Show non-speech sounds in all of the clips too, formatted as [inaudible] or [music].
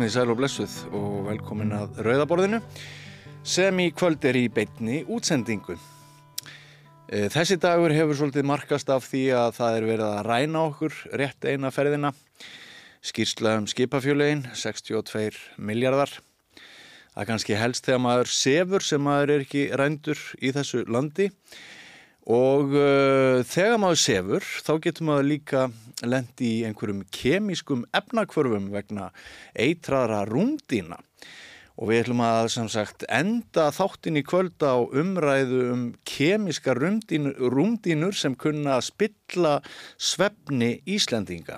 komið í sæl og blessuð og velkomin að Rauðaborðinu sem í kvöld er í beitni útsendingu. E, þessi dagur hefur svolítið markast af því að það er verið að ræna okkur rétt eina ferðina. Skýrsla um skipafjölein, 62 miljardar. Það er kannski helst þegar maður sefur sem maður er ekki rændur í þessu landi og uh, þegar maður sefur þá getur maður líka lendi í einhverjum kemískum efnakvörfum vegna eitraðra rúndína og við ætlum að sagt enda þáttin í kvöld á umræðu um kemíska rúndínur, rúndínur sem kunna spilla svefni Íslendinga.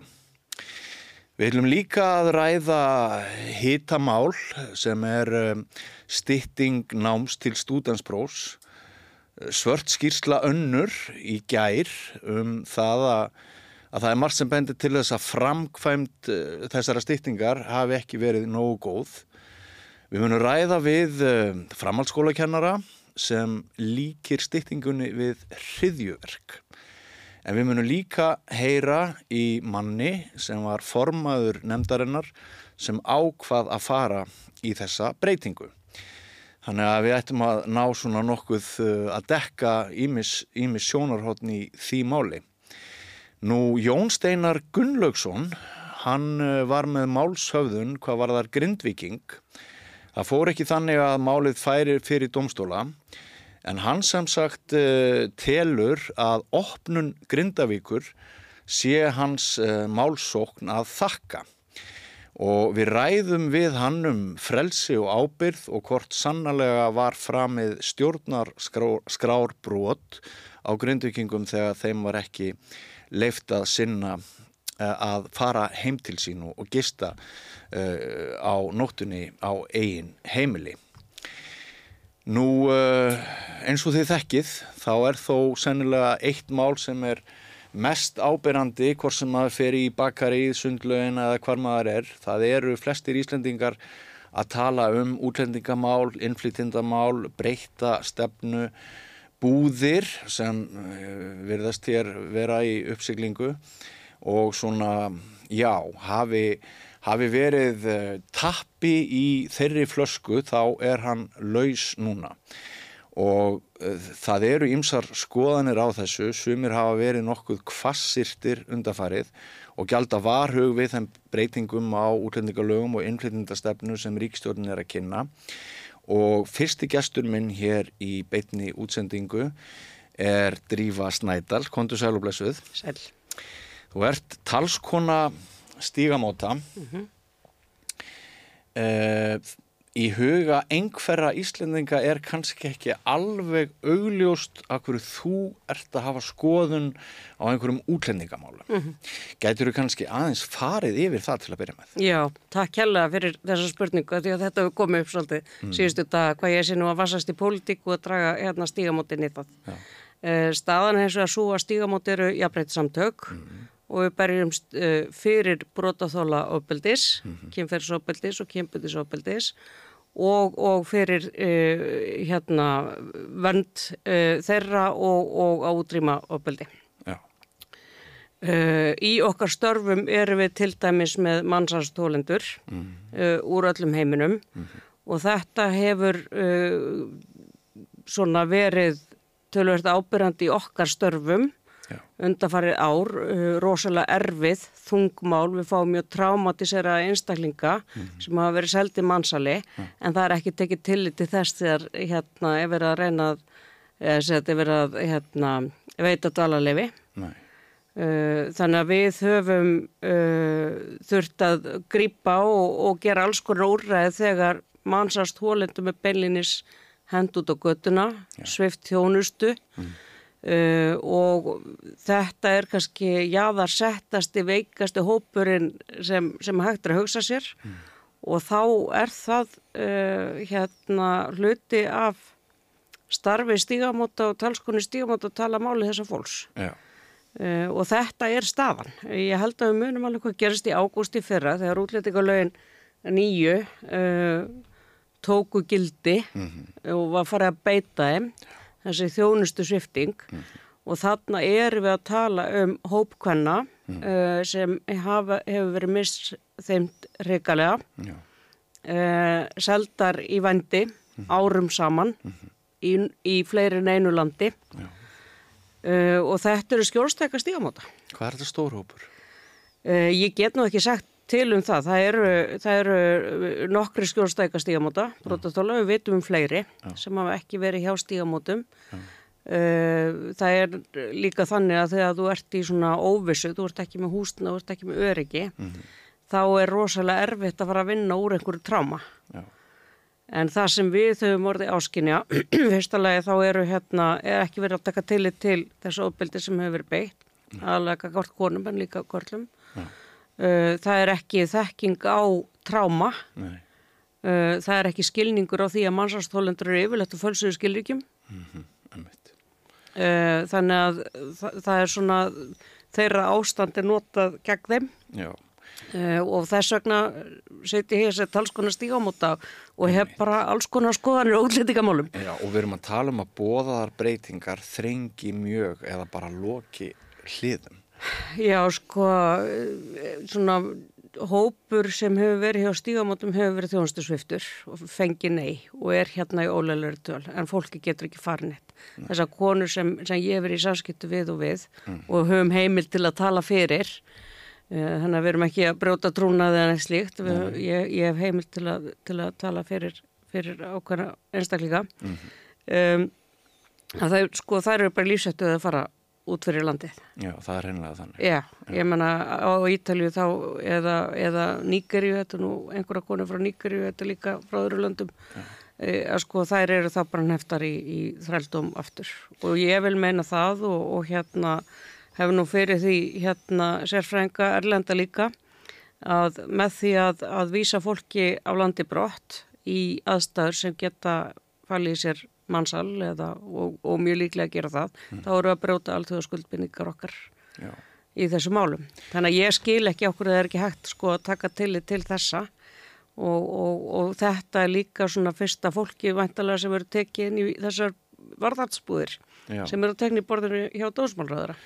Við ætlum líka að ræða hitamál sem er um, stytting náms til stúdansprófs svört skýrsla önnur í gær um það að, að það er margt sem bendir til þess að framkvæmt uh, þessara stýttingar hafi ekki verið nógu góð. Við munum ræða við uh, framhaldsskólakennara sem líkir stýttingunni við hriðjuverk. En við munum líka heyra í manni sem var formaður nefndarinnar sem ákvað að fara í þessa breytingu. Þannig að við ættum að ná svona nokkuð uh, að dekka ímis sjónarhóttn í því máli. Nú Jón Steinar Gunnlaugsson, hann uh, var með málshöfðun hvað var þar grindviking. Það fór ekki þannig að málið færi fyrir domstóla en hann sem sagt uh, telur að opnun grindavíkur sé hans málsókn að þakka og við ræðum við hann um frelsi og ábyrð og hvort sannlega var framið stjórnar skrárbrot á grindvikingum þegar þeim var ekki leift að sinna eh, að fara heim til sín og gista uh, á nóttunni á eigin heimili. Nú uh, eins og þið þekkið þá er þó sennilega eitt mál sem er mest ábyrrandi hvort sem maður fer í bakarið, sundlögin eða hvar maður er. Það eru flestir Íslendingar að tala um útlendingamál, innflytindamál, breyta stefnu, búðir sem eh, verðast hér vera í uppsiglingu og svona, já, hafi, hafi verið eh, tappi í þeirri flösku þá er hann laus núna og uh, það eru ymsar skoðanir á þessu, sumir hafa verið nokkuð kvassirtir undafarið og gælda varhug við þeim breytingum á útlendingalögum og innflytjandastefnu sem ríkstjórnin er að kynna og fyrsti gestur minn hér í beitni útsendingu er Drífa Snædal, kontur sæl og blessuð. Sæl. Þú ert talskona stígamóta. Mm -hmm. Í huga einhverja Íslendinga er kannski ekki alveg augljóst að hverju þú ert að hafa skoðun á einhverjum útlendingamálum. Mm -hmm. Gætur þú kannski aðeins farið yfir það til að byrja með? Já, takk hella fyrir þessa spurningu því að þetta hefur komið upp svolítið mm. síðustu dag hvað ég sé nú að vassast í pólitík og að draga hérna stígamótin í það. Uh, staðan eins og að svo að stígamóti eru jafnbreytti samtök mm og við berjumst uh, fyrir brotaþóla ofbeldis, mm -hmm. kynferðsofbeldis og kynbundisofbeldis og, og fyrir uh, hérna vönd uh, þeirra og, og á útrýma ofbeldi. Í okkar störfum erum við til dæmis með mannsastólendur mm -hmm. úr öllum heiminum mm -hmm. og þetta hefur svona verið tölvöld ábyrjandi í okkar störfum undarfarið ár, uh, rosalega erfið, þungmál, við fáum mjög traumatisera einstaklinga mm -hmm. sem hafa verið seldið mannsali mm. en það er ekki tekið tillit til þess þegar hérna er verið að reyna að, er verið að hérna, veita dalarlefi. Uh, þannig að við höfum uh, þurft að grýpa og, og gera alls konar úrræð þegar mannsast hólendum með beinlinis hend út á göttuna, svift þjónustu mm. Uh, og þetta er kannski jáðarsettasti veikasti hópurinn sem, sem hægt er að hugsa sér. Mm. og þá er það uh, hérna hluti af starfi stígamóta og talskonni stígamóta að tala máli þessa fólks. Uh, og þetta er stafan ég held að við munum alveg hvað gerist í ágústi fyrra þegar útlætingalögin nýju tóku gildi mm -hmm. og var farið að beita þeim þessi þjónustu svifting mm og þarna erum við að tala um hópkvenna mm uh, sem hafa, hefur verið misþeimt reikalega uh, seldar í vendi árum saman í, í fleiri en einu landi. Uh, og þetta eru skjólstækka stígamóta. Hvað er þetta stórhópur? Ég get nú ekki sagt til um það. Það eru, það eru nokkri skjólstækka stígamóta, brotastóla, við vitum um fleiri Já. sem hafa ekki verið hjá stígamótum. Uh, það er líka þannig að þegar þú ert í svona óvissu, þú ert ekki með húsna, þú ert ekki með öryggi, þá er rosalega erfitt að fara að vinna úr einhverju tráma. Já. En það sem við höfum orðið áskinja, [clears throat] fyrsta lagi þá eru hérna, er ekki verið að taka tillit til þessu ofbeldi sem hefur verið beitt, aðlega gort konum en líka gorlum. Já. Uh, það er ekki þekking á tráma, Nei. uh, það er ekki skilningur á því að mannsastólendur eru yfirlegt og fölsuðu skilríkjum. Mm. Uh, þannig að það, það er svona þeirra ástand er notað gegn þeim Já. uh, og þess vegna seti ég þessi alls konar stígamóta og hef bara alls konar skoðanir og útlendingamálum. Já, og við erum að tala um að bóðaðar breytingar þrengi mjög eða bara loki hliðum. Já, sko, eh, svona hópur sem hefur verið hjá stígamótum hefur verið þjónustusviftur og fengi nei og er hérna í ólegulegur töl en fólki getur ekki farin eitt. Þessar konur sem, sem ég hefur í samskiptu við og við og höfum heimil til að tala fyrir uh, þannig að við erum ekki að brjóta trúnaði en eitt slíkt. Við, ég, ég hef heimil til að, til að tala fyrir, fyrir ákvæmna einstaklinga. um, að það, sko, það eru bara lífsættuð að fara út fyrir landið. Já, það er reynilega þannig. Já, ég menna á Ítalju þá eða, eða Níkerju, þetta er nú einhverja konu frá Níkerju, þetta er líka frá öðru löndum, e, að sko þær eru þá bara neftar í, í þrældum aftur og ég vil meina það og, og hérna hef nú fyrir því hérna sérfrænga Erlenda líka að með því að, að vísa fólki á landi brott í aðstæður sem geta falið sér mannsal eða, og, og mjög líklega að gera það, þá eru að brjóta alltöðu skuldbynningar okkar Já. í þessu málum. Þannig að ég skil ekki okkur að það er ekki hægt sko að taka tillit til þessa og, og, og þetta er líka svona fyrsta fólki vantalega sem eru tekið inn í þessar varðartsbúðir Já. sem eru í borðinu hjá dósmálröðara.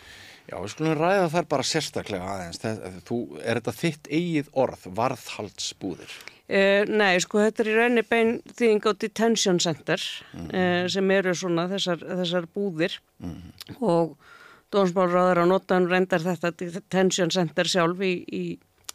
Já, við skulum ræða þar bara sérstaklega aðeins. Þú, er þetta þitt eigið orð, varðhaldsbúðir? Uh, nei, sko þetta er í reyni bein þýðing á detention center uh, sem eru svona þessar, þessar búðir. Og dómsmálraður á notan reyndar þetta detention center sjálf í, í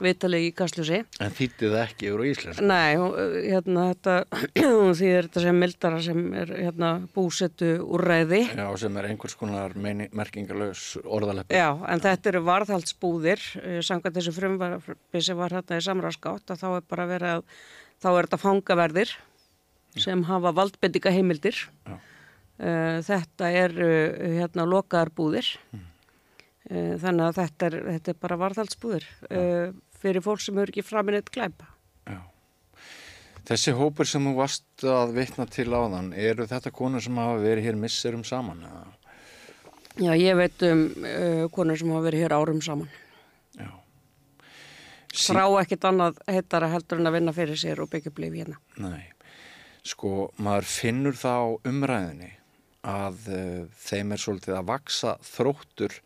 vitalegi í Kastljósi. En þýtti það ekki yfir á íslensku? Nei, hún, hérna þetta, [clears throat] hún þýðir þetta sem mildara sem er hérna búsettu úrræði. Já, sem er einhvers konar merkingalös orðaleppi. Já, en þetta eru varðhaldsbúðir, uh, samkvæmt þessu frumvarfi sem var hérna í samræðskátt að þá er bara verið að, þá er þetta fangaverðir sem hafa valdbendinga heimildir. Já. Uh, þetta er uh, hérna lokaðar búðir, uh, þannig að þetta er, þetta er bara varðhaldsbúðir uh, fyrir fólk sem eru ekki framin eitt glæpa. Já. Þessi hópur sem þú varst að vitna til áðan, eru þetta konur sem hafa verið hér misserum saman? eða? Já, ég veit um uh, konur sem hafa verið hér árum saman. Já. Frá ekkit annað heitara heldur en að vinna fyrir sér og byggja lífi hérna. Nei, sko maður finnur það á umræðinni að uh, þeim er svolítið að vaksa þróttur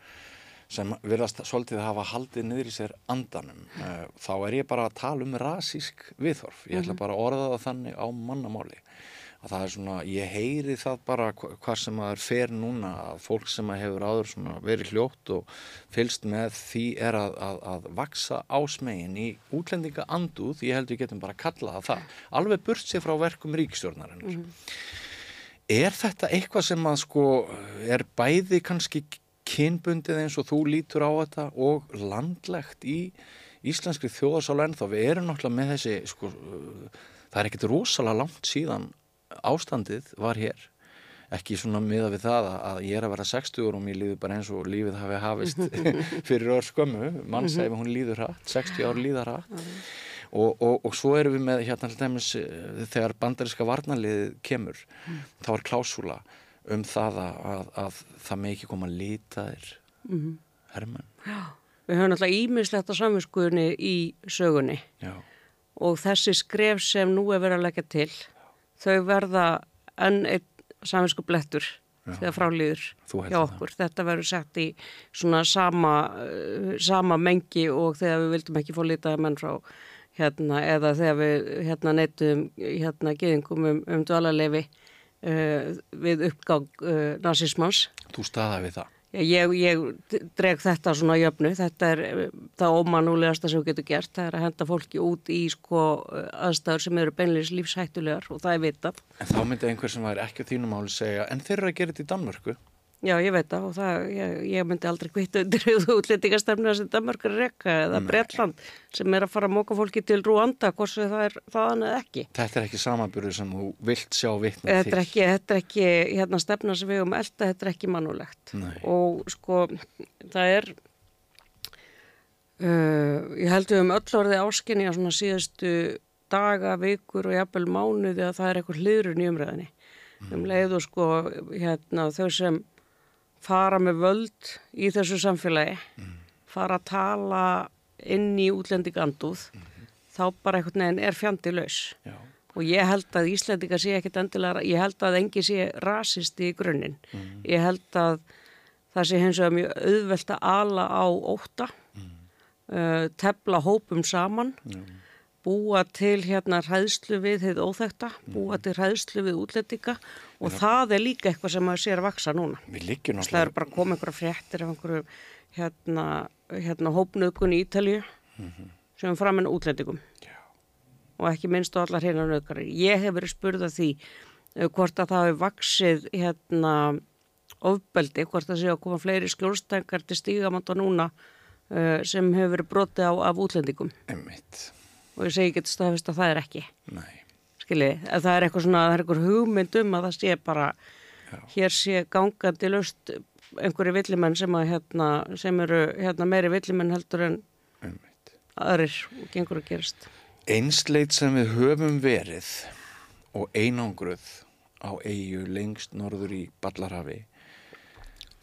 sem virðast svolítið að hafa haldið niður í sér andanum. Uh, þá er ég bara að tala um rasísk viðhorf. Ég ætla bara að orða það þannig á mannamáli. Að það er svona, ég heyri það bara hva- hvað sem maður fer núna að fólk sem að hefur áður svona verið hljótt og fylst með því er að, að, að vaksa ásmegin í útlendinga anduð, ég held við getum bara að kalla það það, alveg burt sér frá verkum ríkstjórnarinnar. Er þetta eitthvað sem að sko er bæði kannski kynbundið eins og þú lítur á þetta og landlegt í íslenskri þjóðarsál ennþá? Við erum náttúrulega með þessi, sko, það er ekkit rosalega langt síðan ástandið var hér. Ekki svona miða við það að- ég er að vera 60 og mér líður bara eins og lífið hafi hafist [laughs] fyrir ör skömmu. Mannsæfi hún líður hratt, 60 ár líðar hratt. Og, og, og svo erum við með hérna dæmis eh, þegar bandariska varnaliðið kemur þá er klásúla um það að, að, að það með ekki koma litaðir hermenn. Við höfum alltaf ímislegt á samvinskuðinni í sögunni. Já, og þessi skref sem nú er verið að leggja til, þau verða enn einn samvinsku blettur þegar frálýður hjá það. okkur. Þetta verður sett í svona sama, uh, sama mengi og þegar við vildum ekki fá litaði menn frá hérna, eða þegar við hérna neittum hérna geðingum um, um dvalarlefi við uppgang uh, nazismans. Þú staða við það? Ég, ég dreg þetta svona jöfnu, þetta er uh, það ómanúlegasta sem við getum gert, það er að henda fólki út í sko aðstæður sem eru beinleis lífshættulegar og það er vitað. En þá myndi einhver sem væri ekki á þínum áli segja, en þeir eru að gera þetta í Danmörku? Já, ég veit það og það, ég, ég myndi aldrei kvitta undir [laughs] útlendingastemna sem Danmark er rekka eða Bretland sem er að fara að móka fólki til Rúanda, hvort það er þaðan eða ekki. Þetta er ekki samanbyrður sem þú vilt sjá vitna til. Þetta er ekki, þetta er ekki hérna stefna sem við um elda, þetta er ekki mannulegt. Og sko, það er, uh, ég held um öll orðið áskinni að svona síðustu daga, vikur og jafnvel mánuði að það er eitthvað hliðrun í umræðinni. Mm. Um leið og sko, hérna, þau sem fara með völd í þessu samfélagi, mm. fara að tala inn í útlendinganduð, mm. þá bara einhvern veginn er fjandi laus. Já. Og ég held að Íslandingar sé ekkit endilega, ég held að engi sé rasisti í grunninn. Mm. Ég held að það sé hins vegar mjög auðvelt að ala á óta, uh, tefla hópum saman, búa til hérna hræðslu við þið óþekta, búa til hræðslu við útlendinga og ja. það er líka eitthvað sem maður sér að vaksa núna. Við líkjum náttúrulega. Það er bara að koma einhverja fréttir af einhverju hérna, hérna hópnöðgun í Ítalju mm -hmm. sem er fram en útlendingum Já. og ekki minnst á allar hérna nöðgari. Ég hef verið spurðað því uh, hvort að það hefur vaksið hérna ofbeldi, hvort það sé að koma fleiri skjólstængar til stígamanda núna uh, sem hefur verið brotið á af útlendingum. Emmitt. Og ég segi ekki staðfist að það er ekki. Nei skilji, að það er eitthvað svona, það er eitthvað hugmynd um að það sé bara, Já. hér sé gangandi löst einhverju villimenn sem að hérna, sem eru hérna meiri villimenn heldur en Einmitt. aðrir og gengur að gerast. Einsleit sem við höfum verið og einangruð á eigu lengst norður í Ballarhafi,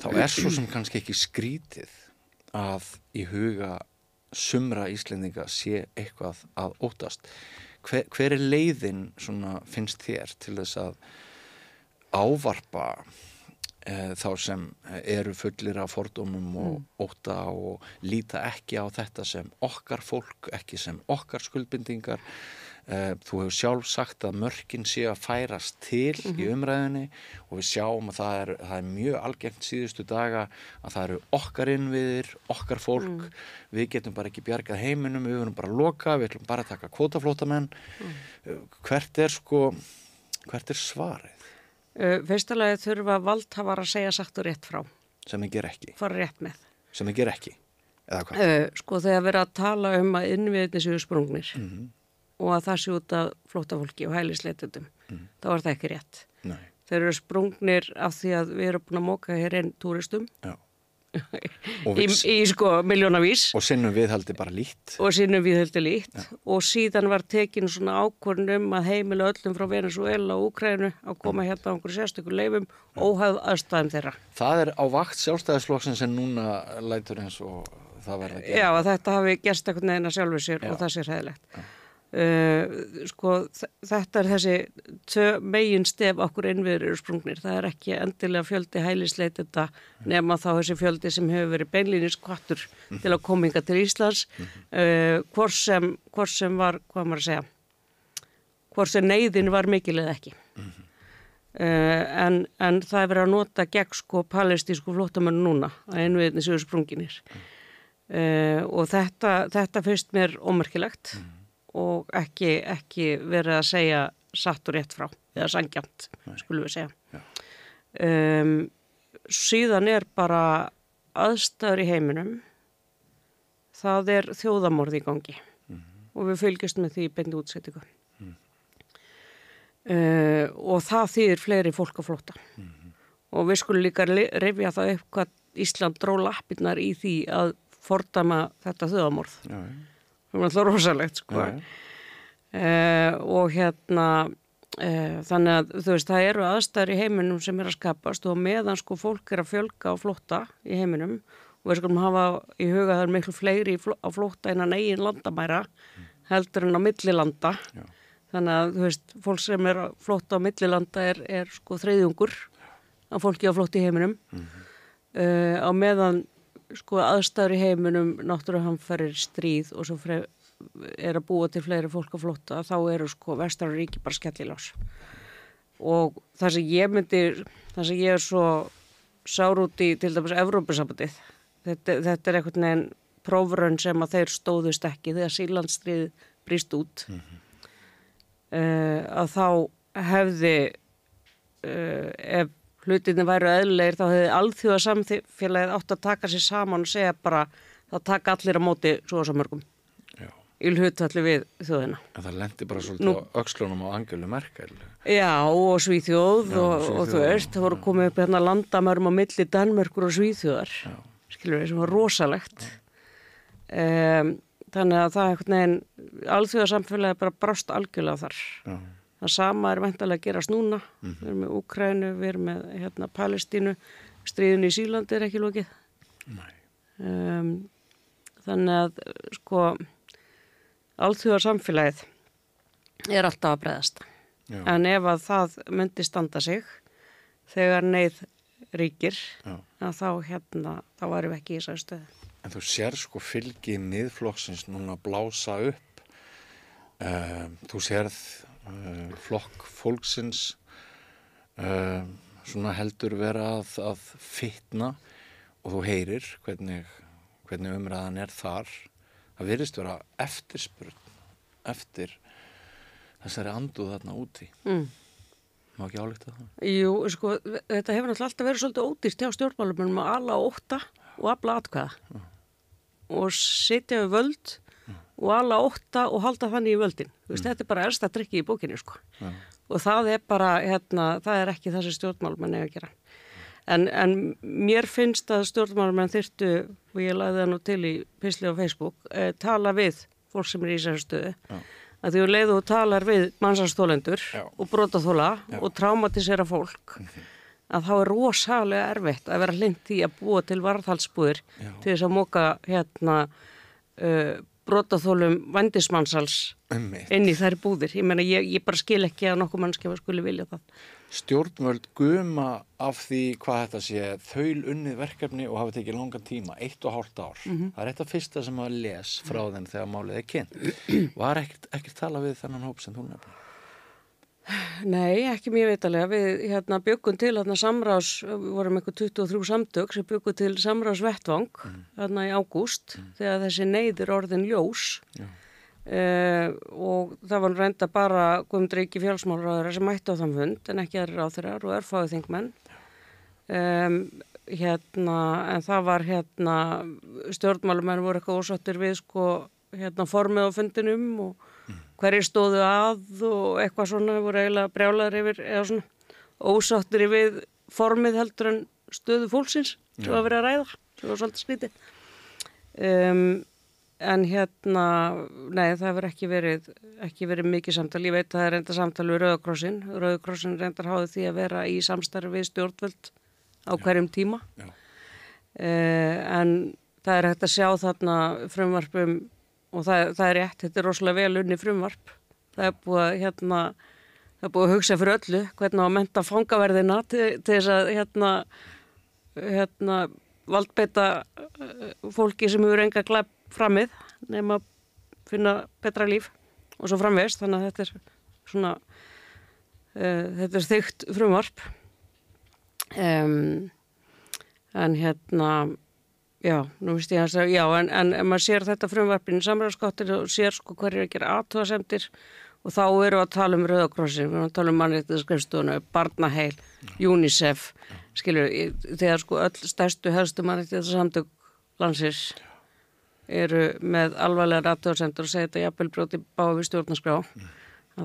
þá er svo sem kannski ekki skrítið að í huga sumra Íslendinga sé eitthvað að ótast hver, hver er leiðin svona, finnst þér til þess að ávarpa e, þá sem eru fullir af fordómum og mm. óta og líta ekki á þetta sem okkar fólk, ekki sem okkar skuldbindingar þú hefur sjálf sagt að mörkin sé að færast til mm -hmm. í mhm. umræðinni og við sjáum að það er, það er mjög algengt síðustu daga að það eru okkar innviðir, okkar fólk mm við getum bara ekki bjargað heiminum, við verðum bara að loka, við ætlum bara að taka kvotaflótamenn. Mm. Hvert er sko, hvert er svarið? Uh, Fyrstulega þurfa valdhafar að segja sagt og rétt frá. Sem þeir ger ekki? Fara rétt með. Sem þeir ger ekki? Eða hvað? Sko þegar við erum að tala um að innviðinni séu sprungnir mm -hmm. Og að það séu út af flótafólki og hælisleitundum, mm. þá er það ekki rétt. Nei. Þeir eru sprungnir af því að við erum búin að móka hér einn túristum. Já [laughs] í, í sko miljónavís og sinnum viðhaldi bara lít og sinnum viðhaldi lít ja. og síðan var tekin svona ákvörnum að heimila öllum frá Venezuela og Úkrænu að koma hérna á einhverju sérstökur leifum óhæð aðstæðum þeirra Það er á vakt sjálfstæðisflokksinn sem núna lætur eins og það gera Já, þetta hafi gerst eitthvað neina sjálfur sér Já. og það sé ræðilegt Já Uh, sko þetta er þessi megin stef okkur innviður sprungnir, það er ekki endilega fjöldi hælisleit þetta nema þá þessi fjöldi sem hefur verið beinlýnis kvartur mm -hmm. til að kominga til Íslands. Mm -hmm. uh, hvort, sem, hvort sem var, hvað maður að segja hvort sem neyðin var mikilega ekki. Mm -hmm. uh, en, en það er verið að nota gegn sko palestísku flótamennu núna að innviðinni séu sprunginir. Og þetta, þetta fyrst mér ómerkilegt og ekki, ekki verið að segja satt og rétt frá, eða sangjant skulum við segja. Um, síðan er bara aðstæður í heiminum. Það er þjóðamorð í gangi. Mm -hmm. og við fylgjast með því beint útsettingu mm. uh, og það þýðir fleiri fólk að flóta mm -hmm. og við skulum líka reyfja það upp hvað Ísland dró lappirnar í því að fordama þetta þjóðamorð já, já það er alltaf rosalegt sko ja. uh, og hérna uh, þannig að þú veist það eru aðstæður í heiminum sem er að skapast og meðan sko fólk er að fjölga á flotta í heiminum og við skulum hafa í huga það er miklu fleiri á flotta innan eigin landamæra heldur en á millilanda Já. þannig að þú veist fólk sem er að flotta á millilanda er, er sko þreyðjungur af fólki á flott í heiminum mm -hmm. uh, á meðan sko aðstæður í heiminum ferir stríð og svo er að búa til fleiri fólk að flóta þá eru sko vestrar ríki bara skellilás og það sem ég myndi það sem ég er svo sár út í til dæmis Evrópusambandið þetta, þetta er einhvern veginn prófraun sem að þeir stóðust ekki þegar sílandstrið brýst út mm -hmm. uh, að þá hefði uh, ef hlutinni væru eðlegir þá hefði alþjóða samfélagið átt að taka sér saman og segja bara þá taka allir á móti svo og svo mörgum í hlutvalli við þjóðina. En það lendi bara svolítið Nú, á aukslunum á Angelu Merkel. Já, og Svíþjóð Já, og, og þú veist, það voru komið upp hérna landamærum á milli Danmörkur og Svíþjóðar, skilur við, sem var rosalegt. Um, þannig að það er einhvern veginn, alþjóðarsamfélagi bara brást algjörlega þar. Já. Það sama er veintalega að gerast núna, mm -hmm. við erum með Úkrænu, við erum með hérna, Palestínu, stríðun í Sílandi er ekki lókið. Um, þannig að, sko alþjóðar samfélagið er alltaf að breyðast. Já. En ef að það myndi standa sig þegar neyð ríkir, þá hérna, þá varum við ekki í þessari stöðu. En þú sér sko fylgið miðflokksins núna blása upp. Uh, þú sérð flokk fólksins uh, svona heldur vera að, að fitna og þú heyrir hvernig, hvernig umræðan er þar það virðist vera eftirspurn eftir þessari anduð þarna úti mm. má ekki álíkta það Jú, sko, þetta hefur náttúrulega alltaf verið svolítið ódýrt hjá stjórnmálum að alla óta og afla atkvæða mm. og sitja við völd. Og alla óta og halda þannig í völdin veist, þetta er bara ersta drikki í bókinu sko. og það er bara, hérna, það er ekki það sem stjórnmálum er að gera En, en mér finnst að stjórnmálumenn þyrtu, og ég laði það nú til í pisli á Facebook, eh, tala við fólk sem er í þessari stöðu. Já. Að því að leiðu og talar við mannsastólendur og brotaþóla og traumatisera fólk, mm -hmm. að þá er rosalega erfitt að vera hlind í að búa til varðhalsbúðir til þess að móka hérna uh, brotaþólum vandismannsals inn í þær búðir. Ég menna, ég, ég bara skil ekki að nokkuð mannskjafa skulle vilja það stjórnvöld guma af því hvað þetta sé þaul unnið verkefni og hafa tekið langan tíma, eitt og hálft ár mm -hmm. það er eitt af fyrsta sem maður les frá þenn þegar málið er kynnt [clears throat] var ekkert, ekkert tala við þennan hóp sem þú nefnir? Nei, ekki mjög veitalega við hérna, byggum til hérna, samrás, við vorum eitthvað 23 samtök sem byggum til samrásvettvang mm. hérna í ágúst mm. þegar þessi neyðir orðin ljós Já Uh, og það var reynda bara Guðmundur Eiki fjálsmálraður sem mætti á þann fund en ekki aðri ráþurar og erfáðu þingmenn um, hérna en það var hérna stjórnmálumenn voru eitthvað ósattir við sko hérna formið á fundinum og hverjir stóðu að og eitthvað svona voru eiginlega brjálaður yfir eða svona ósattir við formið heldur en stöðu fólksins sem var verið að ræða sem var svolítið skritið um en hérna, nei það hefur ekki verið, ekki verið mikið samtal, ég veit að það er reynda samtal við Rauðakrossin, Rauðakrossin reyndar háði því að vera í samstarfi við stjórnvöld á hverjum tíma. Eh, en það er hægt að sjá þarna frumvarpum og það, það er rétt, þetta er rosalega vel unni frumvarp, það er búið að hérna, það er búið að hugsa fyrir öllu hvernig að menta fangaverðina til, til þess að hérna, hérna valdbeita eh, fólki sem eru enga glæp framið nefn að finna betra líf og svo framvegst þannig að þetta er svona uh, þetta er þygt frumvarp. Um, en hérna já, nú veist ég að já, en, en maður sér þetta frumvarpin samræðskottir og sér sko hverju að gera aðtóðasemtir og þá eru að tala um Rauðakrossin, við erum að tala um mannreittið Barnaheil, UNICEF skilur, þegar sko öll stærstu helstu mannreittið samtök landsins eru með alvarlega rættuarsendur og segja þetta jafnvel broti bá við stjórnarskrá mm.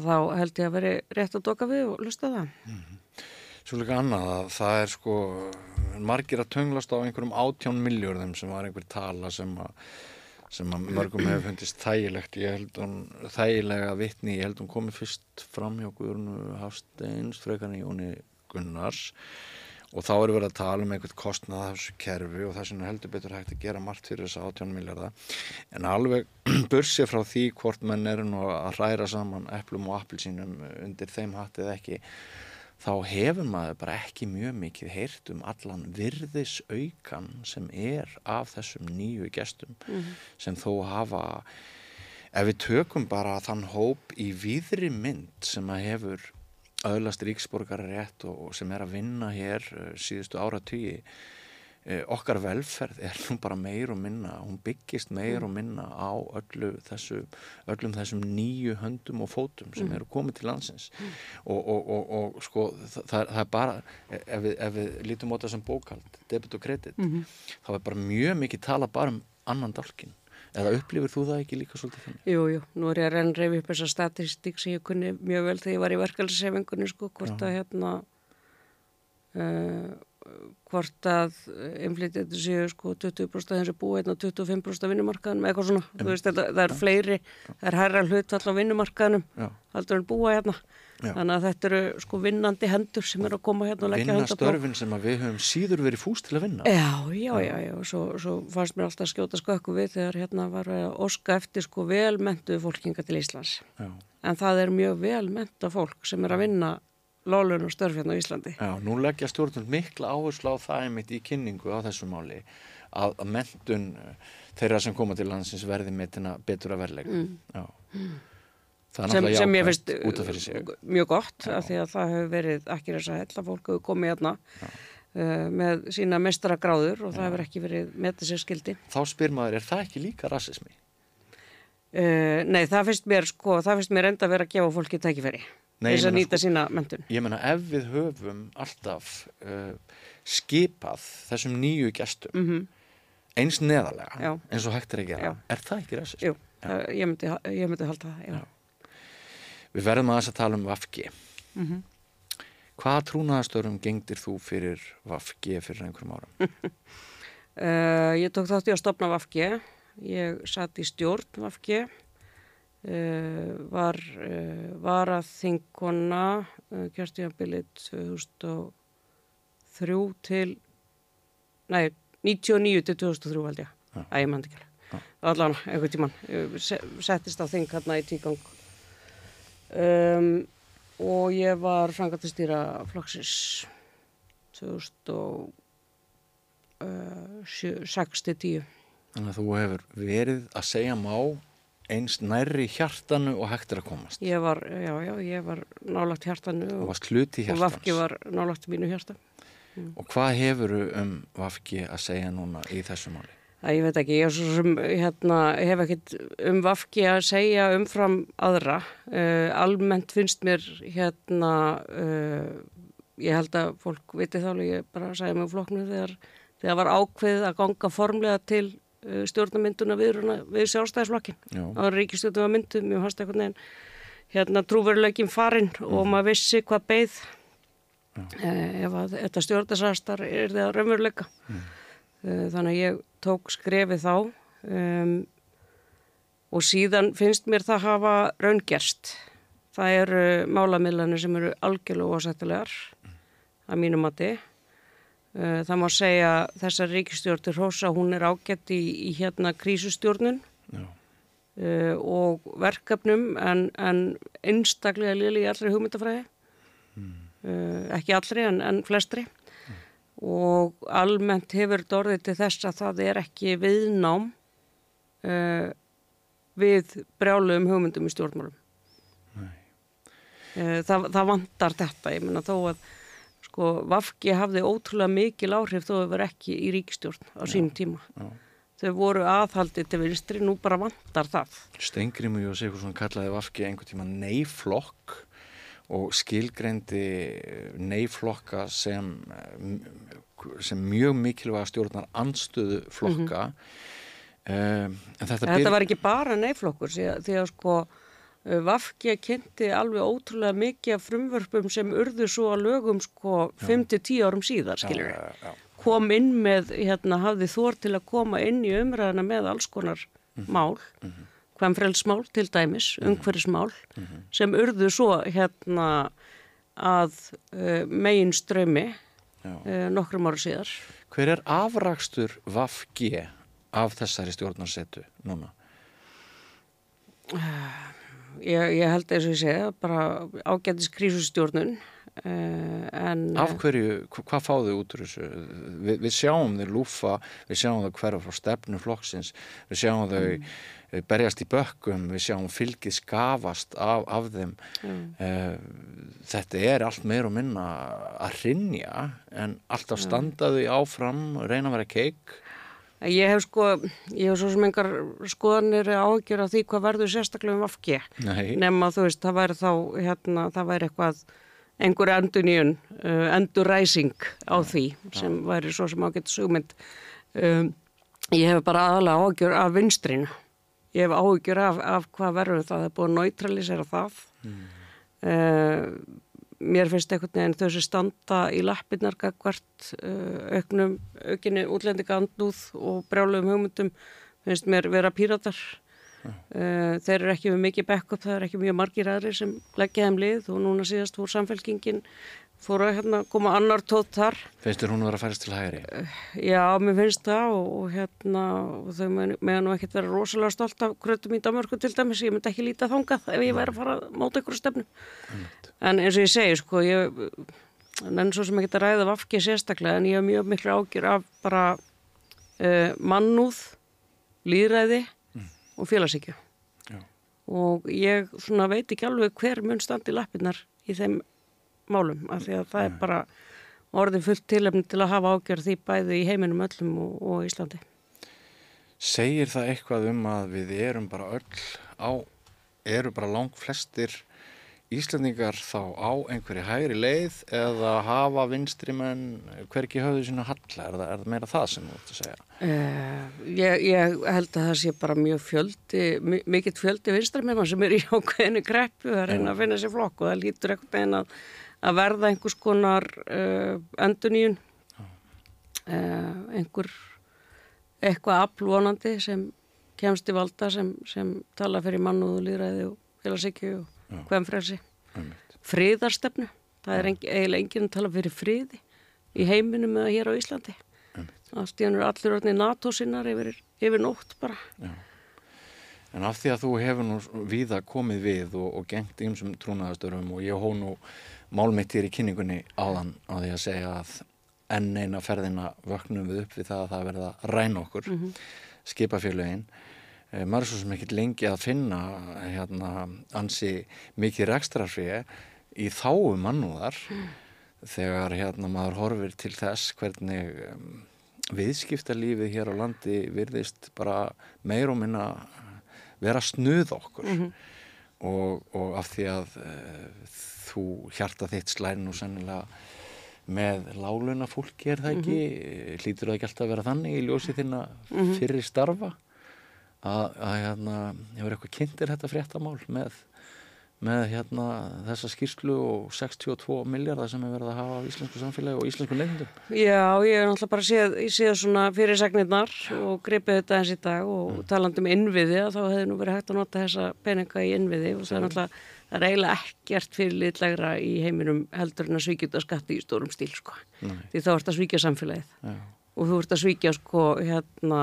þá held ég að veri rétt að doka við og lusta það mm -hmm. Svo líka annað að það er sko margir að tönglast á einhverjum átjón miljörðum sem var einhver tala sem að sem að mörgum hefur fundist þægilegt. Ég held hún þægilega vittni ég held hún komið fyrst fram hjá Guðrunu Hafsteins, frekarni Jóni Gunnars. Og þá eru verið að tala um einhvert kostnað af þessu kerfi og það sem heldur betur hægt að gera margt fyrir þess að 18 miljardar en alveg [clears throat] bursið frá því hvort menn eru nú að hræra saman eplum og appilsínum undir þeim hattið ekki þá hefur maður bara ekki mjög mikið heyrt um allan virðisaukan sem er af þessum nýju gestum mm -hmm. sem þó hafa ef við tökum bara þann hóp í víðri mynd sem að hefur öðlast ríksborgara rétt og, og sem er að vinna hér uh, síðustu ára tugi okkar velferð er nú bara meir og minna, hún byggist meir og minna á öllu þessu, öllum þessum nýju höndum og fótum sem eru komið til landsins. Og, og, og sko það, það er bara, ef við, ef við lítum á þetta sem bókald, debit og kredit þá er bara mjög mikið tala bara um annan dálkin eða upplifir þú það ekki líka svolítið þannig? Jú, jú, nú er ég að renn reyfi upp þessa statistík sem ég kunni mjög vel þegar ég var í verkefælsefingunni sko, hvort að hérna uh, hvort að innflytjandi séu sko 20% af þessu búið hérna 25% af vinnumarkaðanum eitthvað svona, þú veist þetta, það er fleiri það er herra hlutfall á vinnumarkaðanum heldur en búa hérna. Já. þannig að þetta eru sko vinnandi hendur sem eru að koma hérna og leggja hendur á Vinnastörfin sem við höfum síður verið fúst til að vinna. Já, já, já, já, svo, svo fannst mér alltaf skjóta skökku við þegar hérna var að oska eftir sko velmentuð fólkinga til Íslands. Já. en það er mjög velmenta fólk sem er að vinna lólun og störf hérna á Íslandi Já, nú leggja stjórnum mikla áherslu á það einmitt í kynningu á þessu máli að, að mentun þeirra sem koma til landsins verði metina betur að verleika mm. Já mm sem, sem ég finnst mjög gott Já. af því að það hefur verið ekki þess að hella fólk hefur komið hérna uh, með sína mestara gráður og Já. það hefur ekki verið með þessi skildi Þá spyr maður, er það ekki líka rasismi? Uh, nei, það finnst mér sko, það finnst mér enda að vera að gefa fólki tækifæri þess að nýta sko, sína mentun Ég menna, ef við höfum alltaf uh, skipað þessum nýju gestum mm -hmm. eins neðalega, Já. eins og hægt er að gera er það ekki rasismi? Jú, ég myndi, ég myndi halda það, já Við verðum að þess að tala um Vafgi. Mm -hmm. Hvaða trúnaðastörum gengdir þú fyrir Vafgi fyrir einhverjum árum? [laughs] uh, ég tók þátt í að stopna Vafgi. Ég satt í stjórn Vafgi. Uh, var, uh, var að þingona kjörstjafnbilið 2003 til nei, 99 til 2003 held ég. Æ, ég mandi ekki. Allan, einhvern tíman. Settist á þing hérna í tígang um, og ég var frangatistýra flokksins 2006-10 Þannig að þú hefur verið að segja má einst nærri hjartanu og hægt er að komast Ég var, já, já, ég var nálagt hjartanu og, og Vafki var nálagt mínu hjarta mm. Og hvað hefur um Vafki að segja núna í þessu máli? Það ég veit ekki, ég sem, hérna, hef ekkert um vafki að segja umfram aðra. Uh, almennt finnst mér hérna, uh, ég held að fólk viti þá, ég bara sagði mig flokknu þegar það var ákveð að ganga formlega til stjórnamynduna við, við sjálfstæðisflokkin. Var ríkistjórnum að myndu, mjög hast eitthvað nefn, hérna trúveruleikin farinn mm. og mhm. maður vissi hvað beigð ef að þetta stjórnasastar er það raunveruleika. Mm. Þannig að ég tók skrefið þá um, og síðan finnst mér það hafa raungerst. Það eru málamillanir sem eru algjörlega ósættilegar að mínum mati. Uh, það má segja þessar ríkistjórnir hósa, hún er ágætt í, í hérna krísustjórnun uh, og verkefnum en, en einstaklega lili í allri hugmyndafræði. Mm. Ekki allri en, en flestri og almennt hefur þetta orðið til þess að það er ekki viðnám uh, við brjáluðum hugmyndum í stjórnmálum. Uh, það, það vantar þetta, ég menna þó að sko Vafki hafði ótrúlega mikil áhrif þó að það var ekki í ríkstjórn á sínum tíma. Já. Þau voru aðhaldið til vinstri, nú bara vantar það. Stengrimu Jósefsson kallaði Vafki einhver tíma neiflokk og skilgreindi neiflokka sem, sem mjög mikilvæga stjórnar anstöðu flokka mm -hmm. um, þetta, þetta var ekki bara neiflokkur því að sko Vafki kynnti alveg ótrúlega mikið af frumvörpum sem urðu svo að lögum sko 5-10 árum síðar skiljur kom inn með, hérna hafði þór til að koma inn í umræðina með alls konar mm -hmm. mál mm -hmm hvemfrelsmál til dæmis, mhm. umhverfismál mm -hmm. sem urðu svo hérna að uh, megin strömi uh, nokkrum ára síðar. Hver er afrakstur VAFG af þessari stjórnarsetu núna? Uh, ég, ég held eins og ég segja bara ágætis krísustjórnun Uh, en, Af hverju, hva- hvað fáðu út úr þessu? Vi, við sjáum þau lúfa, við sjáum þau hverfa frá stefnu flokksins, við sjáum þau mm. berjast í bökkum, við sjáum fylgið skafast af, af þeim. Mm. Þetta er allt meir og minna að rinja en alltaf standaðu áfram, reyna að vera keik. Ég hef sko, ég hef svo sem engar skoðanir ágjör af því hvað verður sérstaklega um. Nefn að þú veist, það væri þá, hérna, það væri eitthvað einhver enduníun, uh, enduræsing á því sem væri svo sem ágætt sugmynd. Um, ég hef bara aðalega ágjör af vinstrinu. Ég hef ágjör af, af hvað verður það, það er búið að neutralisera það. Mm. Mér finnst einhvern veginn þau sem standa í lappirnar gagvart uh, auknum, aukinni útlendinga andúð og brjálegum hugmyndum finnst mér vera píratar. Uh, þeir eru ekki með mikið backup, það er ekki mjög margir aðri sem leggja þeim lið og núna síðast fór samfélkingin fór að hérna, koma annar tótt þar. Finnst þér hún að vera að færast til hægri? Já, mér finnst það og, og hérna, og þau meðan nú ekkert vera rosalega stolt af krötum í Damörku til dæmis, ég myndi ekki líta þangað ef ég væri að fara að móta ykkur stefnu. En eins og ég segi, sko, ég, en svo sem ekki að ræða vafki sérstaklega, en ég hef mjög miklu ágjur af bara uh, mannúð, líðræði og félagsíkju. Og ég svona veit ekki alveg hver mun standi lappinnar í þeim málum af því að það er bara orðið fullt tilefni til að hafa ágjörð því bæði í heiminum öllum og, og Íslandi. Segir það eitthvað um að við erum bara öll á, eru bara lang flestir Íslandingar þá á einhverju hægri leið eða hafa vinstri menn hverki höfðu sína halla, er það, er það meira það sem þú ert að segja? Uh, ég, ég held að það sé bara mjög fjöldi, mikill fjöldi vinstri menn sem er í ákveðinu greppu að reyna að finna sér flokk og það lítur eitthvað einn að að verða einhvers konar uh, enduníun uh, einhver eitthvað aflvonandi sem kemst í valda sem, sem tala fyrir mannúðu líðræði og félagsíkju og hvemfrelsi friðarstefnu. Það er engin, eiginlega enginn að tala fyrir friði í heiminum eða hér á Íslandi. Allir orðinni NATO sinnar yfir, yfir nótt bara. Já. En af því að þú hefur nú víða komið við og, og gengt ymsum trúnaðastörum og ég hó nú málmitt hér í kynningunni áðan á því að segja að enn eina ferðina vöknum við upp við það að það verða ræn okkur mm -hmm. skipafélögin e, maður er svo sem ekkit lengi að finna hérna ansi mikið rekstrarfrið í þáu mannúðar mm. þegar hérna maður horfir til þess hvernig um, viðskiptalífið hér á landi virðist bara meir og minna vera snuð okkur mm -hmm. Og, og af því að uh, þú hjarta þitt slæri nú sannilega með láluna fólki er það ekki? Mm -hmm. hlýtur það ekki alltaf að vera þannig í ljósi þinna fyrir starfa? Að, að hérna, hefur eitthvað kynntir þetta fréttamál með, með hérna, þessa skýrslu og 62 miljardar sem er verið að hafa á íslensku samfélagi og íslensku nefndum Já, ég hef náttúrulega bara séð, séð svona fyrirsagnirnar og gripið þetta eins í dag og mm. talandum innviði að þá hefði nú verið hægt að nota þessa peninga í innviði og það er náttúrulega það er eiginlega ekkert fyrirlitlegra í heiminum heldur en að svíkja þetta skatti í stórum stíl sko. því þá ert að svíkja samfélagið Já. og þú ert að svíkja sko hérna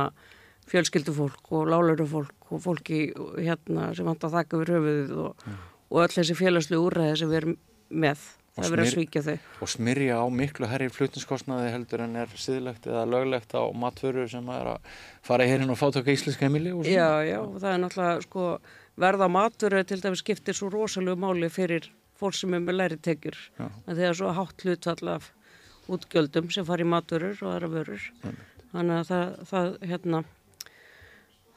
fjölskyldufólk og lálurufólk og fólki hérna sem vant að þakka við höfuðið og, og öll þessi félagslu úrræði sem við erum með það verður að svíkja þau. og smyrja á miklu herri flutninskostnaði heldur en er siðlegt eða löglegt á matföru sem er að fara í herin og fátöka íslenska emili Já, já, það er náttúrulega sko verða matur til dæmis skiptir svo rosalega máli fyrir fólk sem er með læri tekjur. En það er svo hátt hlutfall af útgjöldum sem fari í maturur og aðra vörur. Mm. þannig að það, það, hérna,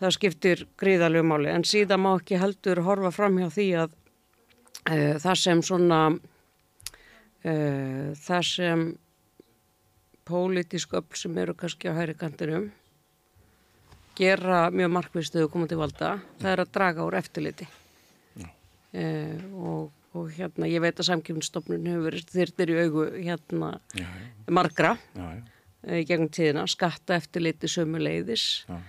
það skiptir gríðalegu máli. En síðan má ekki heldur horfa fram hjá því að e, það sem svona e, það sem pólitísk öll sem eru kannski á hæri kantinum gera mjög markvistuðu komandi valda, það er að draga úr eftirliti. Eh, og, og hérna ég veit að samkjöfnstofnun hefur verið þyrtir í augu hérna já, já. margra eh, gegnum tíðina, skatta eftirliti sömu leiðis eh,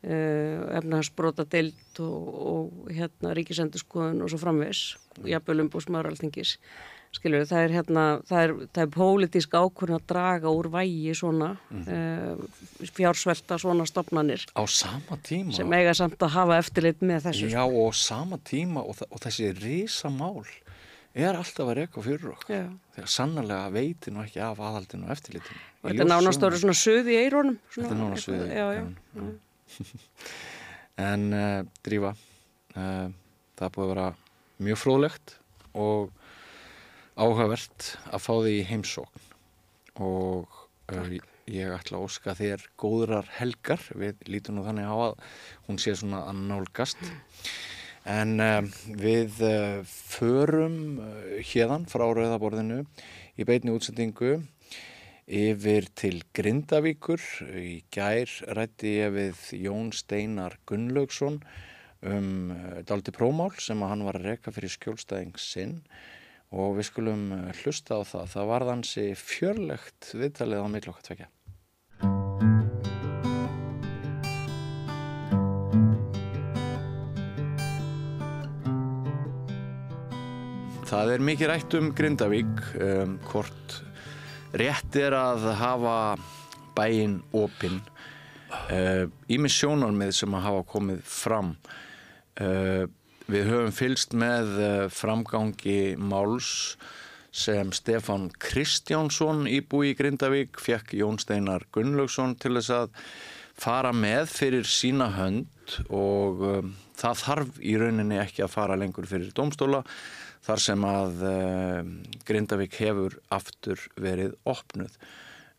efnahansbrota deilt og, og hérna ríkisendurskoðun og svo framvegs, jafnvel umbúsmaður alþingis skilur það er hérna, það er, það er pólitísk ákvörn að draga úr vægi svona mm uh, fjársvelta svona stopnanir á sama tíma sem eiga samt að hafa eftirlit með þessu já og sama tíma og, og þessi risamál er alltaf að reka fyrir okkur Já. þegar sannlega veitir nú ekki af aðhaldinu og eftirlitinu. Og þetta nánast orðið svona suð í eirónum. Þetta nánast suð í já. eyrunum, [laughs] En uh, Drífa, uh, það búið að vera mjög fróðlegt og áhugavert að fá því heimsókn. Og uh, ég ætla að óska þér góðrar helgar, við lítum nú þannig á að hún sé svona að nálgast. En við förum hérðan frá Rauðaborðinu í beitni útsendingu yfir til Grindavíkur. Í gær rætti ég við Jón Steinar Gunnlaugsson um uh, daldi prómál sem að hann var að reka fyrir skjólstæðing sinn og við skulum uh, hlusta á það. Það var þansi fjörlegt viðtalið á millokka tvekja. Það er mikið rætt um Grindavík, um, hvort rétt er að hafa bæinn opinn. Ími uh, sjónarmið sem að hafa komið fram. Uh, við höfum fylst með uh, framgangi máls sem Stefan Kristjánsson íbúi í Grindavík fekk Jón Steinar Gunnlaugsson til þess að fara með fyrir sína hönd og það þarf í rauninni ekki að fara lengur fyrir domstóla þar sem að uh, Grindavík hefur aftur verið opnuð.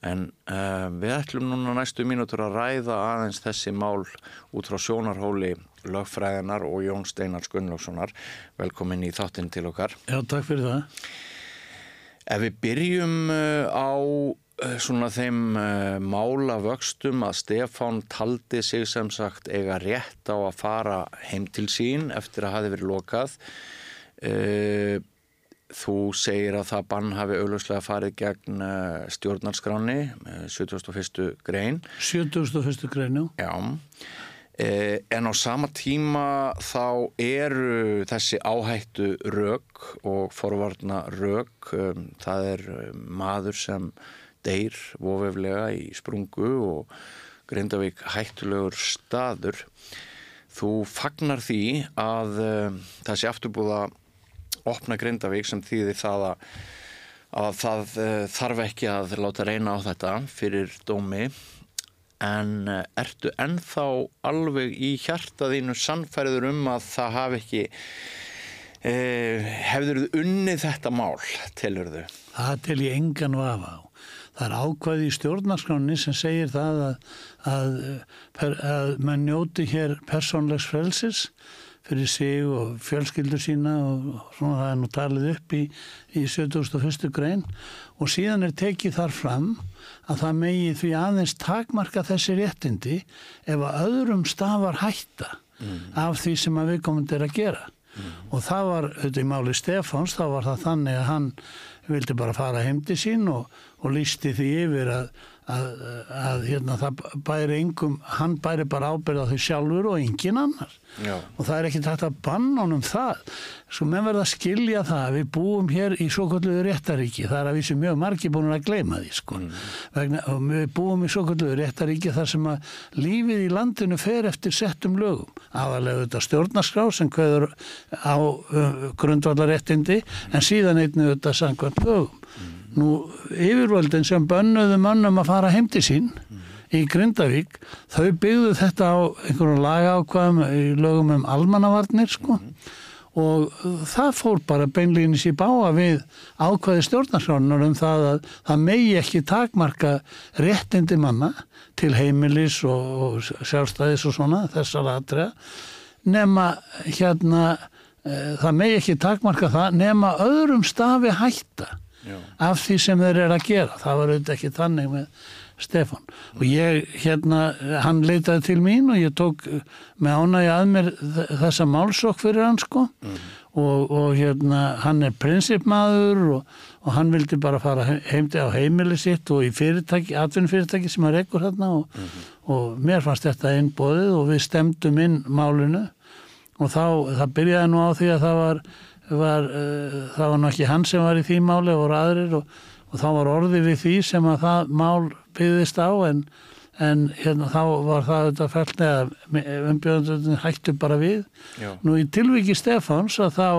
En uh, við ætlum núna næstu mínútur að ræða aðeins þessi mál út frá sjónarhóli lögfræðinar og Jón Steinar Gunnlaugssonar. Velkomin í þáttinn til okkar. Já, takk fyrir það. Ef við byrjum uh, á uh, svona þeim uh, mála vöxtum að Stefán taldi sig sem sagt eiga rétt á að fara heim til sín eftir að hafi verið lokað. Uh, þú segir að það bann hafi augljóslega farið gegn uh, stjórnarskráni, uh, 71. grein. 71. grein, já. Já, eh, en á sama tíma þá eru þessi áhættu rök og forvarna rök, um, það er maður sem deyr vofeflega í sprungu og Grindavík hættulegur staður. Þú fagnar því að um, þessi afturbúða opna Grindavík sem þýðir það að, að það uh, þarf ekki að láta reyna á þetta fyrir dómi en uh, ertu ennþá alveg í hjartaðínu sannfæriður um að það hafi ekki uh, hefur þið unnið þetta mál telur þau? Það tel ég engan vafa á. Það er ákvæði í stjórnarskráni sem segir það að, að, að mann njóti hér persónlegs frelsis fyrir sig og fjölskyldur sína og svona það er nú talið upp í, í 71. grein og síðan er tekið þar fram að það megi því aðeins takmarka þessi réttindi ef að öðrum stafar hætta mm. af því sem að viðkomandi er að gera mm. og það var, auðvitað í máli Stefáns, þá var það þannig að hann vildi bara fara heim til sín og, og lísti því yfir að að, að hérna, bæri engum, hann bæri bara ábyrða þau sjálfur og engin annar Já. og það er ekki tægt að banna honum það sko menn verða að skilja það að við búum hér í svo kalluðu réttaríki það er að vísi mjög margi búin að gleyma því sko mm. Vegna, við búum í svo kalluðu réttaríki þar sem að lífið í landinu fer eftir settum lögum aðalega þetta stjórnarskrá sem hverður á uh, grundvallaréttindi en síðan einnig þetta sangvæmt lögum mm. Nú yfirvöldin sem bönnuðu mönnum að fara heim til sín mm. í Grindavík, þau byggðu þetta á einhverjum lagákvæðum í lögum um almannavarnir sko mm. og það fór bara beinlýnis í báa við ákvæði stjórnarsjónar um það að það megi ekki takmarka réttindi manna til heimilis og, sjálfstæðis og svona þessar aðtræða nema hérna e, það megi ekki takmarka það nema öðrum stafi hætta Já. af því sem þeir eru að gera það var auðvitað ekki þannig með Stefan og ég hérna hann leitaði til mín og ég tók með ánægi að mér þessa málsokk fyrir hann sko mm. og, og hérna hann er prinsipmaður og, og hann vildi bara fara heimdi á heimili sitt og í fyrirtæki, atvinnfyrirtæki sem hann rekkur hérna og, mm -hmm. og mér fannst þetta einn bóðið og við stemdum inn málinu og þá, það byrjaði nú á því að það var var, uh, það var ekki hann sem var í því máli og aðrir og, og þá var orðið við því sem að það mál byggðist á en, en hérna þá var það þetta fælt neða umbjöðundin hættu bara við. Já. Nú í tilviki Stefáns að þá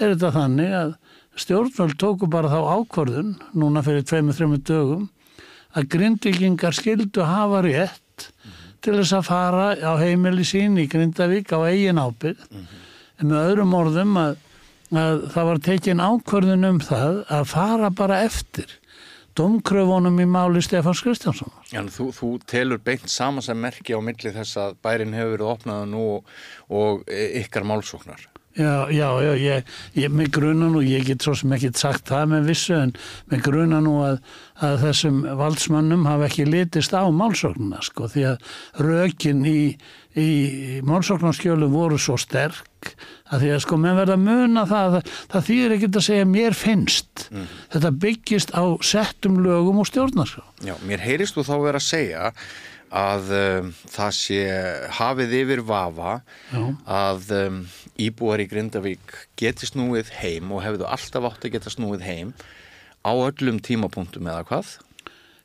er þetta þannig að stjórnvöld tóku bara þá ákvörðun núna fyrir tveimur, þreimur dögum að grindvikingar skildu hafa rétt til þess að fara á heimili sín í Grindavík á eigin ábyrð en með öðrum orðum að, að það var tekin ákvörðun um það að fara bara eftir domkröfunum í máli Stefáns Kristjánsson. Já, þú, þú telur beint saman sem merki á milli þess að bærin hefur verið opnað nú og, og ykkar málsóknar. Já, já, já, ég, ég með gruna nú, ég get svo sem ekki sagt það með vissu en með gruna nú að, að þessum valdsmannum hafa ekki litist á málsóknuna sko því að rökin í, í málsóknarskjölu voru svo sterk að því að sko menn verða að muna það, það, það þýðir ekkert að segja mér finnst, mm. þetta byggist á settum lögum og stjórnarská. Já, mér heyrist þú þá verið að segja að um, það sé hafið yfir vafa Já. að um, íbúar í Grindavík geti snúið heim og hefðu alltaf átt að geta snúið heim á öllum tímapunktum eða hvað?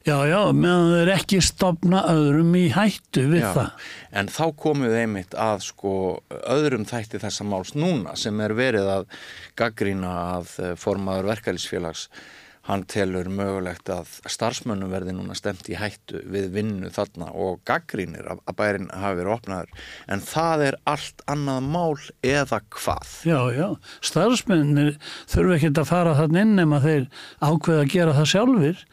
Já, já, meðan þeir ekki stopna öðrum í hættu við já, það. En þá komuð einmitt að sko öðrum þætti þessa máls núna sem er verið að gaggrína að eh, formaður verkefælisfélags hann telur mögulegt að starfsmönnum verði núna stemt í hættu við vinnu þarna og gaggrínir að bærin hafi verið opnaður en það er allt annað mál eða hvað? Já, já, starfsmönnir þurfu ekki að fara þann inn nema þeir ákveða að gera það sjálfur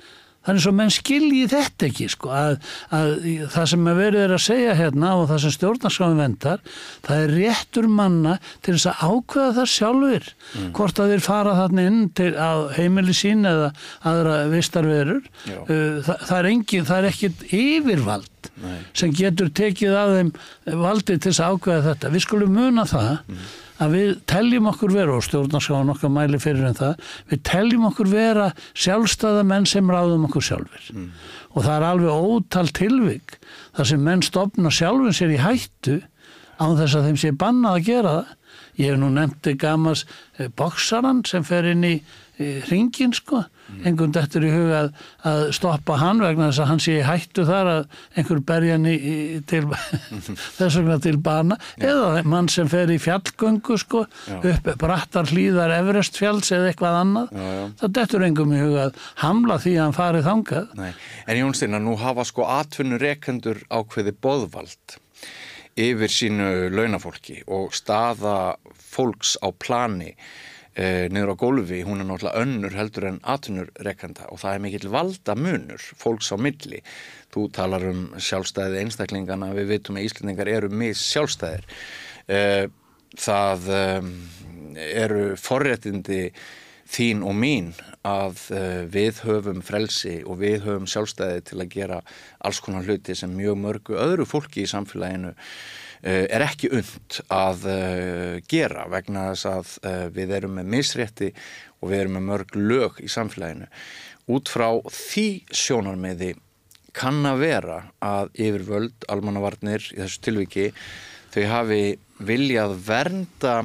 Þannig svo menn skilji þetta ekki sko að, að það sem að verið er að segja hérna og það sem stjórnarskráin vendar það er réttur manna til þess að ákveða það sjálfur mm. hvort að þeir fara þarna inn til, á heimili sín eða aðra vistarverur uh, það, það er engin, það er ekkit yfirvald Nei. sem getur tekið að þeim valdi til þess að ákveða þetta. Við skulum muna það mm að við teljum okkur vera og stjórnarsáðan okkar mæli fyrir en það við teljum okkur vera sjálfstæða menn sem ráðum okkur sjálfur mm. og það er alveg ótal tilvig þar sem menn stopna sjálfur sér í hættu án þess að þeim sé bannað að gera það. Ég hef nú nefndi gamas eh, boksaran sem fer inn í hringin sko einhvern dættur í huga að, að stoppa hann vegna þess að hann sé hættu þar að einhver berja hann [laughs] þess vegna til bana. Já. eða mann sem fer í fjallgöngu sko upp brattar hlýðar Everestfjalls eða eitthvað annað. Já, það dættur einhverjum í huga að hamla því að hann farið þangað. Nei. En Jónstina, nú hafa sko atvinnur rekendur ákveði boðvald yfir sínu launafólki og staða fólks á plani e, niður á gólfi, hún er náttúrulega önnur heldur en atvinnurreikanda og það er mikill valda munur, fólks á milli. Þú talar um sjálfstæði einstaklingana, við vitum að Íslandingar eru mis sjálfstæðir e, það e, eru forréttindi þín og mín að við höfum frelsi og við höfum sjálfstæði til að gera alls konar hluti sem mjög mörgu öðru fólki í samfélaginu Eh, er ekki und að eh, gera vegna þess að eh, við erum með misrétti og við erum með mörg lög í samfélaginu. Út frá því sjónarmiði kann að vera að yfirvöld, almannavarnir í þessu tilviki, þau hafi viljað vernda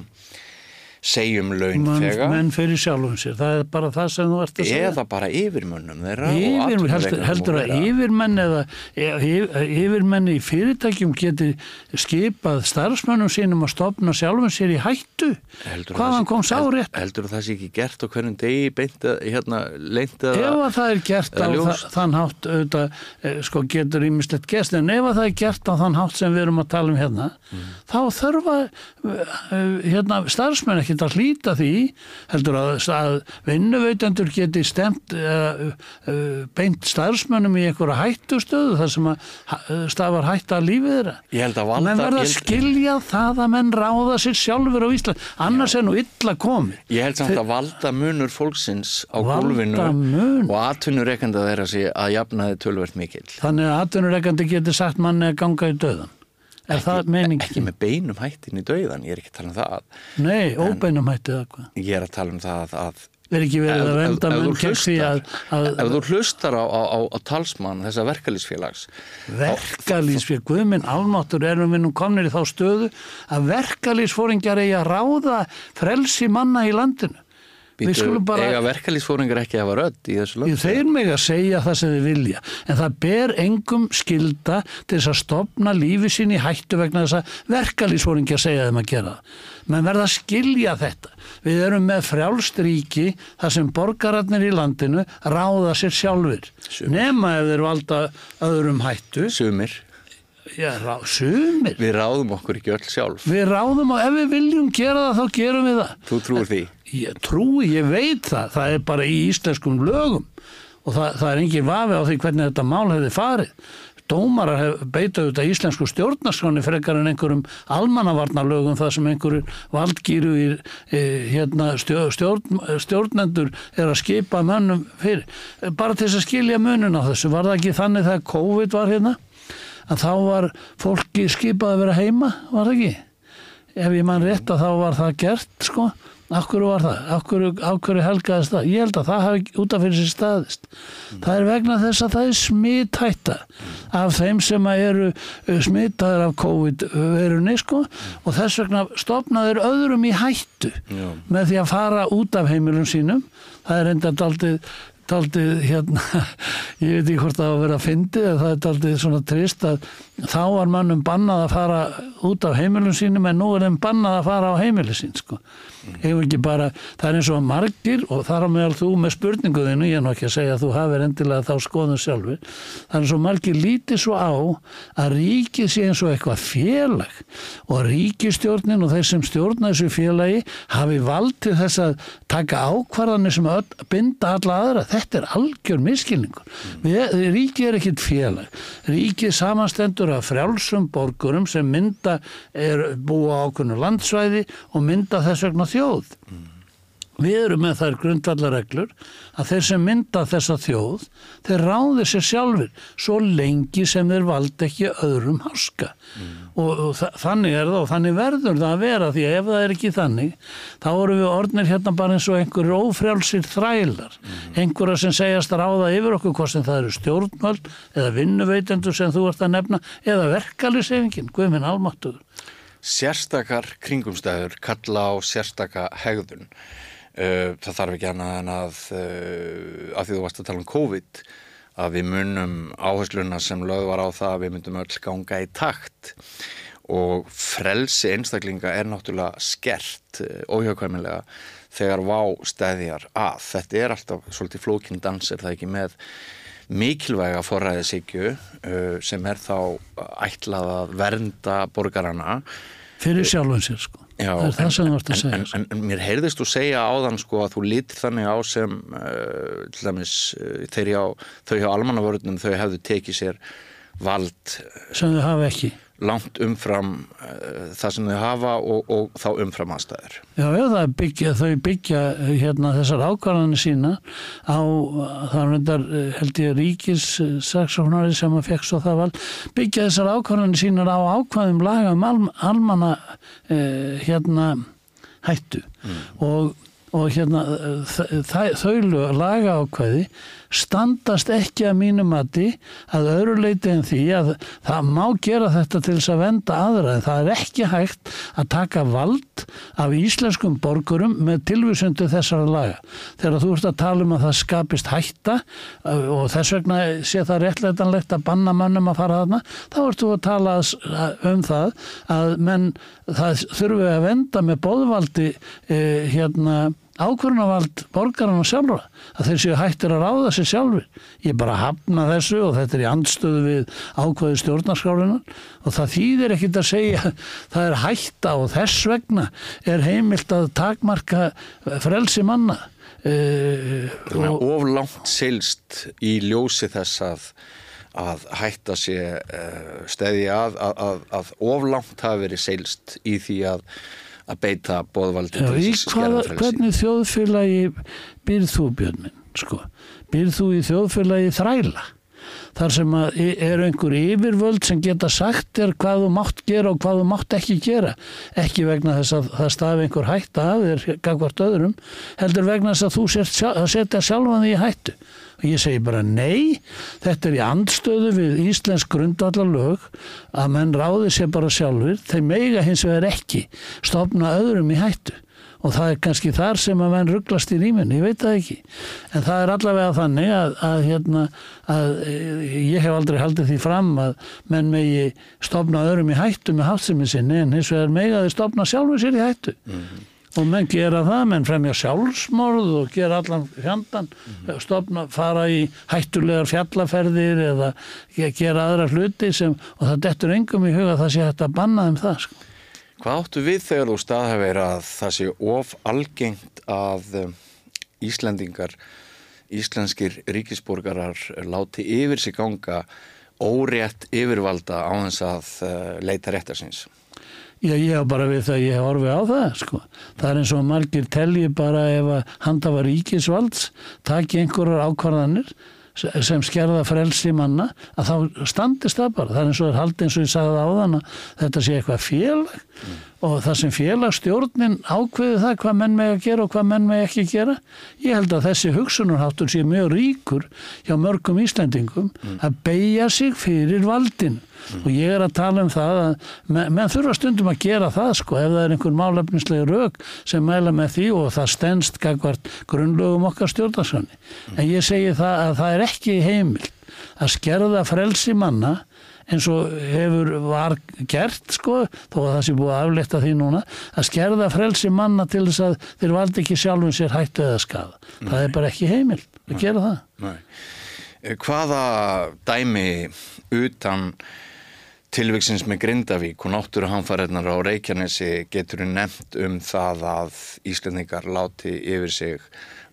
segjum laun þegar menn fyrir sjálfum sér, það er bara það sem þú ert að segja. Eða bara yfirmönnum þeirra Yfir, heldur, heldur að yfirmenn eða yfirmenn í fyrirtækjum geti skipað starfsmönnum sínum að stopna sjálfum sér í hættu. Hvaðan kom sá rétt heldur það sé ekki gert á hverjum degi beint hérna leint ef að það er gert á það, þann hátt auðvitað, eh, sko getur ímislegt gest en ef að það er gert á þann hátt sem við erum að tala um hérna mm. þá þurfa eh, hérna starfsmenn ekkert að hlýta því heldur að, að vinnuveitandur geti stemt uh, uh, beint starfsmönnum í einhverja hættustöðu þar sem að stafar hætta lífið þeirra. Ég held að valda... Menn verða að skilja það að menn ráða sér sjálfur á Ísland, annars Já. er nú illa komið. Ég held samt Þeir... að valda munur fólksins á gólfinu og atvinnureikanda þeirra sé að jafna þið tölvert mikil. Þannig að atvinnureikandi geti sagt manni að ganga í döðan. Er það meiningin? Ekki með beinum hættin í dauðan, ég er ekki að tala um það. Nei, óbeinum hætti eða hvað? Ég er að tala um það að... Verð ekki verið að venda menn kemst því að... Ef þú hlustar á, á, á, á talsmann þessa verkalýsfélags... Verkalýsfélag, guðminn álmáttur erum við nú komnir í þá stöðu að verkalýsfóringjar eigi að ráða frelsi manna í landinu bara... Ega verkalýsfóringar ekki að hafa rödd í þessu lönd? Þeir mig að segja það sem þið vilja, en það ber engum skilda til þess að stopna lífi sín í hættu vegna þess að verkalýsfóringar segja þeim að gera það. Men verða að skilja þetta. Við erum með frjálst ríki þar sem borgararnir í landinu ráða sér sjálfur. Sumir. Nema ef þeir valda öðrum hættu. Sumir. Já, rá, sumir. Við ráðum okkur ekki öll sjálf. Við ráðum og ef við viljum gera það þá gerum við það. Þú trúir því? Ég trúi, ég veit það. Það er bara í íslenskum lögum og það, það er engin vafi á því hvernig þetta mál hefði farið. Dómarar hef beitað auðvitað íslensku stjórnarskráni frekar en einhverjum almannavarnarlögum það sem einhverjum valdgýru í e, hérna, stjórn, stjórnendur er að skipa mönnum fyrir. Bara til þess að skilja munin á þessu. Var það ekki þannig þegar COVID var hérna? að þá var fólki skipað að vera heima, var það ekki? Ef ég mann rétt að þá var það gert, sko. Akkur var það? Akkur, akkur helgaðist það? Ég held að það hafi út af fyrir sér staðist. Mm. Það er vegna þess að það er smittætta af þeim sem eru uh, smittaður af COVID-verunni, sko. Og þess vegna stopnaður öðrum í hættu Já. með því að fara út af heimilum sínum. Það er enda daldið daldið hérna, [laughs] ég veit ekki hvort það var að vera að fyndi eða það er daldið svona trist að þá var mannum bannað að fara út af heimilum sínum en nú er þeim bannað að fara á heimilu sín sko. Mm. Bara, það er eins og margir og þar á meðal þú með spurninguðinu, ég er nú ekki að segja að þú hafið endilega þá skoðum sjálfur, það er eins og margir lítið svo á að ríkið sé eins og eitthvað félag og ríkistjórnin og þeir sem stjórna þessu félagi hafi vald til þess að taka ákvarðanir sem öll, binda alla aðra. Þetta er algjör miskilningur. Mm. Ríkið er ekkit félag. Ríkið samanstendur af frjálsum borgurum sem mynda er búa ákveðnu landsvæði og mynda þess vegna þjóð. Mm. Við erum með þær grundvallarreglur að þeir sem mynda þessa þjóð, þeir ráði sér sjálfur svo lengi sem þeir valdi ekki öðrum háska. Mm. Og, og þannig er það og þannig verður það að vera því að ef það er ekki þannig, þá eru við orðnir hérna bara eins og einhverjir ófrjálsir þrælar. Mm. Einhverja sem segjast að ráða yfir okkur hvort sem það eru stjórnvöld eða vinnuveitendur sem þú ert að nefna eða verkalisefingin, guðminn almáttuður sérstakar kringumstæður kalla á sérstaka hegðun. Uh, það þarf ekki annað en að, uh, að því þú varst að tala um COVID, að við munum áhersluna sem lög var á það að við myndum öll ganga í takt og frelsi einstaklinga er náttúrulega skert, uh, óhjákvæmilega, þegar vá stæðjar að. Þetta er alltaf svolítið flókinn dans, er það ekki með mikilvæga forræðisíkju uh, sem er þá ætlað að vernda borgarana. Fyrir sjálfum sér sko. Já, það er það sem þú vart að segja en, en, en mér heyrðist þú segja á þann sko að þú lítir þannig á sem uh, til dæmis uh, á þau hjá almannavörðunum þau hefðu tekið sér vald sem þau hafa ekki langt umfram uh, það sem þau hafa og, og þá umfram aðstæður. Já, já byggja, þau byggja eh, hérna, þessar ákvarðanir sína á, það reyndar eh, held ég ríkis saksóknari sem að fekk svo það val, byggja þessar ákvarðanir sína á ákvarðum laga um alm, almanna uh, hérna hættu mm. og, og hérna þau laga ákvarði standast ekki að mínum mati að öðru leiti en því að það má gera þetta til þess að venda aðra en það er ekki hægt að taka vald af íslenskum borgurum með tilvísundu þessara laga. Þegar þú ert að tala um að það skapist hætta uh, og þess vegna sé það réttleitanlegt að banna mannum að fara þarna, þá ert þú að tala um það að menn það þurfu að venda með bóðvaldi eh, hérna ákvörnavald borgarna sjálfra að þeir séu hættir að ráða sér sjálfur ég bara hafna þessu og þetta er í andstöðu við ákvöðu stjórnarskálunar og það þýðir ekkit að segja [laughs] það er hætta og þess vegna er heimilt að takmarka frelsi manna. Uh, Oflangt seilst í ljósi þess að að hætta sé uh, stæði að, að, að, að oflangt hafi verið seilst í því að að beita bóðvaldi að skjara frelsi. Hvernig þjóðfélagi byrð þú Björnminn? Sko? Byrð þú í þjóðfélagi þræla? Þar sem er einhver yfirvöld sem geta sagt þér hvað þú mátt gera og hvað þú mátt ekki gera. Ekki vegna þess að það stafi einhver hætta af þér gagvart öðrum, heldur vegna þess að þú setja sjálfan því í hættu og ég segi bara nei, þetta er í andstöðu við Íslensk grundvallarlög að menn ráði sér bara sjálfur, þeir meiga hins vegar ekki stopna öðrum í hættu. Og það er kannski þar sem að menn rugglast í rýmin, ég veit það ekki. En það er allavega þannig að, að, hérna, að ég hef aldrei haldið því fram að menn megi stopna öðrum í hættu með háttsemi sinni en hins vegar megaði stopna sjálfur sér í hættu. Mm -hmm. Og menn gera það, menn fremja sjálfsmorð og gera allan fjandan mm -hmm. stopna, fara í hættulegar fjallaferðir eða gera aðra hluti sem, og það dettur engum í huga það sé hægt að banna um það sko Hvað áttu við þegar þú staðhefir að það sé of algengt að um, Íslandingar, íslenskir ríkisborgarar láti yfir sig ganga órétt yfirvalda á þess að uh, leita réttarsins? Já, ég hef bara við það, ég hef orfið á það, sko. Það er eins og margir telji bara ef að handafa ríkisvalds, taki einhverjar ákvarðanir sem skerða frelsi manna að þá standist það bara það er eins og er haldið eins og ég sagði á þann að þetta sé eitthvað félag mm. og það sem félagstjórnin ákveði það hvað menn með að gera og hvað menn með ekki gera ég held að þessi hugsunarháttur sé mjög ríkur hjá mörgum Íslandingum mm. að beigja sig fyrir valdin mm. og ég er að tala um það að menn, menn þurfa stundum að gera það sko ef það er einhver málefnislega rauk sem mæla með því og það stendst gagvart grunnlögum okkar stjórnarsanni mm. en ég segi það að það er ekki heimilt að skerða frelsi manna eins og hefur var gert sko, þó að það sé búið að afletta því núna, að skerða frelsi manna til þess að þeir valdi ekki sjálfum sér hættu eða skada. Nei. Það er bara ekki heimilt að Nei. gera það. Nei. Eh, hvaða dæmi utan tilviksins með Grindavík og náttúruhanfæriðnar á Reykjanesi getur nefnt um það að Íslandingar láti yfir sig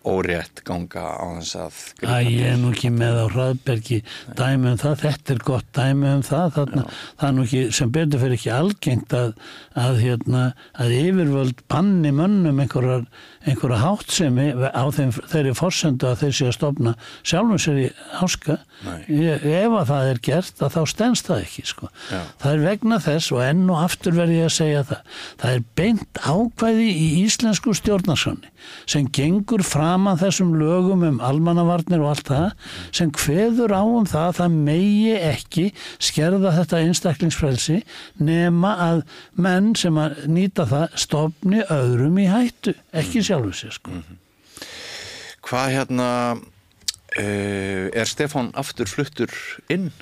órétt ganga á þess að Æ, ég er nú ekki með á hraðbergi dæmi um það, þetta er gott dæmi um það. Þarna, það er nú ekki, sem betur fyrir ekki algengt að, að, hérna, að yfirvöld banni mönnum einhverjar einhverja háttsemi á þeim, þeirri fórsöndu að þeir sé að stopna sjálfum sér í háska. Ef að það er gert að þá stennst það ekki sko. það er vegna þess og enn og aftur verði ég að segja það það er beint ákvæði í íslensku stjórnarsonni sem gengur fram að þessum lögum um almannavarnir og allt það sem hveður á um það að það megi ekki skerða þetta einstaklingsfrelsi nema að menn sem að nýta það stopni öðrum í hættu ekki sjálf sjálfu sér sko. mm -hmm. Hvað hérna uh, er Stefán aftur fluttur inn?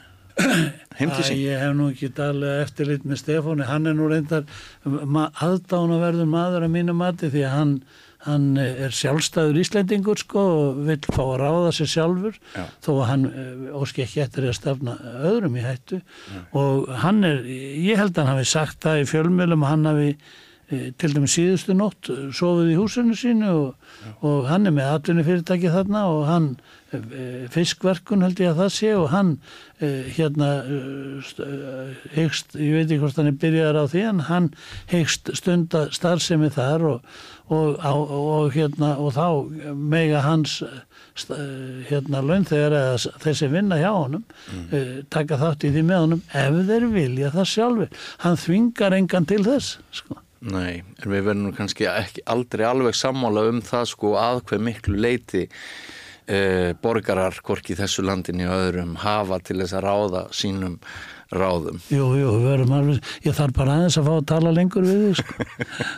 Ég hef nú ekki dalega eftirlit með Stefáni, hann er nú reyndar aðdánaverður maður að mínu mati því að hann, hann er sjálfstæður íslendingur sko og vil fá að ráða sér sjálfur Já. þó að hann eh, óski ekki eftir að stafna öðrum í hættu Já. og hann er, ég held að hann hafi sagt það í fjölmjölum hann hafi til dæmis síðustu nótt eh, sofið í húsinu sínu og, og hann er með atvinni fyrirtæki þarna og hann eh, fiskverkun held ég að það sé og hann hérna hegst, ég veit ekki hvort hann er byrjaðar á því en hann hegst stunda starfsemi þar og, og, og hérna og þá mega hans hérna launþegar eða þeir sem vinna hjá honum mm. taka þátt í því með honum ef þeir vilja það sjálfur hann þvingar engan til þess sko Nei, en við verðum kannski ekki aldrei alveg sammála um það sko að hver miklu leiti eh, borgarar hvorki þessu landinni og öðrum hafa til þess að ráða sínum ráðum. Jú, jú, við verðum alveg, ég þarf bara aðeins að fá að tala lengur við þið sko.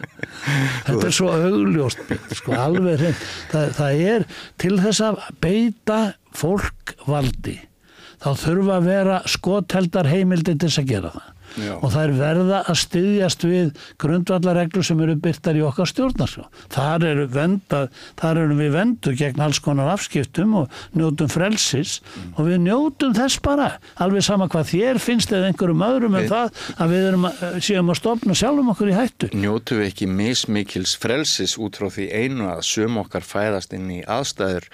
[laughs] Þetta er svo augljóst, sko, alveg hreint. Það, það er til þess að beita fólk valdi. Þá þurfa að vera skotheldar heimildi til þess að gera það. Já. og það er verða að styðjast við grundvallarreglur sem eru byrtar í okkar stjórnarsjó. Þar þar eru við vendu gegn alls konar afskiptum og njótum frelsis mm. og við njótum þess bara alveg sama hvað þér finnst eða einhverjum öðrum en það að við erum að, séum að stopna sjálfum okkur í hættu. Njótu við ekki mismikils frelsis út frá því einu að söm okkar fæðast inn í aðstæður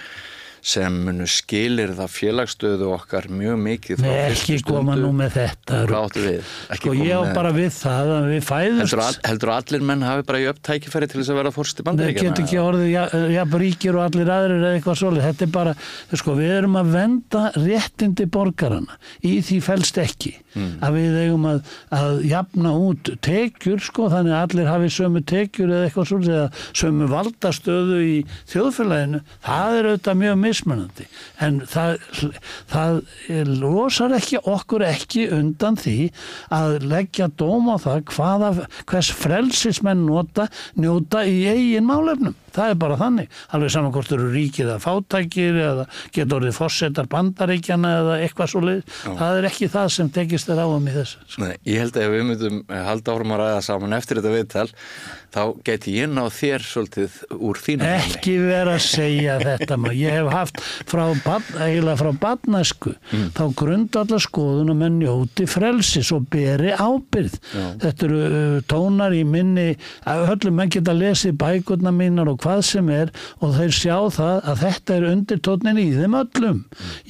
sem munu skilir það félagsstöðu okkar mjög mikið Nei, ekki koma nú með þetta sko ég á bara við það að við fæðumst. Heldur, heldur allir menn hafi bara jöfn tækifæri til þess að vera fórst í bandaríkjana? Það getur ekki orðið jafn ja, ríkir og allir aðrir eða eitthvað svolítið, þetta er bara sko við erum að venda réttindi borgarana í því fælst ekki mm. að við eigum að, að jafna út tekjur sko þannig að allir hafi sömu tekjur eða eitthvað svolítið sömu valdastöðu í þjóðfélaginu. Það er auðvitað mjög mismunandi. En það, það losar ekki okkur ekki undan því að leggja dóm á það hvaða, hvers frelsismenn nota, njóta í eigin málefnum það er bara þannig, alveg saman hvort eru ríkið eða fátækir eða getur orðið fórsetar bandaríkjana eða eitthvað svo leið, það er ekki það sem tekist þér á um í þessu. Nei, ég held að ef við myndum halda árum að ræða saman eftir þetta viðtal þá geti ég náð þér svolítið úr þínu Ekki vera að segja þetta maður. Ég hef haft frá, eiginlega frá badnæsku mm. þá grundallar skoðun og menn njóti frelsis og beri ábyrð. Já. Þetta eru uh, tónar í minni, höllum menn geta lesið bækurna mínar og hvað sem er og þeir sjá það að þetta er undirtónin í þeim öllum.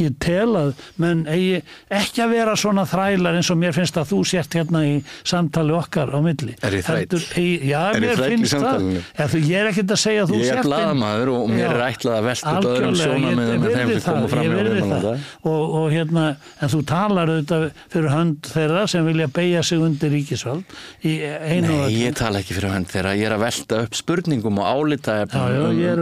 Ég tel að menn eigi ekki að vera svona þrælar eins og mér finnst að þú sért hérna í samtali okkar á milli. Er ég þrætt? Já, mér mér finnst það. Eða, ég er ekkert að segja að þú sért ég er bladamæður og mér er ætlað að velta öðrum sjónamöðum með þeim sem koma fram verði það. og, og hérna en þú talar auðvitað fyrir hönd þeirra sem vilja beigja sig undir ríkisvald Nei, ég tala ekki fyrir hönd þeirra. Ég er að velta upp spurningum og álita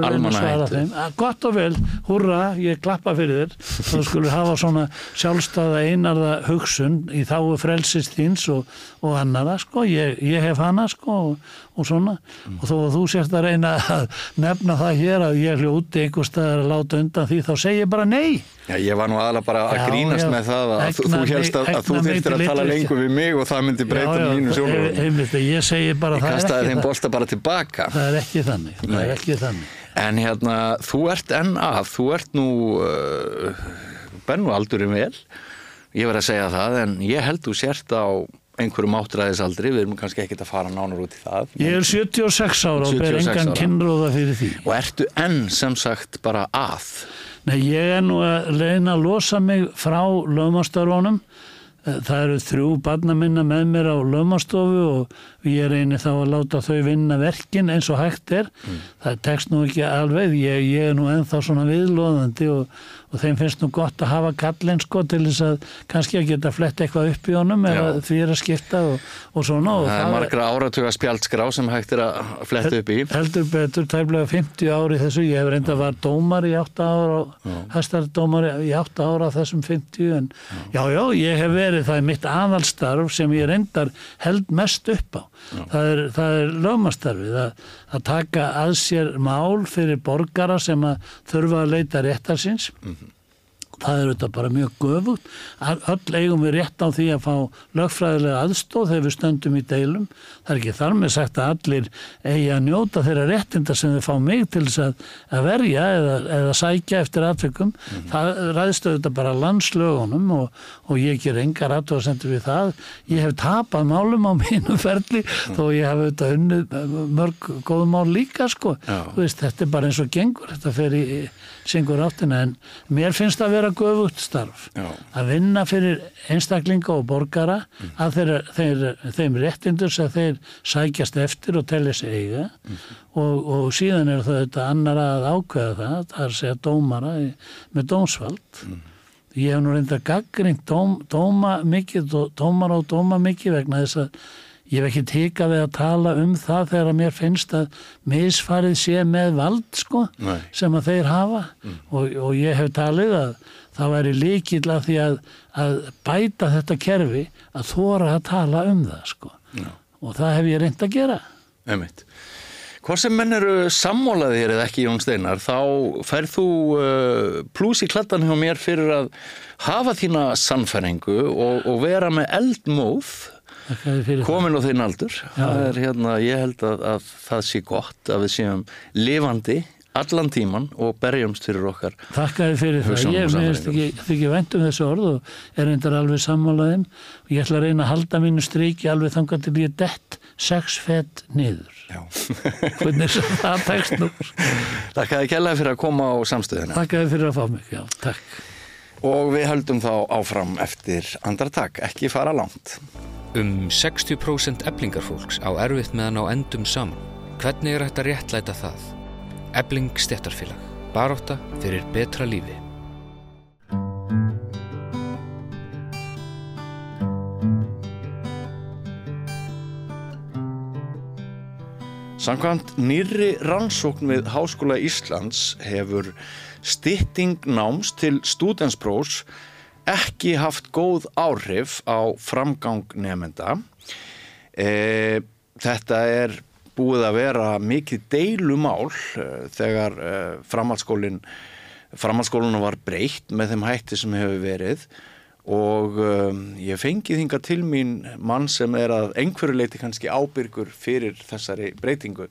um almanahættu Gott og vel, hurra, ég klappa fyrir þér. Þá [laughs] skulur hafa svona sjálfstæða einarða hugsun í þáu frelsist þíns og, og annara sko, ég, ég hef hana sko og, og svona. Mm. og þó að þú sérst að reyna að nefna það hér að ég hljóti einhver staðar að láta undan því þá segir ég bara nei. Já, ég var nú aðalega bara að já, grínast já, með það að egna, þú helst að, að þú þurftir að tala lengur við mig og það myndi breyta mínu sjónum einmitt, ég segi bara ég það er ekki það. þeim bolsta bara tilbaka það er ekki þannig, það er ekki þannig. en hérna, þú ert enn að þú ert nú uh, bennu aldurinn vel. Ég verð að segja það, en ég held þú sért á einhverjum áttræðisaldri, við erum kannski ekkert að fara nánar út í það. Ég er 76 ára og ber engan kynróða fyrir því. Og ertu enn sem sagt bara að? Nei, ég er nú að reyna að losa mig frá lögmástarvónum. Það eru þrjú barna minna með mér á lögmástofu og ég reynir þá að láta þau vinna verkin eins og hægt er. Mm. Það tekst nú ekki alveg, ég, ég er nú ennþá svona viðlóðandi og og þeim finnst nú gott að hafa kallin sko til þess að kannski að geta flett eitthvað upp í honum eða því er að skipta og, og svona. Og það er margra áratuga spjaldskrá sem hægt er að fletta upp í. Heldur betur, tæmlega 50 ári þessu. Ég hef reynda var dómar í 8 ára hæstardómar í 8 ára þessum 50 en já. já já, ég hef verið það er mitt aðalstarf sem ég reyndar held mest upp á. Það er, er lögmastarfið að, að taka að sér mál fyrir borgara sem að þurfa að leita réttarsins mm það er auðvitað bara mjög göfugt. Öll eigum við rétt á því að fá lögfræðilega aðstóð þegar við stöndum í deilum það er ekki þar með sagt að allir eigi að njóta þeirra réttinda sem þau fá mig til þess að, að verja eða, eða sækja eftir aðtökum mm -hmm. það ræðst auðvitað bara landslögunum og, og ég ger engar aðtöðasendur við það ég hef tapað málum á [laughs] mínu ferli mm. þó ég hef auðvitað unnið mörg góð mál líka sko veist, þetta er bara eins og gengur þetta fer í syngur áttina en mér finnst að vera göfugt starf Já. að vinna fyrir einstaklinga og borgara mm. að þeir, þeir, þeim réttindur sem þeir sækjast eftir og telli sig eiga mm. og, og síðan er það þetta annar að ákveða það það er að segja dómara með dómsvald mm. ég hef nú reynda gaggringt dóm, dóma mikið dómara og dóma mikið vegna þess að Ég hef ekki tekað við að tala um það þegar mér finnst að misfarið sé með vald sko Nei. sem að þeir hafa mm. og, og ég hef talið að það væri líkil að því að, að bæta þetta kerfi að þóra að tala um það sko. Og það hef ég reynd að gera. Emitt. Hvað sem menn eru sammólaðir eða ekki Jón Steinar þá færð þú uh, plús í kladdan hjá mér fyrir að hafa þína sannfæringu og, og vera með eldmóð komin á þinn aldur er, hérna, ég held að, að það sé gott að við séum lifandi allan tíman og berjumst fyrir okkar Þakka þið fyrir það, ég meðist ekki, ekki vendum þessu orð og er reyndar alveg sammálaðum og ég ætla að reyna að halda mínu stryki alveg þangar til ég dett sex fett niður. [laughs] Hvernig það tekst nú. Þakka þið kellaði fyrir að koma á samstöðina Þakka þið fyrir að fá mig, já, takk. Og við höldum þá áfram eftir andra takk, ekki fara langt. Um 60% eblingarfólks á erfitt meðan á endum saman. Hvernig er þetta réttlæta það? Ebling stettarfélag. Baróta fyrir betra lífi. Samkvæmt nýri rannsókn við Háskóla Íslands hefur stytting náms til stúdensprós ekki haft góð áhrif á framgang nefnda. E, þetta er búið að vera mikið deilumál e, þegar e, framhaldsskólinn framhaldsskólinu var breytt með þeim hætti sem hefur verið og um, ég fengi þinga til mín mann sem er að einhverju leiti kannski ábyrgur fyrir þessari breytingu.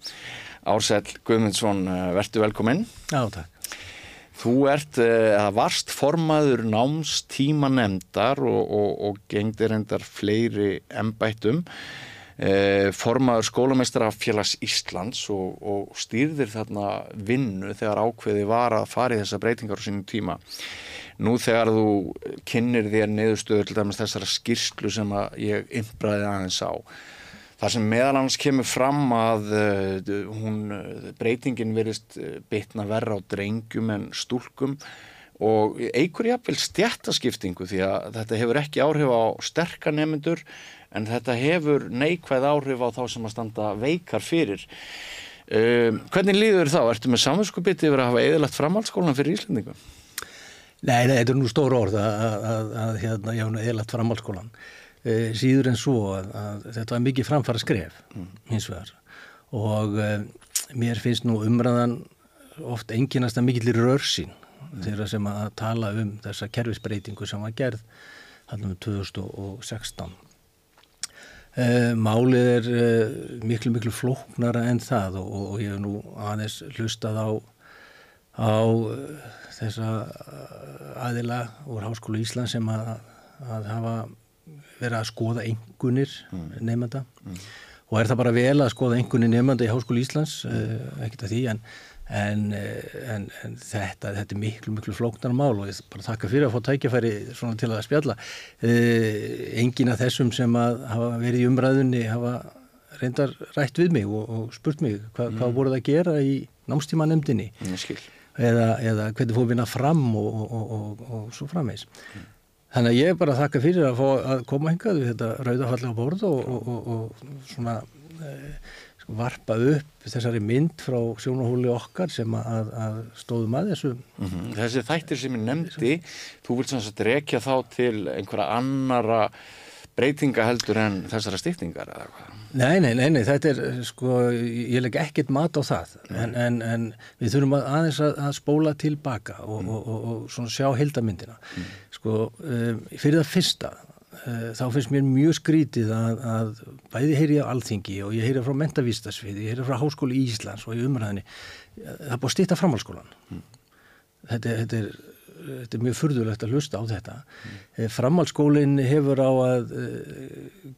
Ársæl Guðmundsson, verðtu velkominn. Já, takk. Þú ert, eða varst formaður námstíma nefndar og, og, og gengdir endar fleiri embættum, eh, formaður skólameistra félags Íslands og, og stýrðir þarna vinnu þegar ákveði var að fara í þessa breytingar á sínum tíma. Nú þegar þú kynir þér niðurstöður til dæmis þessara skýrslu sem ég innbræði aðeins á, Það sem meðal hans kemur fram að uh, hún, breytingin verist bitna verra á drengjum en stúlkum og eigur jafnvel stjættaskiptingu því að þetta hefur ekki áhrif á sterkar nefnendur en þetta hefur neikvæð áhrif á þá sem að standa veikar fyrir. Uh, hvernig líður þá? Ertu með samvinskupiti yfir að hafa eðalagt framhaldsskólan fyrir Íslandingum? Nei, nei, þetta er nú stór orð að, að, að, að hérna, hafa eðalagt framhaldsskólan. E, síður en svo að, að þetta var mikið framfara skref mm. hins vegar og e, mér finnst nú umræðan oft enginast að mikill í rörsín mm. Þeirra sem að tala um þessa kerfisbreytingu sem var gerð hann um 2016 e, Málið er e, miklu miklu flóknara en það og, og ég hef nú aðeins hlustað á á þessa aðila úr Háskólu Ísland sem að, að hafa vera að skoða engunir mm. nefnda mm. og er það bara vel að skoða engunir nefnda í Háskóli Íslands uh, ekkert af því en, en, eh, en, en þetta, þetta er miklu miklu flóknar mál og ég bara þakka fyrir að fá tækjafæri svona til að spjalla uh, engin af þessum sem að hafa verið í umræðunni hafa reyndar rætt við mig og, og spurt mig hva, mm. hvað voruð að gera í námstíma nefndinni eða, eða hvernig fór vinna fram og, og, og svo framvegs mm. Þannig að ég bara þakka fyrir að að koma hingað við þetta rauðafallega bórð og, og, og, og svona e, varpa upp þessari mynd frá sjónahóli okkar sem að, að stóðum að þessu. Mm -hmm. Þessi þættir sem ég nefndi, þú vilt sanns að rekja þá til einhverja annara breytinga heldur en þessara stiftingar eða hvað? Nei, nei, nei, nei, þetta er, sko, ég legg ekkert mat á það, en, en, en við þurfum að aðeins að, að spóla tilbaka og, mm. og, og, og svona sjá heldamyndina. Mm. Sko, um, fyrir það fyrsta, þá finnst mér mjög skrítið að, að bæði heyri á alþingi og ég heyri frá mentavístasviði, ég heyri frá Háskóli Íslands og í umræðinni, það er búið að stýta framhalskólan. Mm. Þetta, þetta er þetta er mjög furðulegt að hlusta á þetta mm. framhaldsskólinn hefur á að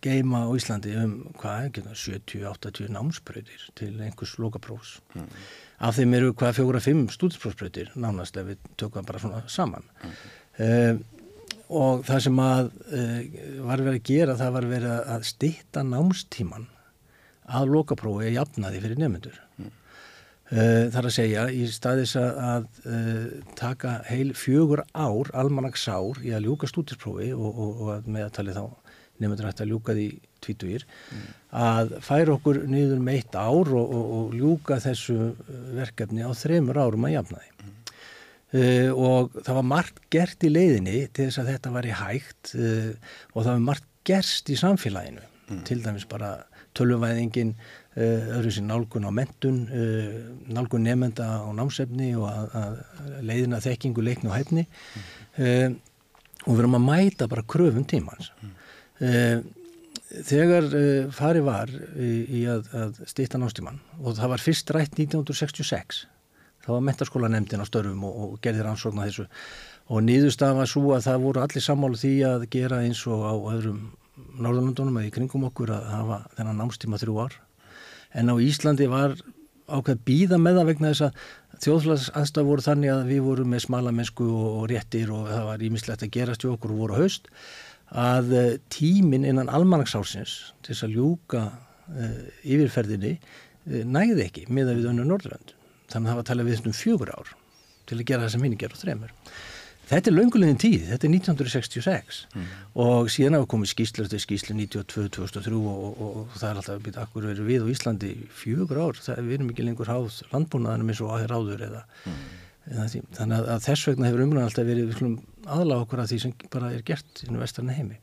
geima á Íslandi um hvað, 70-80 námspröytir til einhvers lokaprófs mm. af þeim eru hvað fjóra-fimm stúdinsprófspröytir nánast ef við tökum bara svona saman mm. Og það sem að uh, var verið að gera það var verið að stitta námstíman að lokaprófi er jafnaði fyrir nefnendur Uh, þar að segja í staðis að, að uh, taka heil fjögur ár, almanagsár í að ljúka stúdisprófi og, og, og meðaltalið þá nefndur hægt að ljúka því tvítugir mm. að færa okkur niður með eitt ár og, og ljúka þessu verkefni á þremur árum að jafna því. Mm. Uh, og það var margt gert í leiðinni til þess að þetta var í hægt og það var margt gerst í samfélaginu, mm. til dæmis bara tölvuvæðingin Eh, öðru sér nálgun á mentun, nálgun nefnda á námsefni og að, að leiðina þekkingu, leikni og hæfni mm. og við erum að mæta bara kröfum tímans. Mm. Þegar farið var í, í að, að stýta námstíman og það var fyrst rætt 1966, það var mentarskólanemndin á störfum og, og gerðir ansókn að þessu. Og nýðustaf var svo að það voru allir sammálu því að gera eins og á öðrum Norðurlandunum eða í kringum okkur að hafa þennan námstíma þrjú ár. En á Íslandi var ákveð býða með það vegna þess að þjóðfélagsaðstaf voru þannig að við vorum með smala mennsku og réttir og það var ímislegt að gerast við okkur og voru haust að eh, tímin innan almannagsálsins til þess að ljúka uh, yfirferðinni uh, næði ekki miða við önnu Norðurland þannig að það var að tala við um fjögur ár til að gera það sem hinn ger á þremur Þetta er löngulegin tíð, þetta er 1966 mm. og síðan hafa komið skýslu eftir skýslu 92-2003 og, og, og, og það er alltaf að byrja akkur verið við á Íslandi fjögur ár, það, við erum ekki lengur háð landbúnaðanum eins og aðeir áður eða, mm. eða þannig að, að þess vegna hefur umræðan alltaf verið aðláð okkur að því sem bara er gert í vestarna heimi.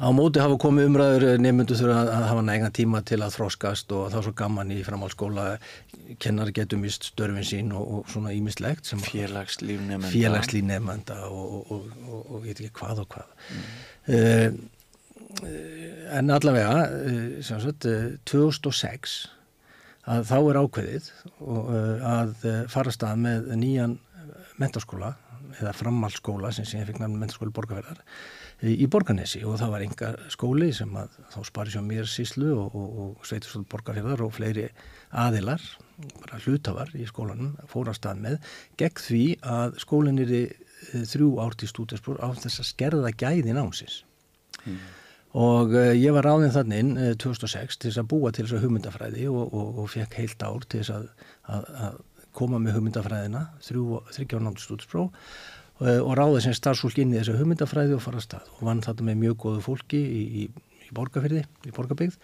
Á móti hafa komið umræður eh, nefnundu þurfa að hafa nægna tíma til að þróskast og það er svo gaman í framhaldsskóla kennar getum vist störfin sín og, og svona ímislegt Félagslíf nefnda Félagslíf nefnda og, og, og ég veit ekki hvað og hvað. Mm. uh, En allavega uh, sagt, uh, 2006 að þá er ákveðið að fara stað með nýjan mentarskóla eða framhaldsskóla sem sé fikk nefnum mentarskóli borgarferðar í Borganesi og það var enga skóli sem að þá spari svo mér síslu og, og, og sveitisvöld borgarfjörðar og fleiri aðilar, bara hlutafar í skólanum fóra stað með gegn því að skólinn er eh, þrjú árt í stúdinspróf á þess að skerða gæði námsins mm. og uh, ég var ráðinn þannig inn uh, 2006 til þess að búa til þess að hugmyndafræði og, og fekk heilt ár til þess að, að, að koma með hugmyndafræðina þrjú, þryggjáðan átt í stúdinspróf Eh, og ráði sem starfsfólk inn í þessu hugmyndafræði og fara að stað og vann þetta með mjög góðu fólki í, í, í borgarfyrði, í borgarbygð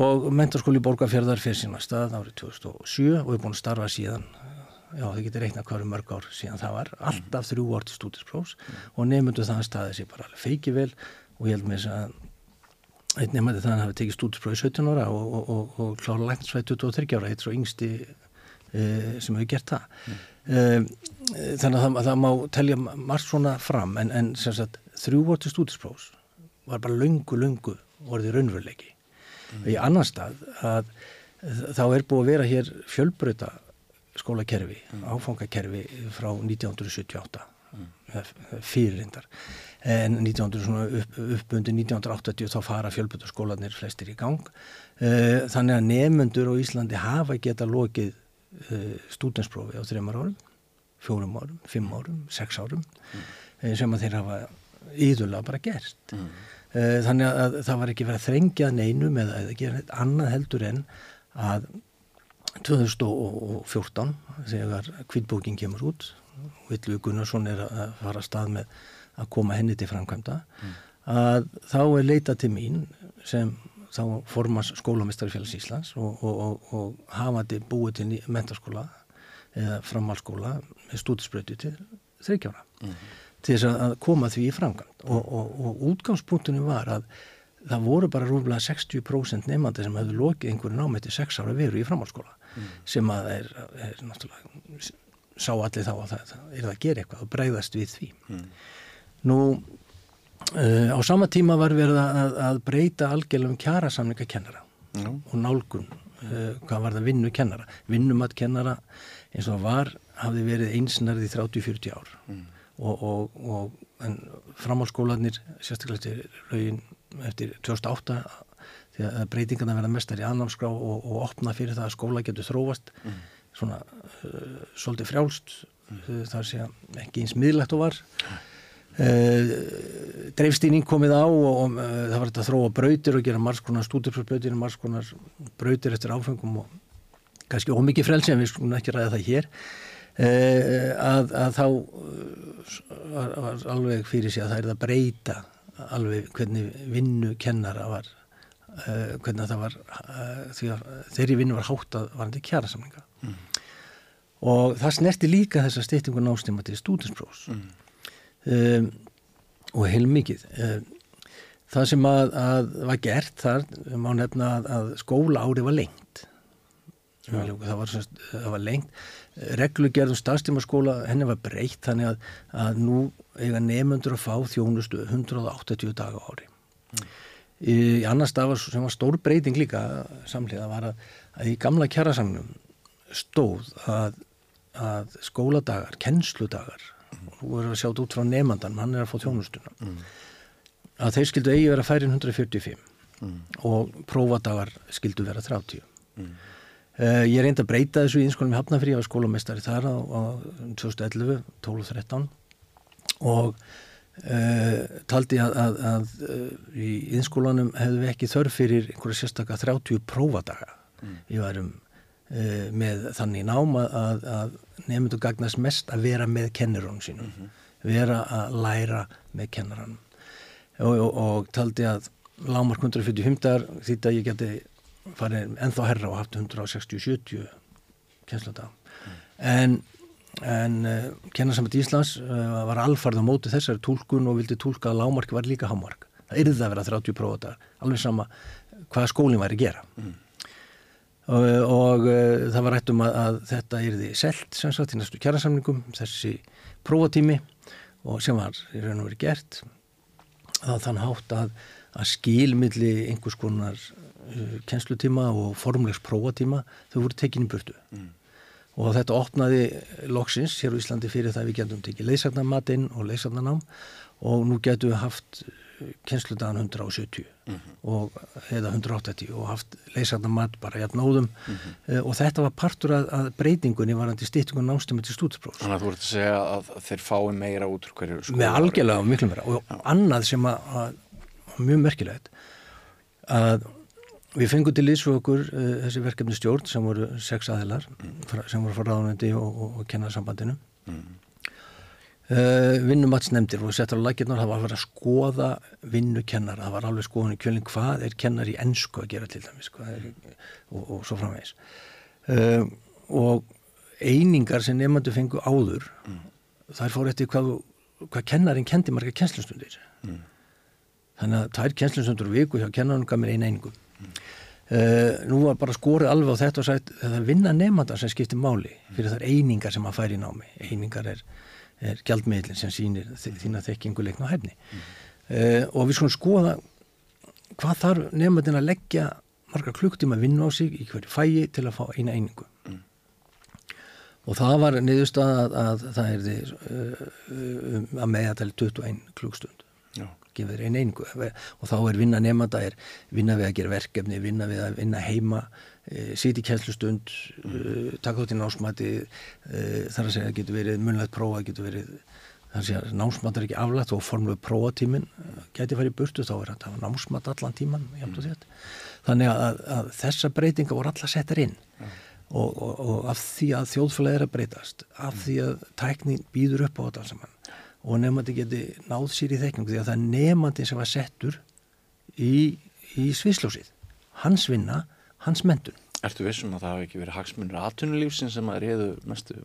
og mentarskóli í borgarfjörðar fyrir sína stað árið 2007 og er búin að starfa síðan já þið getur reiknað hverju mörg ár síðan það var alltaf þrjú ár til stúdisprófs mm. og nefndu það að staði sér bara alveg feiki vel og ég held með þess að einn nefnandi þannig að hefði tekið stúdisprófi 17 ára og, og, og, og klára læknisvæði 23 ára, eitt svo yngsti e, sem hefur gert það mm. Ehm, þannig að það, að það má telja margt svona fram en, en sagt, þrjú vorti stúdisprófs var bara lungu, lungu orðið raunveruleiki mm. í annan stað að þá er búið að vera hér fjölbröta skólakerfi, mm. áfangakerfi frá 1978 mm. fyririndar en 1900 upp, uppundi 1980 þá fara fjölbröta skólanir flestir í gang ehm, þannig að nefnendur á Íslandi hafa geta lokið uh, stúdensprófi á þreymar árum, fjórum árum, fimm árum, sex árum mm. uh, sem að þeir hafa íðurlega bara gert. Mm. Uh, þannig að það var ekki verið að þrengja neinum eða, eða gera eitthvað annað heldur en að 2014 þegar kvítbókin kemur út Villu Gunnarsson er að fara að stað með að koma henni til framkvæmda mm. að þá er leita til mín sem þá formast skólamestarfélags Íslands og, og, og, og hafandi búið til mentarskóla eða framhalskóla með stúdisbröyti til þryggjára mm -hmm. til þess að koma því í framkvæmt og útgangspunktunum var að það voru bara rúmlega 60% nefnandi sem hefðu lokið einhverju námið til 6 ára veru í framhalskóla mm. sem að er, er náttúrulega sá allir þá að það, er að gera eitthvað og breyðast við því mm. nú Uh, á sama tíma var verið að, að breyta algjörlega um kjara samninga kennara mm. og nálgun uh, hvað var það vinnu kennara vinnumat kennara eins og var hafði verið einsnarði 30-40 ár mm. og, og, og framhálskólanir sérstaklega til raugin eftir 2008 því að breytingarna verða mestar í annámskrá og, og opna fyrir það að skóla getur þróast mm. svona uh, svolítið frjálst þar sé ekki eins miðlegt og var Uh, dreifstýning komið á og, og uh, það var þetta að þróa brautir og gera margskonar stúdurpröfbrautir margskonar brautir eftir áfengum og kannski ómikið frelsi en við skulum ekki ræða það hér. Uh, að, að þá var, var alveg fyrir sig að það er að breyta alveg hvernig vinnu kennara var hvernig það var því að þeirri vinnu var hátt að varandi kjara samlinga mm. og það snerti líka þessa styrtingu nástíma til stúdinsprófs mm um, og heilmikið. Um, það sem að, að var gert þar má nefna að, að skóla ári var lengt. Það var, það var lengt. Reglugerðum stafstímaskóla henni var breytt þannig að, að nú eiga nefnundur að fá þjónustu 180 daga ári. Mm. í, í annar stað sem var stór breyting líka samlega var að, að í gamla kjærasangnum stóð að, að skóladagar, kennsludagar þú verður að sjátt út frá nefnandan hann er að fá þjónustuna mm. að þeir skildu eigi vera færin 145 mm. og prófadagar skildu vera 30 mm. uh, ég reyndi að breyta þessu í einskólum í Hafnafrí á skólamestari þar á, á 2011 12-13 og uh, taldi að, að, að uh, í einskólanum hefðu við ekki þörf fyrir einhverja sérstakka 30 prófadaga mm. ég var um með þannig nám að, að nefndu gagnast mest að vera með kennirónum sínum, vera að læra með kennaranum. Og, og, og taldi að lámark 145 þýtti að ég geti farið ennþá herra og haft 160-70 kjensludag en, en uh, kennarsamönd Íslands uh, var alfarð á móti þessari tólkun og vildi tólka að lámarki var líka hámark. Það yrði að vera 30 prófatar alveg sama hvað skólinn væri að gera. Mm. Og, og uh, það var rætt um að, að þetta yrði selt sem sagt í næstu kjærasamningum þessi prófatími og sem var í raun og verið gert að þann hátt að, að skilmiðli einhvers konar uh, kennslutíma og formlegs prófatíma þau voru tekinni burtu mm. og þetta opnaði loksins hér á Íslandi fyrir það við getum tekið leysagnarmatinn og leysagnarnám og nú getum við haft kennsludagan 170 mm -hmm. og, eða 180 og haft leysagnarmat bara jæfn áðum mm -hmm. uh, og þetta var partur að, að breytingunni varandi stýttingun námstömi til stúdsprófs Þannig að þú ert að segja að þeir fái meira út úr hverju skóla Með algjörlega miklu meira og Já. annað sem að, að mjög merkilegt að við fengum til ísfu okkur uh, þessi verkefni stjórn sem voru sex aðilar mm. sem voru frá ráðunendi og, og, og kennasambandinu uh, vinnumatsnefndir og settar á lakirnar, það var að vera að skoða vinnukennar, það var alveg skoðan í kjölinn hvað er kennar í ennsku að gera til dæmis er, og, og svo framvegis uh, og einingar sem nefndu fengu áður mm. þær fór eftir hvað, hvað kennarin kendi marga kennslustundir mm. þannig að það er kennslustundur viku hjá kennarinn gaf mér einu einingum mm. uh, nú var bara skorið alveg á þetta og sagt að það vinna nefnda sem skiptir máli fyrir þar einingar sem að færi í námi einingar er, er gjaldmiðlinn sem sýnir þína þekkingu leikn og hefni uh, og við skulum skoða hvað þarf nefndin að leggja marga klukktíma að vinna á sig í hverju fæi til að fá eina einingu. Og það var niðurstað að, að það er uh, um, að meðatæli 21 klukkstund gefur einn einingu. Og þá er vinna nefnda er vinna við að gera verkefni vinna við að vinna heima e, sýti kjænslustund mm. e, taka út í násmati e, þar að segja getur verið munlegt prófa getur verið þar að segja násmat er ekki aflægt og formluð prófatímin getur farið burtu þá er þetta násmat allan tíman mm. þannig að, að þessa breytinga voru alla settar inn mm. og, og, og af því að þjóðfælega er að breytast af mm. því að tæknin býður upp á þetta saman og nefnandi geti náð sér í þekkingu því að það er nefnandi sem var settur í, í svisljósið hans vinna, hans mentun Ertu vissum að það hafi ekki verið hagsmunir aðtunulífsins sem að reyðu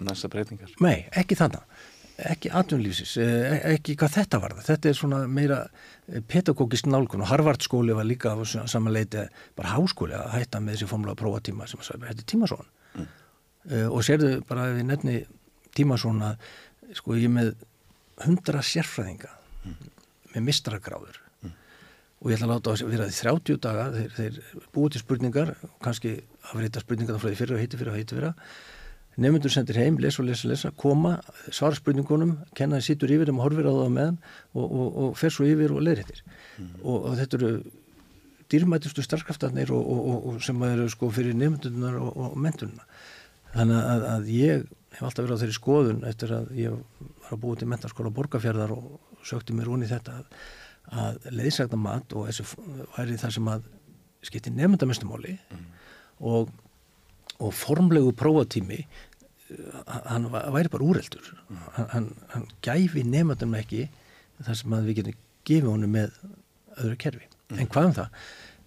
næsta breytingar? Nei, ekki þannig ekki aðtunulífsins, e, ekki hvað þetta var þetta er svona meira pedagógisk nálgun og Harvard skóli var líka samanleiti bara háskóli að hætta með þessi fórmlega prófatíma sem að þetta er tímasón mm. uh, og sérðu bara ef við nefni tímasón að sko ég með hundra sérfræðinga mm. með mistragráður. Og ég ætla að láta að vera því 30 daga þeir, þeir búið til spurningar og kannski afrita spurningar þá frá því fyrir og heiti fyrir og heiti fyrir nefnundur sendir heim, lesa og lesa, lesa koma, svara spurningunum kennaði sittur yfir um og horfir á það meðan og, og, og fer svo yfir og leðrættir mm. og, og þetta eru dýrmætustu starfkraftarnir og sem eru sko fyrir nefnundunar og mentununa þannig að, að ég hef alltaf verið á þeirri skoðun eftir að ég var að búið til mentarskóla borgarfjörðar og sökti mér unni þetta að, að leiðsagna mat og þessu væri það sem að skipti nefndamestumáli mm. og, og formlegu prófatími hann væri bara úreldur mm. hann, hann gæfi nefndum ekki þar sem að við getum gefið honum með öðru kerfi mm. en hvað um það?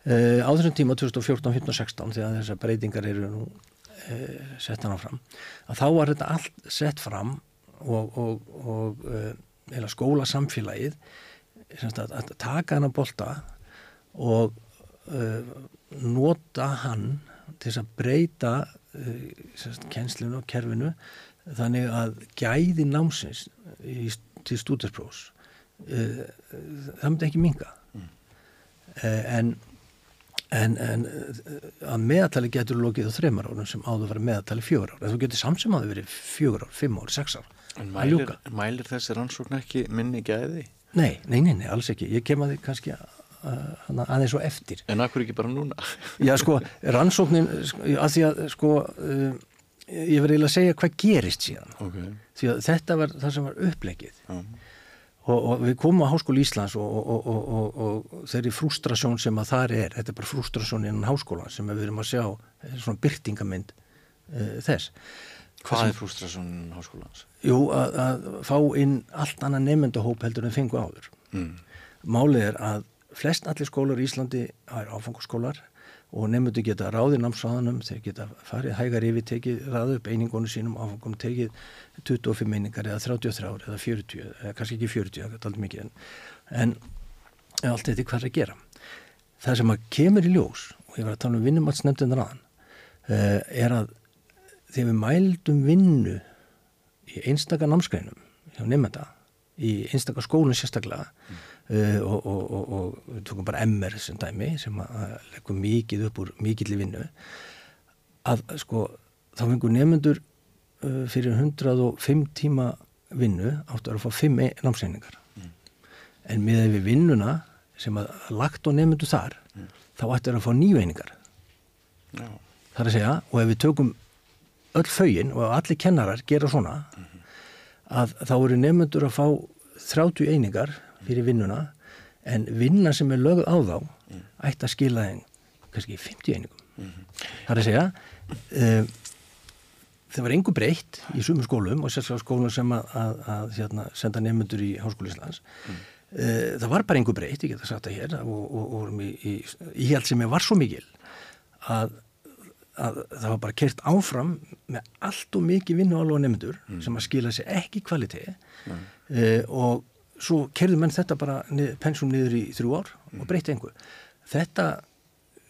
Uh, á þessum tíma 2014, 15 og 16 þegar þessar breytingar eru nú uh, sett hann fram að þá var þetta allt sett fram og, og, og uh, skóla samfélagið að, að taka hann að bolta og uh, nota hann til að breyta uh, kjenslinu og kerfinu þannig að gæði námsins í, til stúdarsprófs það myndi ekki minga mm. en En, en að meðatali getur lokið á þreymar árum sem áður var meðatali fjögur ár. Þú getur samsum að það verið fjögur ár, fimm ár, sex ár. En mælir, mælir þessi rannsókn ekki minni gæði? Nei, nei, nei, nei, alls ekki. Ég kem að því kannski að, aðeins og eftir. En akkur ekki bara núna? [laughs] Já, sko, rannsóknin, að því að, sko, uh, ég verði að segja hvað gerist síðan. Okay. Því að þetta var það sem var upplegið. Já. Og, og við komum á Háskóli Íslands og, og, og þeirri frustrasjón sem að þar er, þetta er bara frustrasjón innan háskóla sem við erum að sjá, er svona byrtingamind uh, þess. Hvað er frústrasjónin háskólans? Jú, að, að fá inn allt annað nefndahóp heldur en fengu áður. Mm. Málið er að flest allir skólar í Íslandi er áfangaskólar og nefndu geta ráðið námsraðanum, þeir geta farið hægar yfir, tekið ráðu upp einingunum sínum, áfangum tekið 25 einingar eða 33 eða 40, eða kannski ekki 40, það er alveg mikið en, en allt þetta er hvað er að gera. Það sem að kemur í ljós, og ég var að tala um vinnumatsnefndin ráðan, eh, er að þegar við mældum vinnu í einstaka námskreinum hjá nefnda, í einstaka skólinn sérstaklega mm. uh, og, og, og, og við tókum bara MR sem dæmi sem að leggja mikið upp úr mikill í vinnu að sko þá fengur nefnendur uh, fyrir 105 tíma vinnu áttu að fá 5 e- námsreiningar mm. en með við vinnuna sem að lagt á nefnendu þar mm. þá ættu að fá nýveiningar no. þar að segja og ef við tökum öll fögin og allir kennarar gera svona að þá eru nefnendur að fá 30 einingar fyrir vinnuna en vinna sem er lögð á þá ætti að skila þeim kannski 50 einingum. Mm -hmm. Það er að segja uh, það var engu breytt í sumum skólum og sérstaklega skólum sem að, að, að hérna, senda nefnendur í Háskóli Íslands mm. uh, það var bara engu breytt, ég geta sagt það hér og, og, og í, í, í held sem ég var svo mikil að að það var bara kert áfram með allt og mikið vinnu alveg nefndur mm. sem að skila sér ekki kvaliteti mm. uh, og svo kerði menn þetta bara pensum niður í þrjú ár mm. og breyti einhver. Þetta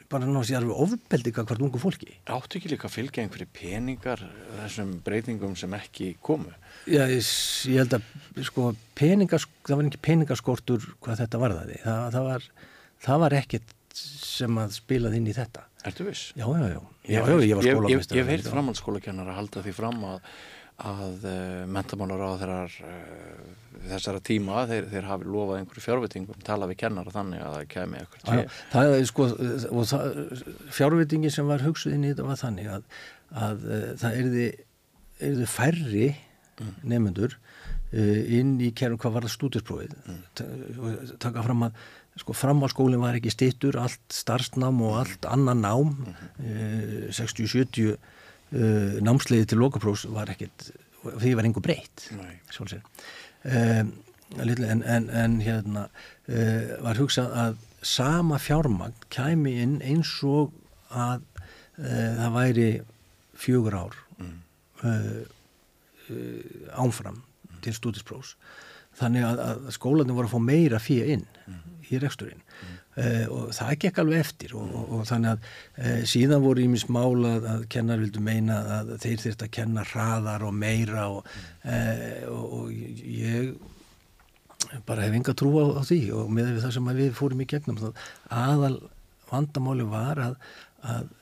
bara náttúrulega alveg ofbeldi hvert ungu fólki. Áttu ekki líka að fylgja einhverju peningar þessum breytingum sem ekki komu? Já, ég, ég held að sko peningas, það var ekki peningaskortur hvað þetta varðaði. Það, það var, það var ekkert sem að spilað inn í þetta. Ertu viss? Já, já, já. já, já ég var skólamestari. Ég hef heilt framhaldsskólakennar að halda því fram að, að uh, eh, mentamálar á þeirrar uh, þessara tíma, þeir, þeir hafi lofað einhverju fjárvitingum, tala við kennara þannig að það kemi eitthvað til. Það er sko, fjárvitingi sem var hugsuð inn í þetta var þannig að, að uh, það erði, erði færri mm. nefnendur inn í kernum hvað var það stúdisprófið mm. taka fram að sko framhalskólinn var ekki stittur allt starfsnám og allt annan nám mm -hmm. 60-70 uh, námsleiði til lokaprós var ekkit, því var einhver breytt um, en, en, en hérna uh, var hugsað að sama fjármagn kæmi inn eins og að uh, það væri fjögur ár mm. ánfram til stúdisprós þannig að, að skólanum voru að fá meira fyrir inn mm í reksturinn mm. uh, og það gekk alveg eftir og, og, og þannig að uh, síðan voru í mins mála að, að kennar vildu meina að þeir þurft að kenna hraðar og meira og, mm. og ég bara hef enga trú á, á því og með það sem við fórum í gegnum aðal vandamáli var að, að,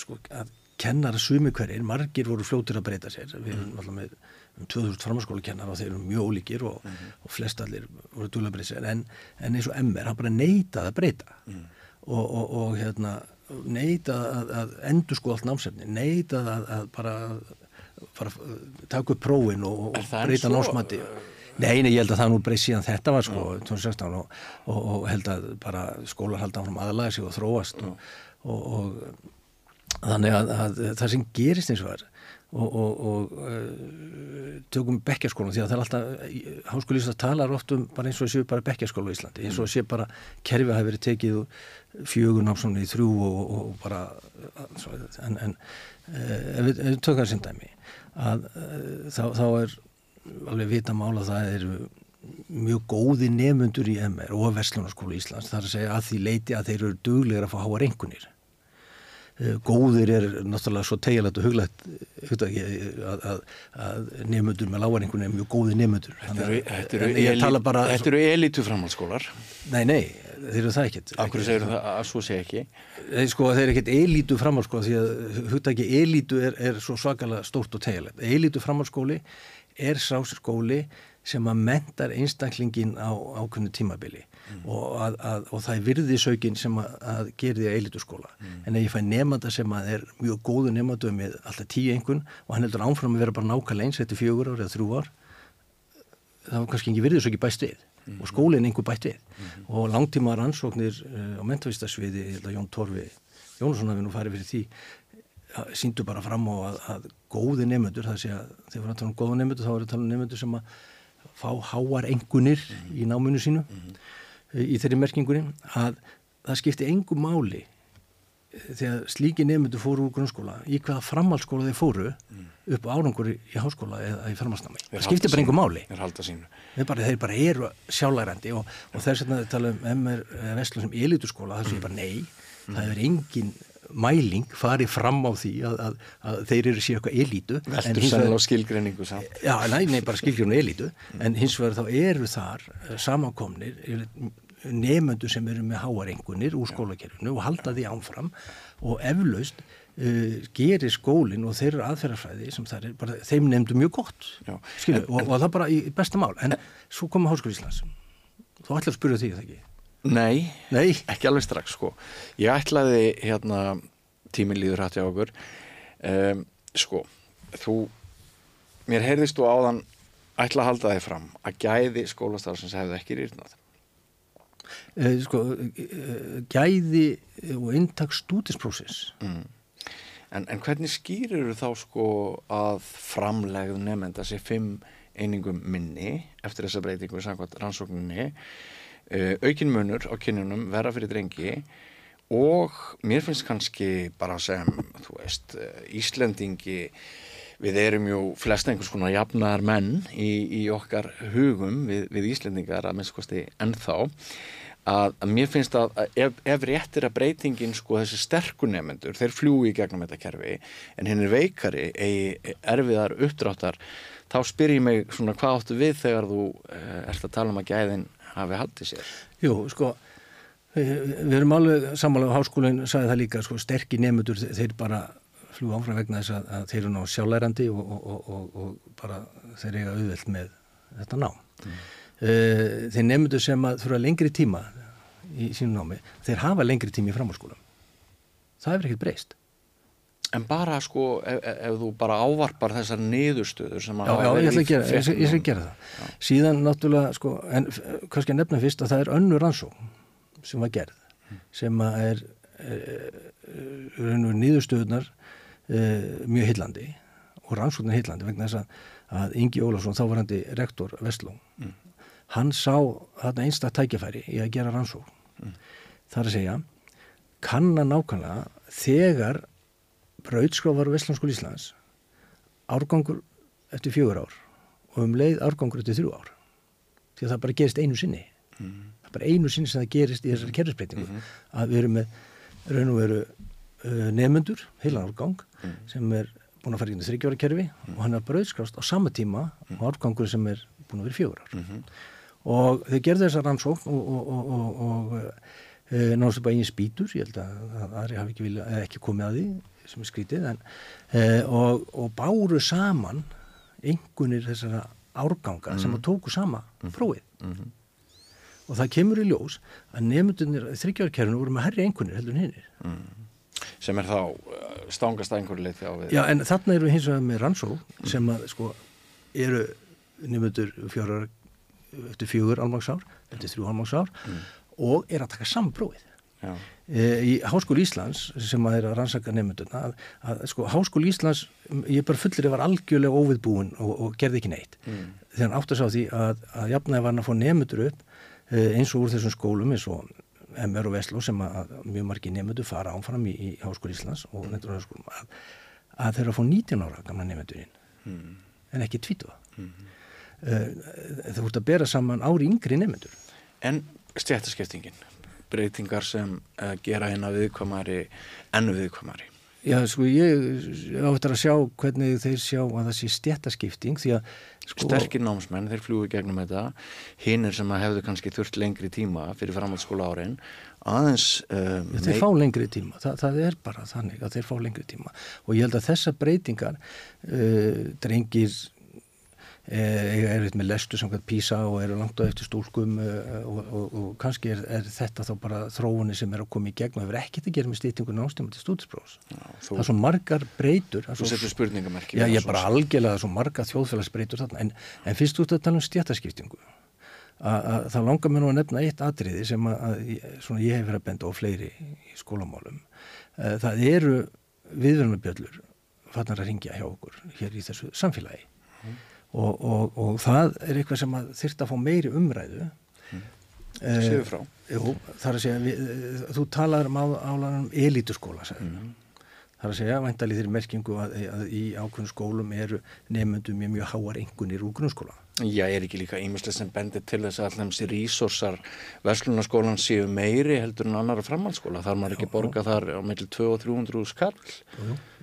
sko, að kennar sumi hverjir, margir voru fljótur að breyta sér við erum alltaf með um 2000 framhanskólakennar og þeir eru mjög ólíkir og, mm -hmm. og flest allir voru dúlabreyðsir en, en eins og MR, hann bara neitað að breyta. Mm. og, og, og hérna neitað að, að endur sko allt námsefni, neitað að, að bara fara, taka upp prófin og breyta námsmatti Nei, nei, ég held að það nú breyst síðan þetta var sko 2016 og, og, og held að bara skólar halda áfram aðlæða sig og þróast og, og þannig að, að það sem gerist eins og það er og, og, og uh, tökum bekkjarskólan því að það er alltaf háskóli Íslands talar oft um bara eins og séu bara bekkjarskóla í Íslandi eins og séu bara kerfið hafi verið tekið fjögur námsónu í þrjú og, og bara en, en uh, ef við tökum það sem dæmi að þá, þá er alveg vita mála það eru mjög góði nefnundur í MR og Vestlunarskóla Íslands þar að segja að því leiti að þeir eru duglegar að fá háa rengunir Eh, góðir er náttúrulega svo tegilegt og huglægt eh, að, að, að nefnundur með lágarengun er mjög góði nefnundur Þetta eru elitu framhaldsskólar Nei, nei, þeir eru það ekkert. Akkur segir það? Að svo sé ekki. Þeir, sko, þeir eru ekkert elitu framhaldsskóla því að hugtæki elitu er, er svo svakalega stórt og tegilegt Elitu framhaldsskóli er sáskóli sem að mentar einstaklingin á ákveðnu tímabili mm. og, að, að, og það er virðisaukin sem að, að gerir því að eilitu skóla mm. en ef ég fæ nefnda sem að er mjög góðu nefnda með alltaf tíu engun og hann heldur ánfram að vera bara nákvæmlega eins þetta fjögur ár eða þrjú ár þá er kannski ekki virðisauki bæst við mm. og skólinn einhver bætt við -hmm. og langtíma rannsóknir uh, á mentavistasviði Jón Torfi Jónusson hafi nú farið fyrir því síndu bara fram á að, að góði nefnendur, það sé að þegar við erum að tala um góða nefnendur þá erum við að tala um nefnendur sem að fá háar engunir mm. í náminu sínu mm. Í þeirri merkingunni að það skipti engu máli þegar slíki nefnendur fóru úr grunnskóla í hvaða framhaldsskóla þeir fóru mm. upp á árangur í háskóla eða í framhaldsnámi. Það skipti bara engu máli. Þeir bara, þeir bara eru sjálærandi og, og þess að tala um MR Veslu sem eliturskóla það sé bara nei, það er engin mæling farið fram á því að, að, að þeir eru sér eitthvað elítu Veldur sannlega á skilgreiningu samt. Já, nei, nei, bara skilgreinu elítu mm. en hins vegar þá eru þar eh, samankomnir nefnendur sem eru með háarengunir úr skólakerfinu og halda því ánfram og eflaust uh, gerir skólinn og þeirra aðferðarfræði sem það er bara, þeim nefndu mjög gott. Skilu, en, og, og það bara í besta mál. En, en svo koma Háskóli Íslands. Þú ætlar að spyrja því það ekki? Nei, Nei, ekki alveg strax sko. Ég ætlaði hérna tíminn líður hætti á okkur. Um, sko, þú mér heyrðist þú áðan ætla að halda þig fram að gæði skólastarfsins hefði ekki rýrnað eh, Sko eh, gæði og eintak stúdisprósess mm. en, en hvernig skýrir þá sko að framlegð nefnda sér fimm einingum minni eftir þessa breytingu samkvæmt rannsókninni? Uh, aukin munur á kynjunum vera fyrir drengi og mér finnst kannski bara sem, þú veist, uh, Íslendingi við erum jú flest einhvers konar jafnar menn í, í okkar hugum við, við Íslendingar að minnskosti ennþá að, að mér finnst að ef, ef réttir að breytingin sko þessi sterkunemendur, þeir fljúi í gegnum þetta kerfi en hinn er veikari eigi erfiðar uppdráttar þá spyr ég mig svona hvað áttu við þegar þú uh, ert að tala um að gæðin hafi haldið sér? Jú, sko við erum alveg samanlega á háskólinn sagði það líka, sko, sterkir nefnudur þeir bara fljú áfram vegna þess að, að þeir eru ná sjálflærandi og, og, og, og bara þeir eiga auðvelt með þetta ná mm. Uh, þeir nefnudur sem að þurfa lengri tíma í sínum námi, þeir hafa lengri tími í framhálskólam það hefur ekkert breyst En bara sko, ef, ef þú bara ávarpar þessar niðurstöður sem að... Já, já, ég ætla að gera, ég, ég ætla að gera það. Já. Síðan náttúrulega, sko, en kannski að nefna fyrst að það er önnur rannsókn sem var gerð, mm. sem að er, er, er niðurstöðunar e, mjög hillandi og rannsóknar hillandi vegna þess að, Ingi Ólafsson, þávarandi rektor Vestló, mm. Hann sá þarna einstak tækjafæri í að gera rannsókn. Mm. Það er að segja, kannan nákvæmlega þegar brautskráfar Vestlandskóli Íslands árgangur eftir fjögur ár og um leið árgangur eftir þrjú ár því að það bara gerist einu sinni mm. það er bara einu sinni sem það gerist í þessari kerfisbreytingu mm -hmm. að við erum með raun og veru uh, nefnendur heilan árgang mm. sem er búin að fara í þryggjóra kerfi mm. og hann er brautskrást á sama tíma mm. og árgangur sem er búin að vera fjögur ár -hmm. Og þau gerðu þessa rannsókn og, og, og, og uh, náttúrulega bara einin spýtur ég held að það er ekki, ekki komið að því sem er skrítið en, eh, og, og báru saman einhvernir þessara árganga mm. sem að tóku sama mm. prófið mm -hmm. og það kemur í ljós að nefndunir þryggjarkerfinu voru með herri einhvernir heldur hinnir mm. sem er þá uh, stangast einhverju leiti á við Já en þarna eru við hins vegar með rannsó sem að sko eru nefndur fjórar eftir fjögur almagsár, eftir þrjú almagsár mm. og er að taka saman prófið e, í Háskóli Íslands sem að er að rannsaka nefnduna að, að sko Háskóli Íslands ég bara fullir að var algjörlega óviðbúin og, og gerði ekki neitt mm. þegar hann átt að sá því að, að jafnæði var hann að fá nefndur upp e, eins og úr þessum skólum eins og MR og Veslo sem að mjög margi nefndur fara ánfram í, í Háskóli Íslands og nefndur að, að þeir að fá 19 ára gamla nefndurinn mm. en ekki tvítuða mm. E, það voru að bera saman ári yngri nefndur En stjættaskiptingin breytingar sem uh, gera hérna viðkvamari enn viðkvamari? Já, sko, ég áttur að sjá hvernig þeir sjá að það sé stjættaskipting því að sko... Sterkir námsmenn, þeir fljúi gegnum þetta. Hinn er sem að hefðu kannski þurft lengri tíma fyrir framhaldsskóla árin aðeins um, Þeir fá lengri tíma, Þa, það er bara þannig að þeir fá lengri tíma. Og ég held að þessa breytingar uh, drengir eiga erfitt með lestu samkvæmt písa og eru langt á eftir stúlkum eh, og, og, og kannski er, er þetta þá bara þróunni sem er að koma í gegn og hefur ekkert að gera með stýtingu náttúrulega til stúdinsprófs. Það er svo margar breytur. Þú setur spurningamerki. Já, ég er bara algjörlega svo marga þjóðfélagsbreytur þarna en, en fyrst út að tala um stjættaskiptingu að það langar mér nú að nefna eitt atriði sem að, að svona, ég hef verið að benda á fleiri í skólamálum. Eh, það eru viðvörunarbjöllur fannar að ringja hjá okkur hér í þessu samfélagi. Og, og, og það er eitthvað sem þurft að fá meiri umræðu. Mm. Séu frá. Jú, þar að segja, við, þú talar um álaganum elíturskóla mm. þar að segja, væntalið þeirri merkingu að, að í ákveðin skólum eru nefnundum með mjög háar engunir úr grunnskóla. Já, er ekki líka ímislega sem bendir til þess að allir þessi rísorsar verslunarskólan séu meiri heldur en annara framhaldsskóla? Þar maður ekki borga þar á mellum 200 og 300 skall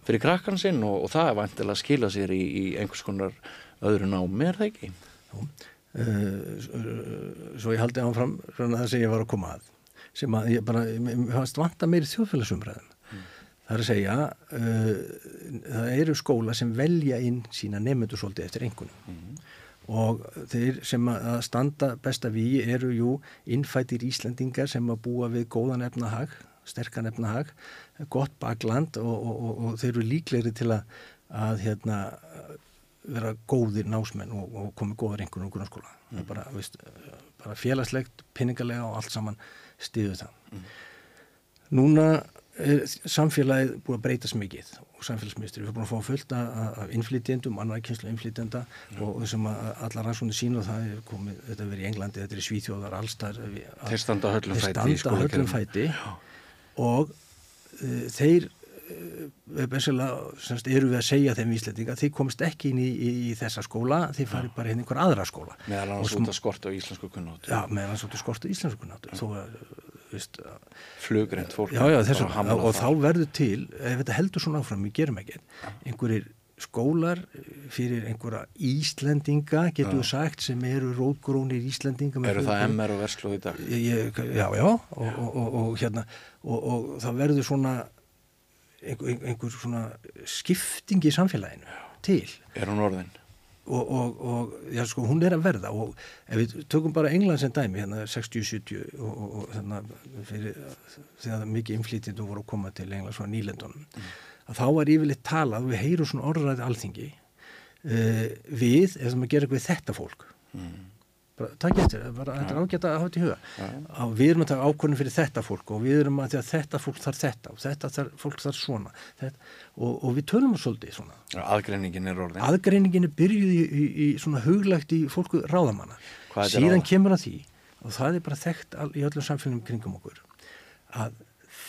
fyrir krakkan sinn og, og það er vantilega að skila sér í, í einhvers konar öðru námi, er það ekki? Jú Uh, svo ég haldi áfram það sem ég var að koma að sem að ég bara, ég hafast vanta meiri þjóðfélagsumræðum mm. það er að segja uh, það eru skóla sem velja inn sína nefnendur svolítið eftir einhvern mm. og þeir sem að standa besta við eru jú innfættir Íslandingar sem að búa við góðan efnahag, sterkan efnahag gott bakland og, og, og, og þeir eru líklegri til að, að hérna vera góðir násmenn og, og komið góðar einhvern úr grunnskóla mm. bara, veist, bara félagslegt, pinningalega og allt saman stiðu það mm. núna er samfélagið búið að breytast mikið og samfélagsmyndstur, við erum búin að fá fullt af innflytjendum, annar kynslu innflytjenda mm. og þessum að allar rannsónu sín og það er komið, þetta er verið í Englandi þetta er í Svíþjóðar, allstar þeir standa höllum fæti og uh, þeir eru við að segja þeim íslendinga þeir komist ekki inn í, í, í þessa skóla þeir fari bara í einhver aðra skóla. Meðal annars út að skorta á íslensku kunnáttu já, meðal annars út að skorta á íslensku kunnáttu þó að flugrind fólk já, já, þessum, og, og þá verður til ef þetta heldur svona áfram, við gerum ekki einhverjir skólar fyrir einhverja Íslendinga getur við sagt sem eru rótgrónir Íslendinga eru það MR og Verslu í dag? Já, já og, og, og hérna og það verður svona einhver, einhver svona skipting í samfélaginu til. Er hún orðin? Og, og, og já, sko, hún er að verða og ef við tökum bara England sem dæmi hérna 60-70 og, og þannig fyrir þegar mikið inflýtjandum voru að koma til England svona nýlendunum mm. að þá var yfirleitt talað við heyrum svona orðræði alþingi uh, við, ef það maður gerir eitthvað þetta fólk mm takk eftir, bara, þetta er ágætt að hafa þetta í huga. Að við erum að taka ákvörðin fyrir þetta fólk og við erum að, að þetta fólk þarf þetta og þetta þar, fólk þarf svona. Þetta, og, og við tölum að svolítið svona. Aðgreiningin er orðin. Aðgreiningin er byrjuð í, í, í svona huglagt í fólku ráðamanna. Síðan kemur að því og það er bara þekkt í öllum samfélagum kringum okkur að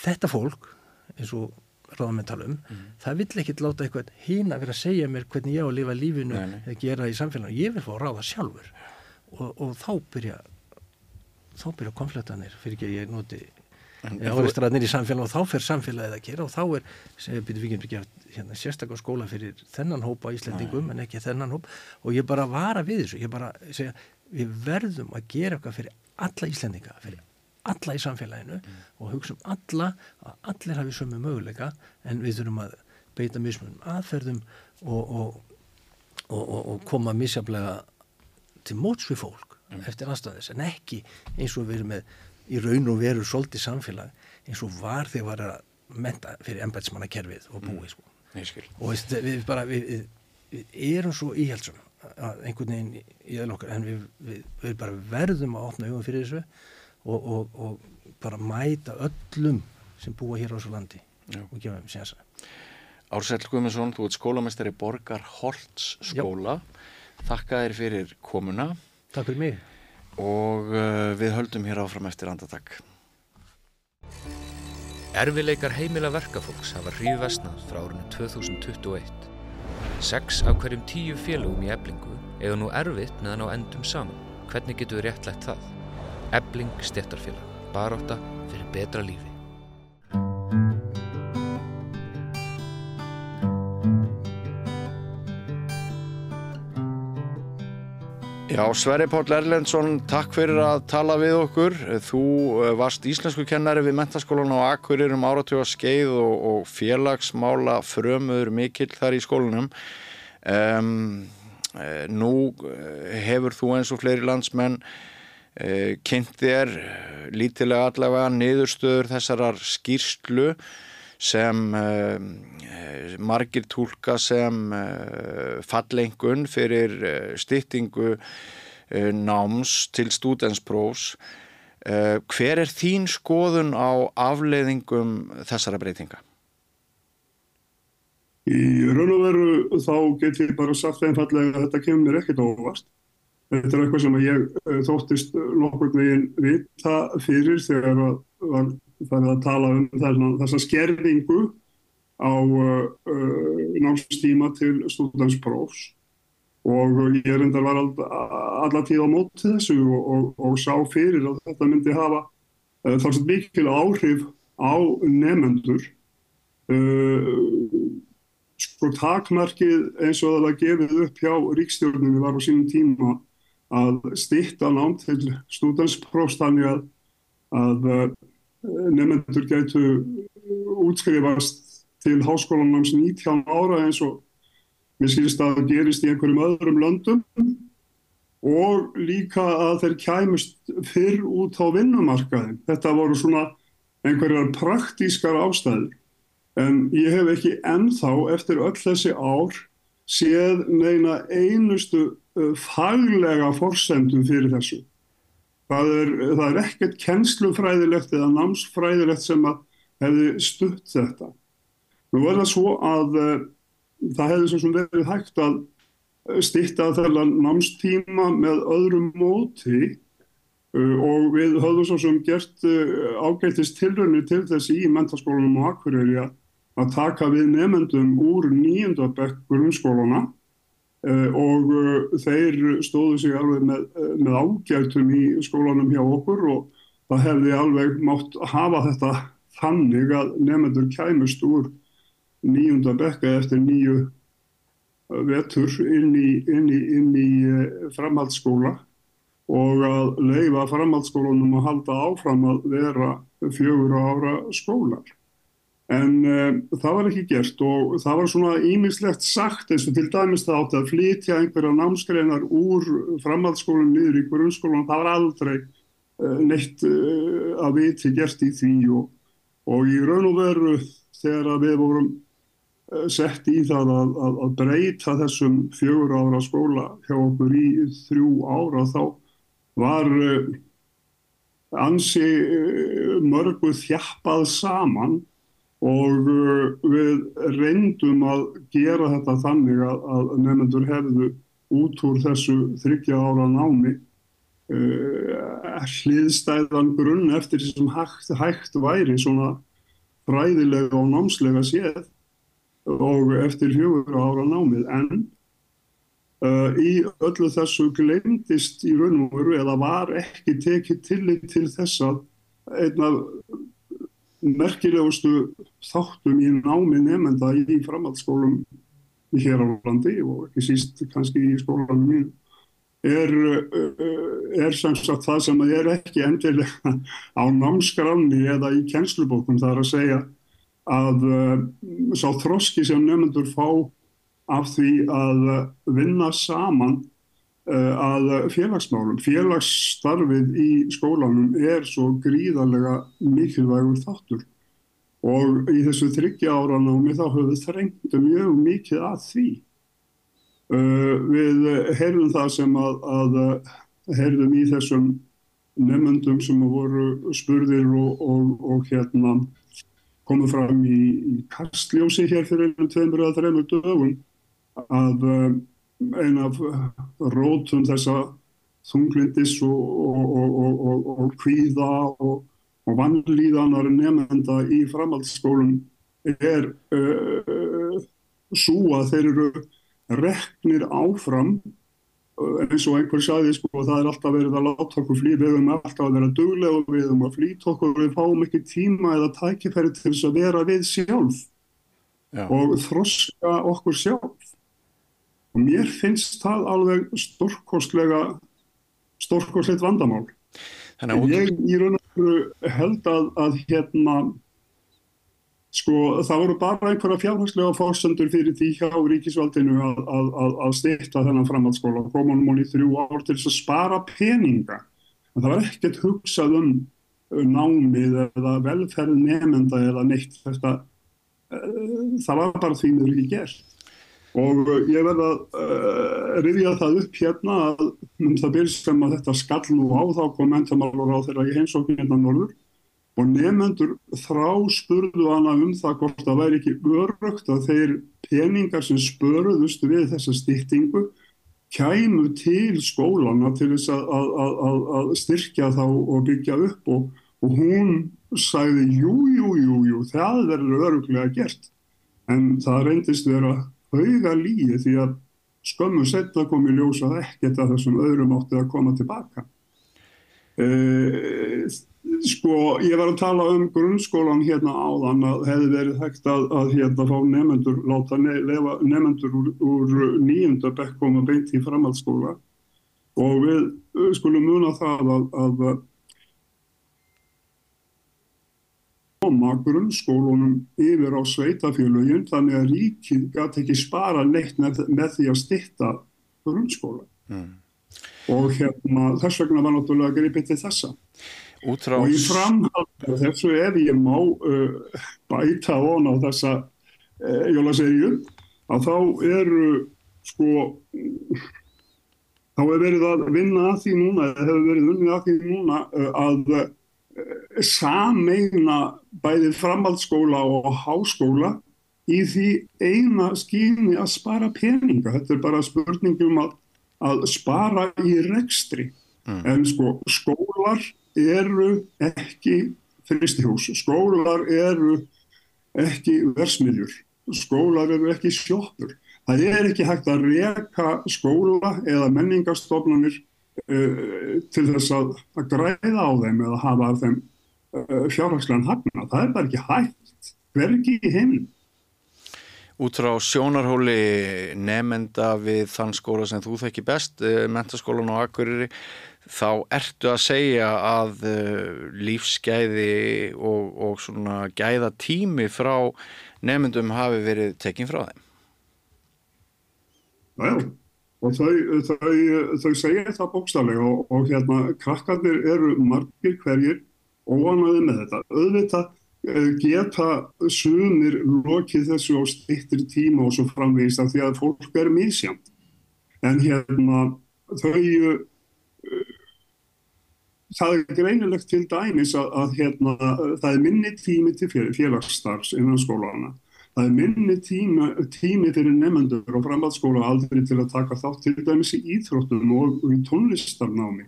þetta fólk eins og ráðamenn tala um, mm. það vill ekkit láta eitthvað hín að vera að segja mér hvernig ég á að lifa lífinu eða gera í samfélaginu, ég vil fá að ráða sjálfur og, og þá byrja þá byrja konfliktanir fyrir ekki að ég noti áreistræðnir í samfélag og þá fer samfélagið að gera og þá er, segja Pítur Víkjum hérna, sérstaklega skóla fyrir þennan hópa Íslandingum en ekki þennan hóp. Og ég bara vara við þessu, ég bara segja við verðum að gera eitthvað fyrir alla Íslandinga, fyrir alla í samfélaginu mm. og hugsa um alla að allir hafi sömu möguleika en við þurfum að beita mismunum aðferðum og, og, og, og koma misjaflega til móts við fólk mm. eftir aðstæðis en ekki eins og við erum með í raun og veru svolítið samfélag eins og var þegar var að menta fyrir ennbætsmannakerfið og búið mm. sko. og veist, við bara við, við, við erum svo íhjálpsum að einhvern veginn í öðlokkar en við, við bara verðum að opna hugum fyrir þessu og, og, og bara mæta öllum sem búa hér á þessu landi Já. og gefa þeim sénsa Ársæl Guðmundsson, þú ert skólamestari Borgar Holtz skóla Já. Þakka þér fyrir komuna. Takk fyrir mig. Og uh, við höldum hér áfram eftir andatak. Erfileikar heimila verkafólks hafa hríð vestnað frá árunni 2021. Seks af hverjum tíu félagum í eblingu eiga nú erfitt meðan á endum saman. Hvernig getur við réttlætt það? Ebling stettarfélag. Baróta fyrir betra lífi. Já, Sverri Páll Erlendsson, takk fyrir að tala við okkur. Þú eh, varst íslensku kennari við mentaskólan á Akkurir um áratjóða skeið og, og félagsmála frömuður mikill þar í skólanum. Um, nú eh, hefur þú eins og fleiri landsmenn kynnt þér lítilega allavega niðurstöður þessarar skýrslu sem uh, margir tólka sem uh, fallengun fyrir uh, styttingu náms til stúdensprófs. Hver er þín skoðun á afleiðingum þessara breytinga? Í raun og veru þá get ég bara sagt einfallega að þetta kemur ekkert óvart. Þetta er eitthvað sem ég þóttist nokkur veginn vita fyrir þegar var farið að tala um þessa skerfingu á uh, námstíma til stúdansprófs og ég er endar var alla tíð á móti þessu og, og, og sá fyrir að þetta myndi hafa uh, þá sem mikil áhrif á nefnendur uh, sko takmarkið eins og það var gefið upp hjá ríkstjórnum var á sínum tíma að stitta nám til stúdansprófs þannig að, að uh, nefnendur gætu útskrifast til háskólanams 19 ára eins og mér skilist að það gerist í einhverjum öðrum löndum og líka að þeir kæmust fyrr út á vinnumarkaðin. Þetta voru svona einhverjar praktískar ástæður en ég hef ekki ennþá eftir öll þessi ár séð neina einustu uh, faglega forsendum fyrir þessu. Það er, það er ekkert kennslufræðilegt eða námsfræðilegt sem að hefði stutt þetta. Nú er það svo að uh, það hefði svo sem verið hægt að stitta þennan námstíma með öðrum móti uh, og við höfðum svo sem gert uh, ágættist tilrönni til þessi í mentaskólanum og Akureyri að taka við nefendum úr nýjöndabekk grunnskólana uh, og þeir stóðu sig alveg með, með ágættum í skólanum hjá okkur og það hefði alveg mátt hafa þetta þannig að nefendur kæmust úr nýjunda bekka eftir nýju vetur inn í, inn í, inn í framhaldsskóla og að leifa framhaldsskólanum að halda áfram að vera fjögur ára skólar. En um, það var ekki gert og það var svona ímislegt sagt eins og til dæmis það átti að flytja einhverja námskreinar úr framhaldsskólan niður í grunnskólan. Það var aldrei uh, neitt uh, að viti gert í því og, og í raun og veru þegar við vorum sett í það að, að, að breyta þessum fjögur ára skóla hjá okkur í þrjú ára þá var ansi mörgu þjappað saman og uh, við reyndum að gera þetta þannig að, að nefnendur hefðu út úr þessu þryggja ára námi hliðstæðan grunn eftir því sem hægt, hægt væri svona fræðilega og námslega séð og eftir fjögur ára námið. En uh, í öllu þessu glemdist í raun og veru eða var ekki tekið tillit til þess að einna merkilegustu þáttum í námi nefnda í framhaldsskólum hér á landi og ekki síst kannski í skólanum mín er, uh, er sem sagt það sem er ekki endilega á námskranni eða í kjenslubókum það er að segja að uh, sá þroski sem nefnendur fá af því að vinna saman að félagsmálum. Félagsstarfið í skólanum er svo gríðarlega mikilvægur þáttur og í þessu þryggja ára námi þá höfum við þrengtu mjög mikið að því. Uh, við heyrðum það sem að, að heyrðum í þessum nefnendum sem voru spurðir og, og, og hérna komið fram í, í kastljósi hér fyrir tveimur eða þreimur dögum að ein af rótum þessa þunglindis og, og, og, og og vannlíðanar nefnenda í framhaldsskólum er uh, svo að þeir eru reknir áfram eins og einhver sagði sko það er alltaf verið að láta okkur flý við höfum alltaf að vera duglega og við höfum að flýta okkur við fáum ekki tíma eða tækifæri til þess að vera við sjálf Já. og þroska okkur sjálf og mér finnst það alveg stórkostlega stórkostlegt vandamál en ég í raun og veru held að, að hérna Sko það voru bara einhverja fjárhagslega fórsendur fyrir því hjá ríkisvaldinu að, að, að, að styrta þennan framhaldsskóla og koma um hún í þrjú ár til þess að spara peninga. En það var ekkert hugsað um uh, námið eða velferð nefnda eða neitt þetta. Uh, það var bara því mér ekki gert. Og uh, ég verði að uh, rifja það upp hérna að um það byrjum sem að þetta skall nú á þá kom mentamálur á þeirra í heimsóknirna norður. Og nefnendur þrá spurðu hana um það hvort það væri ekki örugt að þeir peningar sem spöruðust við þessa stýttingu kæmu til skólana til þess að, að, að, að styrkja þá og byggja upp. Og, og hún sagði jú, jú, jú, jú, það verður öruglega gert. En það reyndist vera hauga líi því að skömmu setna kom í ljósa ekkert að þessum öðrum átti að koma tilbaka. E, sko, ég var að tala um grunnskólan hérna áðan að hefði verið hægt að, að hérna fá nefnendur, láta nefnendur úr, úr nýjunda bekk koma beint í framhaldsskóla og við skulum muna það að, að koma grunnskólunum yfir á sveitafélögin þannig að ríkið gæti ekki spara neitt með, með því að stitta grunnskóla mm. og hérna þess vegna var náttúrulega gripið til þessa Útrás... og í framhaldi þessu ef ég má uh, bæta von á þessa uh, jólaseríu að þá eru sko þá hefur verið að vinna að því núna hefur verið unnið að því núna uh, að sameina bæði framhaldsskóla og háskóla í því eina skýni að spara peninga. Þetta er bara spurningum að, að spara í rekstri. Mm. En sko skólar eru ekki fristihús. Skólar eru ekki versmiðjur. Skólar eru ekki sjóppur. Það er ekki hægt að reka skóla eða menningarstofnunir til þess að, að græða á þeim eða hafa af þeim uh, fjárhagslegan hafna. Það er bara ekki hægt. Verki í heiminn. Út frá sjónarhóli nefnenda við þann skóla sem þú þekki best, uh, mentaskólan og akkuriri, þá ertu að segja að lífsgæði og, og svona gæða tími frá nefnendum hafi verið tekinn frá þeim. Já, og þau, þau, þau segja það bókstallega og, og hérna krakkarnir eru margir hverjir óanaði með þetta. Auðvitað geta sumir lokið þessu á stittir tíma og svo framvegist af því að fólk er mísjönd. En hérna þau, það er greinilegt til dæmis að, að hérna, það er minni tími til félagsstarfs innan skólana. Það er minni tíma, tími fyrir nefnendur á framhaldsskóla aldrei til að taka þátt til dæmis í íþróttum og í tónlistarnámi.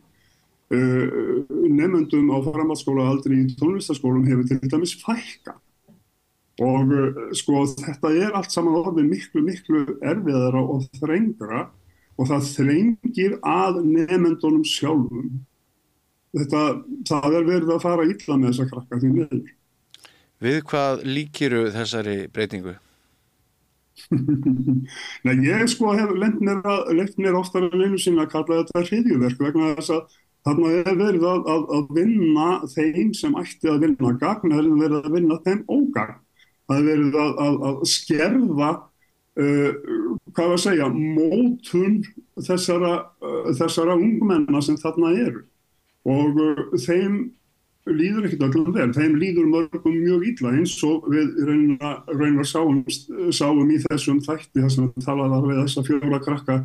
Uh, nefnendum á framhaldsskóla aldrei í tónlistarskólum hefur til dæmis fækka. Og uh, sko þetta er allt saman orðið miklu, miklu erfiðara og þrengra og það þrengir að nefnendunum sjálfum. Þetta, það er verið að fara illa með þessa krakka því meður. Við hvað líkiru þessari breytingu? [laughs] Nei, ég sko hef lengt mér oftar en einu sinna að kalla þetta hriðjuverk vegna þess að þarna er verið að, að, að vinna þeim sem ætti að vinna gagn, er verið að vinna þeim ógagn. Það er verið að, að skerfa, uh, hvað var að segja, mótun þessara, uh, þessara ungmenna sem þarna eru og uh, þeim líður ekkert öllum vel, þeim líður mörgum mjög ítla eins og við raunar sáum, sáum í þessum þætti þess að talaða við þessa fjóla krakka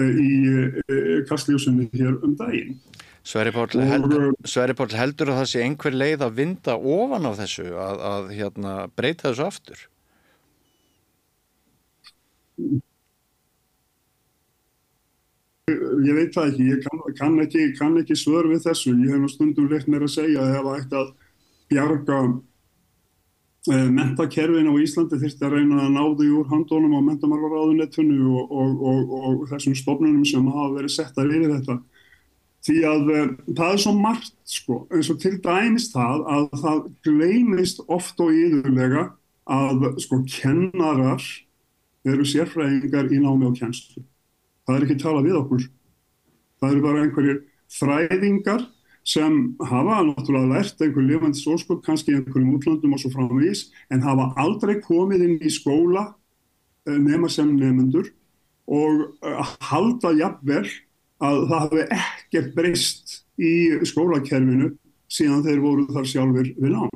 í kastljósunni hér um daginn. Sverri Páll heldur, heldur að það sé einhver leið að vinda ofan á þessu að, að hérna, breyta þessu aftur? Ég veit það ekki, ég kann, kann ekki, kann ekki svör við þessu. Ég hef stundum leitt mér að segja að ef það ætti að bjarga eh, mentakerfin á Íslandi þurfti að reyna að náðu úr handónum á mentamarvaráðunettunni og, og, og, og þessum stofnunum sem hafa verið settar yfir þetta. Því að eh, það er svo margt sko, eins og til dæmis það að það gleymist oft og íðurlega að sko kennarar eru sérfræðingar í námi og kennslu. Það er ekki talað við okkur. Það eru bara einhverjir fræðingar sem hafa náttúrulega lært einhver lifandi sóskop, kannski einhverjum útlandum og svo framvís, en hafa aldrei komið inn í skóla nema sem nefnendur og halda jafnvel að það hafi ekkert breyst í skólakerfinu síðan þeir voru þar sjálfur við nám.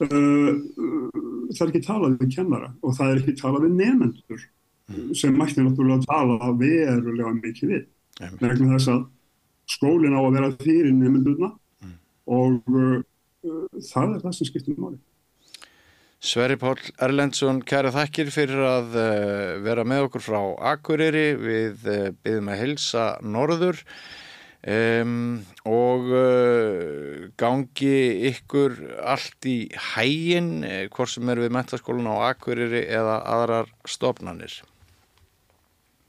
Það er ekki talað við kennara og það er ekki talað við nefnendur sem mætti náttúrulega tala verulega mikið við. Vegna þess að skólinn á að vera fyrir nefndurna mm. og uh, það er það sem skiptir máli. Sverri Pál Erlendsson, kæra þakkir fyrir að uh, vera með okkur frá Akureyri við uh, byggðum að hilsa norður um, og uh, gangi ykkur allt í hægin, hvort sem er við metaskólan á Akureyri eða aðrar stofnanir.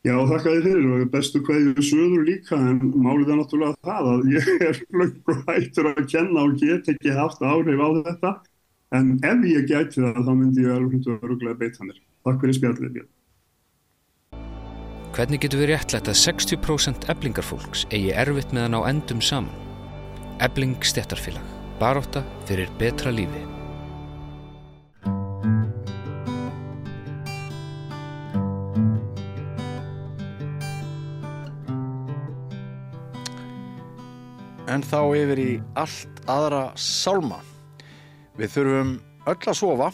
Já, þakka þið fyrir og bestu hverju söður líka en málið er náttúrulega það að ég er flöggur hættur að kenna og get ekki haft áhrif á þetta en ef ég gæti það þá myndi ég alveg öruglega beita mér. Takk fyrir spjallið Björn. Hvernig getur við réttlegt að 60% eblingarfólks eigi erfitt meðan á endum saman? Ebling stettarfélag. Baróta fyrir betra lífi. En þá yfir í allt aðra sálma. Við þurfum öll að sofa,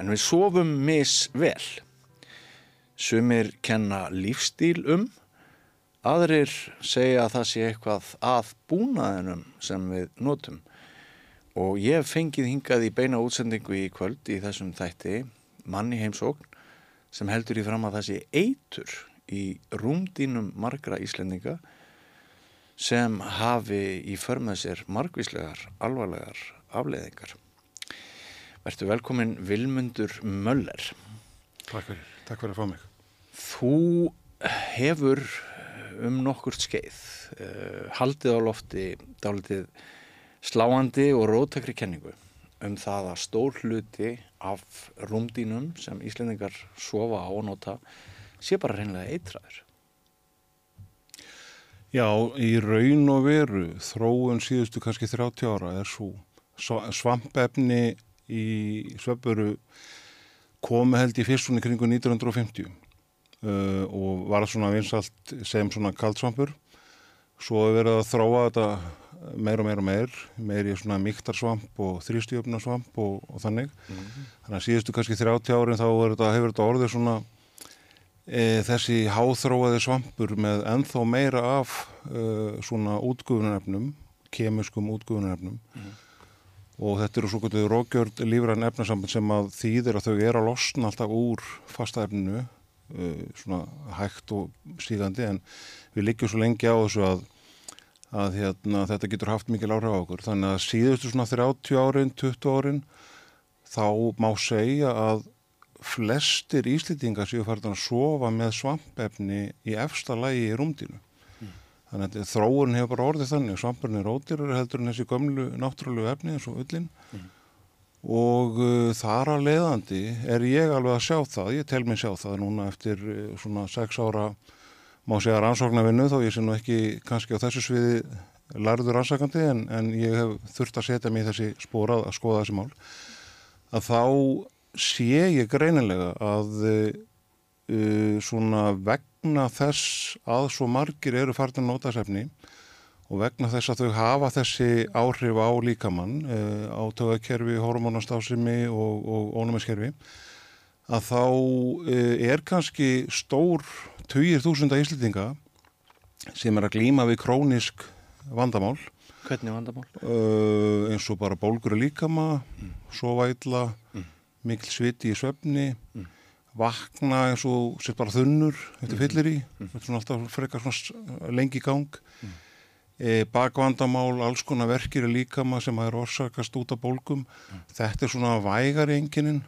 en við sofum misvel. Sumir kenna lífstíl um, aðrir segja að það sé eitthvað að búnaðinum sem við notum. Og ég fengið hingað í beina útsendingu í kvöld í þessum þætti, manni heimsókn, sem heldur í fram að það sé eitur í rúmdínum margra íslendinga sem hafi í förmað sér margvíslegar, alvarlegar afleiðingar. Vertu velkomin Vilmundur Möller. Takk fyrir, takk fyrir að fá mig. Þú hefur um nokkurt skeið uh, haldið á lofti dálitið sláandi og róttakri kenningu um það að stór hluti af rúmdínum sem Íslendingar sofa á og nota sé bara reynilega eitræður. Já, í raun og veru þróun síðustu kannski 30 ára er svo svampefni í svepuru komi held í fyrstunni kringu 1950 uh, og var svona vinsalt sem svona kaldsvampur. Svo hefur verið að þróa þetta meir og meir og meir meir í svona miktarsvamp og þrýstjöfnarsvamp og, og þannig. Mm -hmm. þannig að síðustu kannski 30 árin þá þetta, hefur þetta orðið svona e, þessi háþróaði svampur með enþá meira af e, svona útgufunarefnum kemiskum útgufunarefnum mm. og þetta eru svo kvöldu rókjörd lífræn efnasamband sem að þýðir að þau eru að losna alltaf úr fastaefninu e, svona hægt og sígandi en við liggjum svo lengi á þessu að að hérna, þetta getur haft mikil áhrif á okkur þannig að síðustu svona 30 árin 20 árin þá má segja að flestir íslýtingar séu farin að sofa með svampefni í efsta lægi í rúmdínu. Mm. Þannig að þróun hefur bara orðið þannig. Svampurinn er ódýrar heldur en þessi gömlu náttúrulegu efni eins og öllin mm. og uh, þar að leiðandi er ég alveg að sjá það. Ég tel mér sjá það núna eftir uh, svona sex ára má segja rannsóknarvinnu þó ég sé nú ekki kannski á þessu sviði larður rannsakandi en, en ég hef þurft að setja í þessi spórað að skoða þessi mál að þá sé ég greinilega að uh, svona vegna þess að svo margir eru farin að nota sefni og vegna þess að þau hafa þessi áhrif á líkamann uh, á tögakerfi, hormonastásimi og, og ónumiskerfi að þá uh, er kannski stór tugir þúsunda íslitinga sem er að glýma við krónisk vandamál Hvernig vandamál? Uh, eins og bara bólgur líkama, mm. sovætla mm mikil sviti í svefni mm. vakna eins og sér bara þunnur þetta fyllir í. Mm. er svona alltaf frekar svona lengi gang. Mm. e, bakvandamál alls konar verkir í líkama sem að er orsakast út af bólgum. Þetta er svona vægar í enginin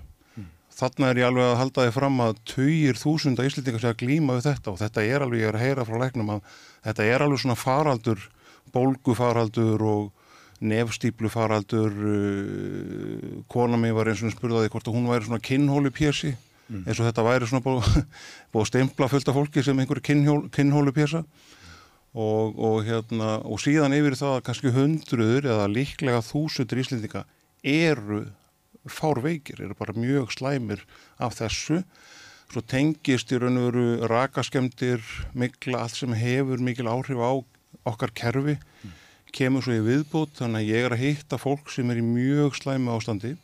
þarna er ég alveg að halda þið fram að töyir þúsunda íslitingar sé að glýma við þetta og þetta er alveg, ég er að heyra frá læknum að þetta er alveg svona faraldur bólgufaraldur og nefstýplu faraldur uh, kona mig var eins og spurðaði hvort að hún væri svona kinnhólu pjessi mm. eins og þetta væri svona búið [laughs] bú steimpla fullt af fólki sem einhverju kinnhólu pjessa og, og hérna og síðan yfir það að kannski hundruður eða líklega þúsundur íslendinga eru fárveikir, eru bara mjög slæmir af þessu. Svo tengist í raun og veru rakaskemdir mikla allt sem hefur mikil áhrif á okkar kerfi. Mm kemur svo í viðbútt þannig að ég er að hitta fólk sem er í mjög slæmi ástandi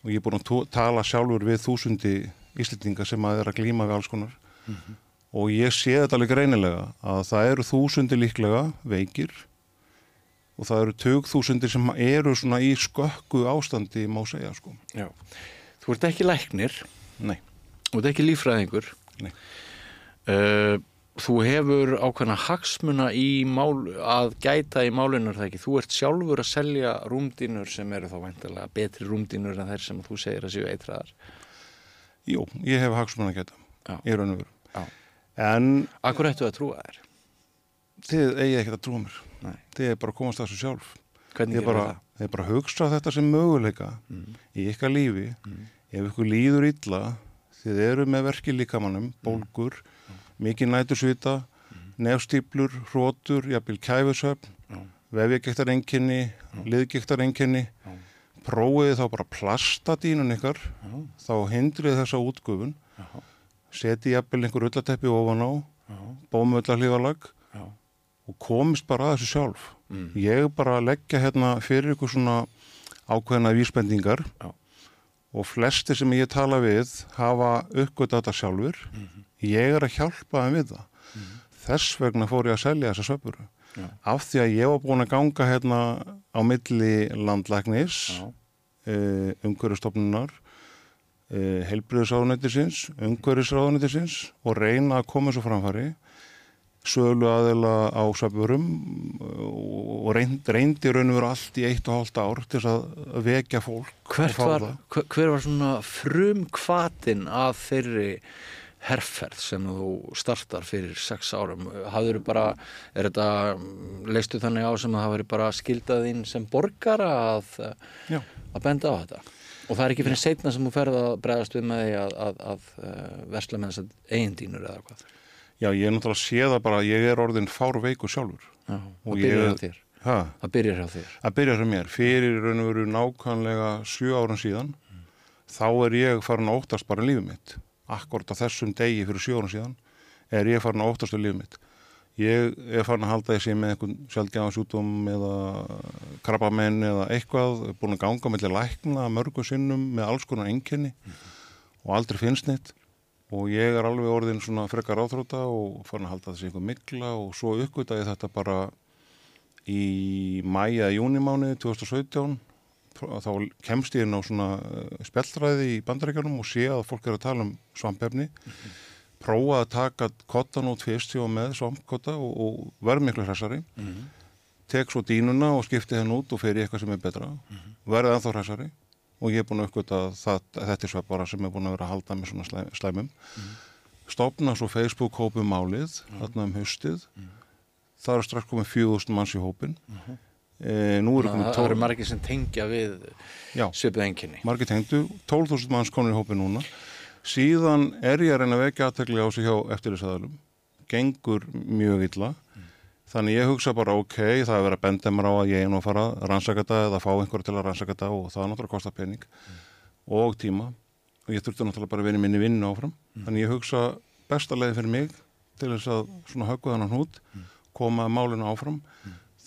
og ég er búin að tala sjálfur við þúsundi íslendinga sem að er að glíma við alls konar mm -hmm. og ég sé þetta alveg greinilega að það eru þúsundi líklega veikir og það eru tögþúsundir sem eru svona í skökku ástandi má segja sko. Já. Þú ert ekki læknir, Nei, þú ert ekki lífræðingur. Nei. Uh, þú hefur ákveðna hagsmuna í mál, að gæta í málunur það ekki. Þú ert sjálfur að selja rúmdínur sem eru þá væntalega betri rúmdínur en þeir sem þú segir að séu eitraðar. jú, ég hef hagsmunna geta Já. í raun og veru. Já. En Akkur ættu að trúa þér? þið eigi ekkert að trúa mér. Nei. Þið er bara að komast að þessu sjálf. Hvernig Þið gerir bara, er bara að hugsa þetta sem möguleika í ykkar lífi. Ef ykkur líður illa, þið eru með verki líkamannum, bólgur, mikið nætursvita, nefstýplur, hrótur, jafnvel kæfusöfn, vefjagektar enginni, liðgektar enginni, prófið þá bara plastadínun ykkar, þá hindrið þessa útgufun, seti jafnvel einhver ullateppi ofan á, bómullahlífalag Já. og komist bara að þessu sjálf. Ég bara leggja hérna fyrir ykkur svona ákveðna vísbendingar Já. og flesti sem ég tala við hafa uppgötta þetta sjálfur. Ég er að hjálpa þeim við það. Þess vegna fór ég að selja þessa söpuru. Já. Af því að ég var búin að ganga hérna á milli landlæknis, uh, umhverjastofnunar, uh, heilbriðisráðunættisins, umhverjisráðunættisins og reyna að koma svo framfæri sölu aðeila á söpurum og reynd, reyndi raun og veru allt í eitt og hálft ár til að vekja fólk var, það. hver, var svona frum kvatin af þeirri herferð sem þú startar fyrir sex árum? Hafður bara, er þetta, leistu þannig á sem að það veri bara skildaðinn sem borgara að, að benda á þetta? Og það er ekki fyrir setna sem þú ferð að bregðast við með því að, að, að, að versla með þess að eigindínur eða hvað? Já, ég er náttúrulega að sé það bara að ég er orðin fár veikur sjálfur. Já, Og ég- hjá þér. Ha, Það byrjar hjá þér. að byrja sem mér, fyrir raun og veru nákvæmlega sjö árum síðan, þá er ég farin að óttast bara lífið mitt. Akkord á þessum degi fyrir árum síðan er ég farin að óttast um lífið mitt. Ég er farin að halda þessi með einhvern sjálfgjáðansjútum eða krabbamenn eða eitthvað, búin að ganga mellir lækna mörgu sinnum með alls konar einkenni og aldrei finnst neitt og ég er alveg orðin svona frekar áþróta og farin að halda þessi einhver mikla og svo uppgöta ég þetta bara í mæja júnimáni 2017 þá kemst ég inn á svona eh, spjallræði í bandarækjunum og sé að fólk er að tala um svampefni. Prófa að taka kottan fyrst hjá með svampkotta og, og verð miklu hressari. Tek svo dínuna og skipti henn út og fer í eitthvað sem er betra. Verði ennþá hressari og ég er búin að uppgöta að, að þetta er sveppara sem er búin að vera að halda með svona slæ- slæmum. Stopna svo Facebook-hópum málið þarna um haustið. Það er strax komið 4000 manns í hópin e, Það, eru 12 margir sem tengja við já, svipuð enginni. margir tengdu 12.000 manns konur í hópin núna. Síðan er ég að reyna að vekja aðtekli á sig hjá eftirlisaðalum gengur mjög illa. Þannig ég hugsa bara ok, það er verið að benda mér á að ég er nú að fara að rannsaka þetta eða fá einhverja til að rannsaka þetta og það er náttúrulega að kosta pening og tíma. Og ég þurfti náttúrulega bara að í minni vinnu áfram. Þannig ég hugsa besta leiði fyrir mig til þess að svona höggu þannig hnút koma málinu áfram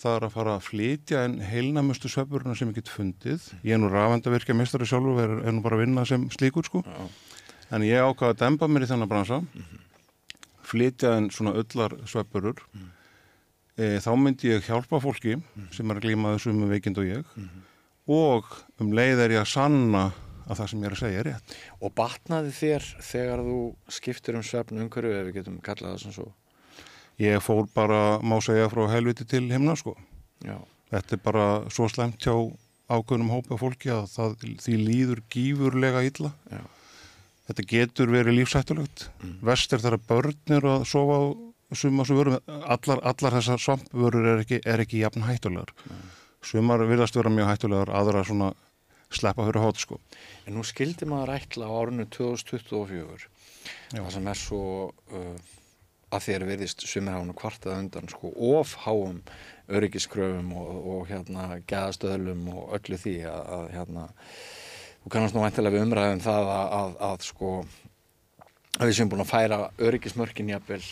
það er að fara að flytja en heilnamustu svefurina sem ég get fundið. Ég er nú rafendavirkja mistari sjálfur er, er nú bara að vinna sem slíkur sko. En ég ákvaði að dempa mér í þennan bransa flytja en svona öllar svefurur e, þá myndi ég hjálpa fólki sem er að glíma þessu með veikind og ég. Og um leið er ég að sanna að það sem ég er að segja er rétt. Og batnaði þér þegar þú skiptir um svefn umhverju ef við getum kallað það sem svo? Ég fór bara, má segja, frá helviti til himna sko. Já, þetta er bara svo slemt hjá ákveðnum hópa fólki að það, því líður gífurlega illa. Já, þetta getur verið lífsættulegt vest er þegar börn eru að sofa á suma sem vörum allar, allar þessar svampvörur er ekki, er ekki jafn hættulegar. Sumar virðast vera mjög hættulegar aðra svona sleppa fyrir hótt sko. En nú skildi maður ætla á árinu 2024 Já. það sem er svo uh, að þér virðist sumir hánu kvartað undan sko of háum öryggiskröfum og, og hérna gæðastöðlum og öllu því að, að hérna þú kannast nú væntilega við umræðum það að, að, að sko að við séum búin að færa öryggismörkin jafnvel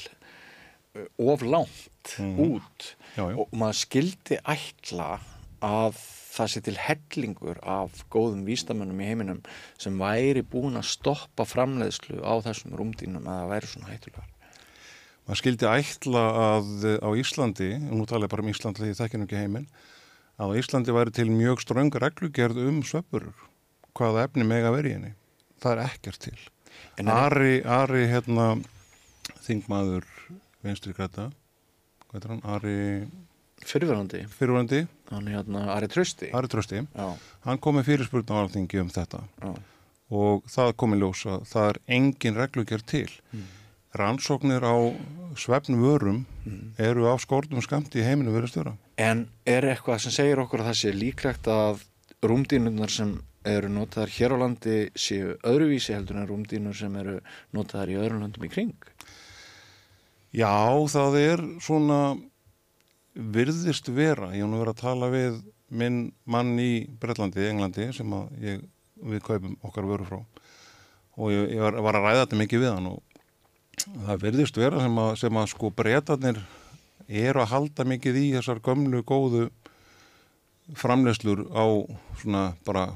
of langt út Já, já. og maður skildi ætla að það sé til hellingur af góðum vístamönnum í heiminum sem væri búin að stoppa framleiðslu á þessum rúmdínum að það væri svona hættulegar. Maður skildi ætla að á Íslandi, og nú tala ég bara um Íslandi því ég þekki nú ekki heiminn að á Íslandi væri til mjög ströng reglugerð um svepurur, hvaða efni mega verið henni. Það er ekkert til. En Ari, Ari, hérna, þingmaður vinstri græta, hvað er hann, Ari Fyrirverandi, fyrirvandi, hann er hérna Ari Trausti. Ari Trösti, Já, hann kom með fyrirspurn á alþingi um þetta já. og það kom í ljós að það er engin reglugerð til. Rannsóknir á svefnvörum eru á skórnum skamt í heiminu verið störa. En er eitthvað sem segir okkur að það sé líklegt að rúmdínurnar sem eru notaðar hér á landi séu öðruvísi heldur en rúmdínur sem eru notaðar í öðrum landum í kring? Já, það er svona virðist vera, ég nú verið að tala við minn mann í Bretlandi, Englandi, sem ég, við kaupum okkar vöru frá og ég, ég var, var að ræða þetta mikið við hann og það virðist vera sem að, sem að sko breytarnir eru að halda mikið í þessar gömlu góðu framleyslur á svona bara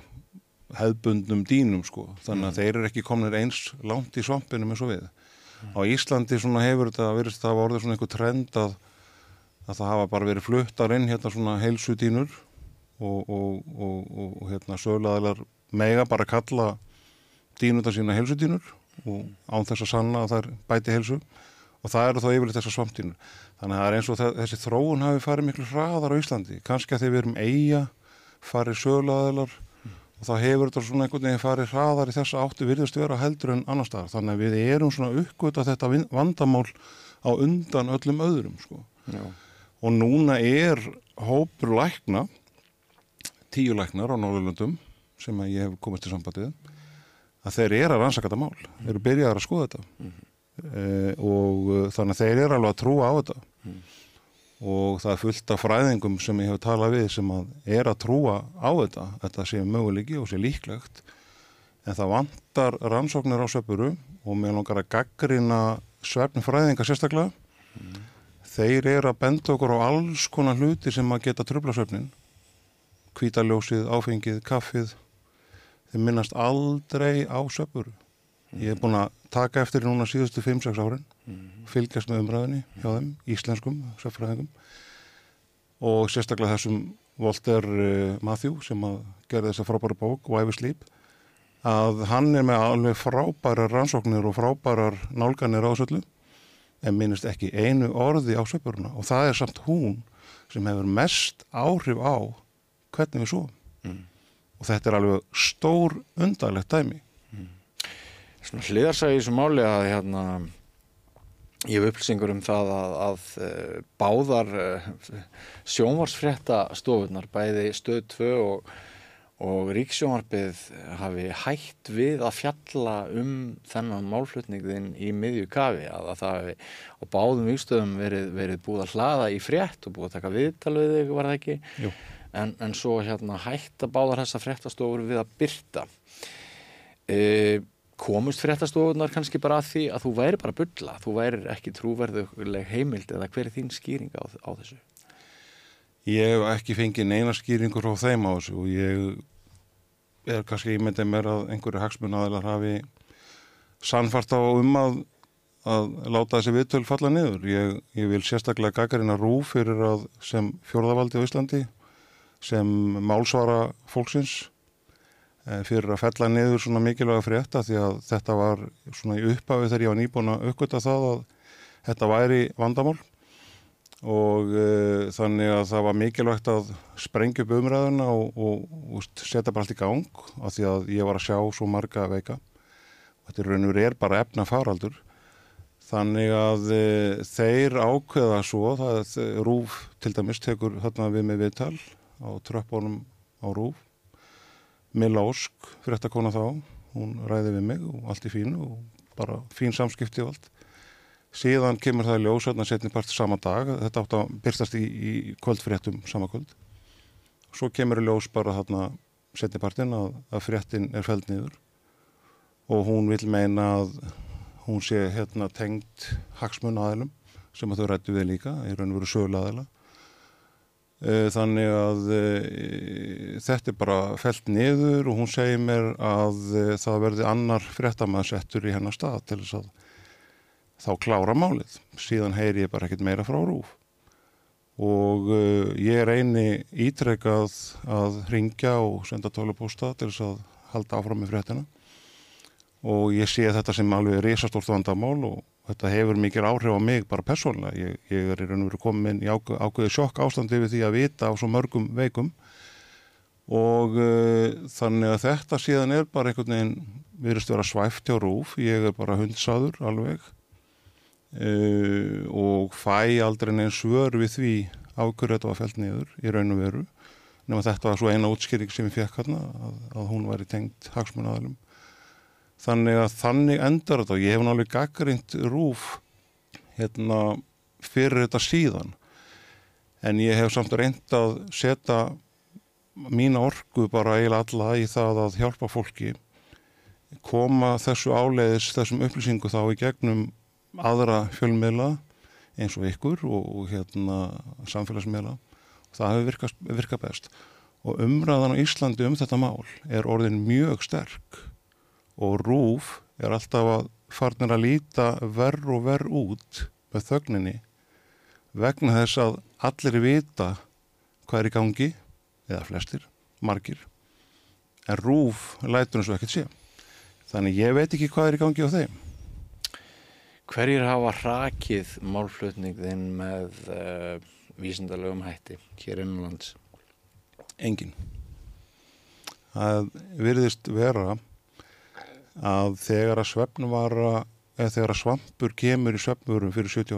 hefðbundnum dýnum sko. Þannig að þeir eru ekki komnir eins langt í svampinum eins og við. Á Íslandi svona hefur þetta virðist það hafa orðið svona einhver trend að, að það hafa bara verið fluttar inn hérna svona heilsudínur og, og, og, og, hérna sögulegaðlar mega bara kalla dínundar sína heilsudínur og án þess að sanna að það er bæti heilsu. Og það eru þá yfirleitt þessar svampdínur þannig að það er eins og þessi þróun hafi farið miklu hraðar á Íslandi. Kannski að þegar við erum eiga farið sögulegaðlar og þá hefur þetta svona einhvern veginn farið hraðar í þessa áttu virðist vera heldur en annar staðar. Þannig að við erum svona uppgöta þetta vandamál á undan öllum öðrum sko. Já. og núna er hópur lækna tíu læknar á Norðurlöndum sem ég hef komist í sambandið að þeir eru að rannsaka þetta mál. Þeir eru byrjaðar að skoða þetta. Mm. og uh, þannig að þeir eru alveg að trúa á þetta. Og það er fullt af fræðingum sem ég hef talað við sem að er að trúa á þetta þetta sé möguleiki og sé líklegt. En það vantar rannsóknir á svepuru og mér langar að gaggrina svefnfræðinga sérstaklega. Þeir eru að benda okkur á alls konar hluti sem að geta tröfla svefnin. Hvítaljósið, áfengið, kaffið þeir minnast aldrei á svepuru ég er búin að taka eftir núna síðustu 5-6 árin fylgjast með umræðinni hjá þeim, íslenskum svefnfræðingum og sérstaklega þessum Walter uh, Matthew sem að gerði þessa frábæra bók Why We Sleep að hann er með alveg frábærar rannsóknir og frábærar nálganir á þessu öllu en minnist ekki einu orði á svepuruna og það er samt hún sem hefur mest áhrif á hvernig við svo og þetta er alveg stór undarlegt dæmi. Svona hliðarsæði í þessu máli að hérna ég hef upplýsingur um það að, að uh, báðar uh, sjónvarsfrétta stofunar bæði stöð 2 og, og ríksjónvarpið hafi hætt við að fjalla um þennan málflutningðin í miðju kafi að, að það hafi á báðum vikstöðum verið, verið búið að hlaða í frétt og búið að taka viðtal við þig var það ekki? En, en svo hérna hætta báðar þessa fréttastofur við að byrta e, komust fréttastofunar kannski bara að því að þú væri bara að bulla, þú væri ekki trúverðuleg heimild eða hver er þín skýring á, á þessu? Ég hef ekki fengið neina skýringur á þeim á þessu og ég er kannski ímyndið mér að einhverju hagsmunnaðilar hafi sannfart á um að, að láta þessi viðtöl falla niður. Ég, ég vil sérstaklega gagarina rúf fyrir að sem fjórðavaldi á Íslandi sem málsvara fólksins eh, fyrir að fella niður svona mikilvæga frétta því að þetta var svona í upphafi þegar ég var nýbúin að uppgöta það að þetta væri vandamál og uh, þannig að það var mikilvægt að sprengja upp umræðuna og, og, og setja bara allt í gang af því að ég var að sjá svo marga veika. Og þetta er raun og veru er bara efna faraldur þannig að uh, þeir ákveða svo það er Rúf til dæmis tekur þarna við með viðtal á tröppunum á Rúf Milla Ósk, fréttakona þá hún ræði við mig og allt í fínu og bara fín samskipti og allt síðan kemur það í ljós hérna setni part sama dag, þetta átt að byrstast í, í kvöldfréttum sama kvöld. Svo kemur í ljós bara þarna setni partin að, að fréttin er feld niður. Og hún vil meina að hún sé hérna tengt hagsmun aðilum sem að þau rættu við líka, raun og veru sögulega aðila Eh, þannig að e, þetta er bara felt niður og hún segir mér að e, það verði annar fréttamansettur í hennar stað til þess að þá klára málið. Síðan heyri ég bara ekkert meira frá rúf. og uh, ég reyni ítrekkað að ringja og senda tölupósta til þess að halda áfram með fréttina og ég sé þetta sem alveg risastórt vandamál og þetta hefur mikil áhrif á mig bara persónulega. Ég, ég er í raun og veru komin í ákveð, ákveði sjokk ástandi við því að vita á svo mörgum veikum og uh, þannig að þetta síðan er bara einhvern veginn virðist vera svæft hjá rúf, ég er bara hundsaður alveg uh, og fæ aldrei neins svör við því ákveður þetta var fælt niður í raun og veru nema þetta var svo eina útskýring sem ég fekk hérna að, að hún væri tengt hagsmunnaðalum þannig að þannig endar þetta og ég hef náttúrulega gaggrind rúf hérna fyrir þetta síðan. En ég hef samt reynd að setja mína orgu bara eiginlega alla í það að hjálpa fólki koma þessu áleiðis þessum upplýsingu þá í gegnum aðra fjölmiðla eins og ykkur og, og hérna samfélagsmiðla. Það hefur virkað best. Og umræðan á Íslandi um þetta mál er orðin mjög sterk. Og rúf er alltaf að farnir að líta verð og verð út með þögninni vegna þess að allir vita hvað er í gangi eða flestir, margir. En rúf lætur eins og ekkert sé. Þannig ég veit ekki hvað er í gangi á þeim Hverjir hafa hrakið málflutningðinn með uh, vísindarlegum hætti hér innanlands? Engin. Það virðist vera að þegar að svefnvara eða þegar að svampur kemur í svefnvörum fyrir 70 ára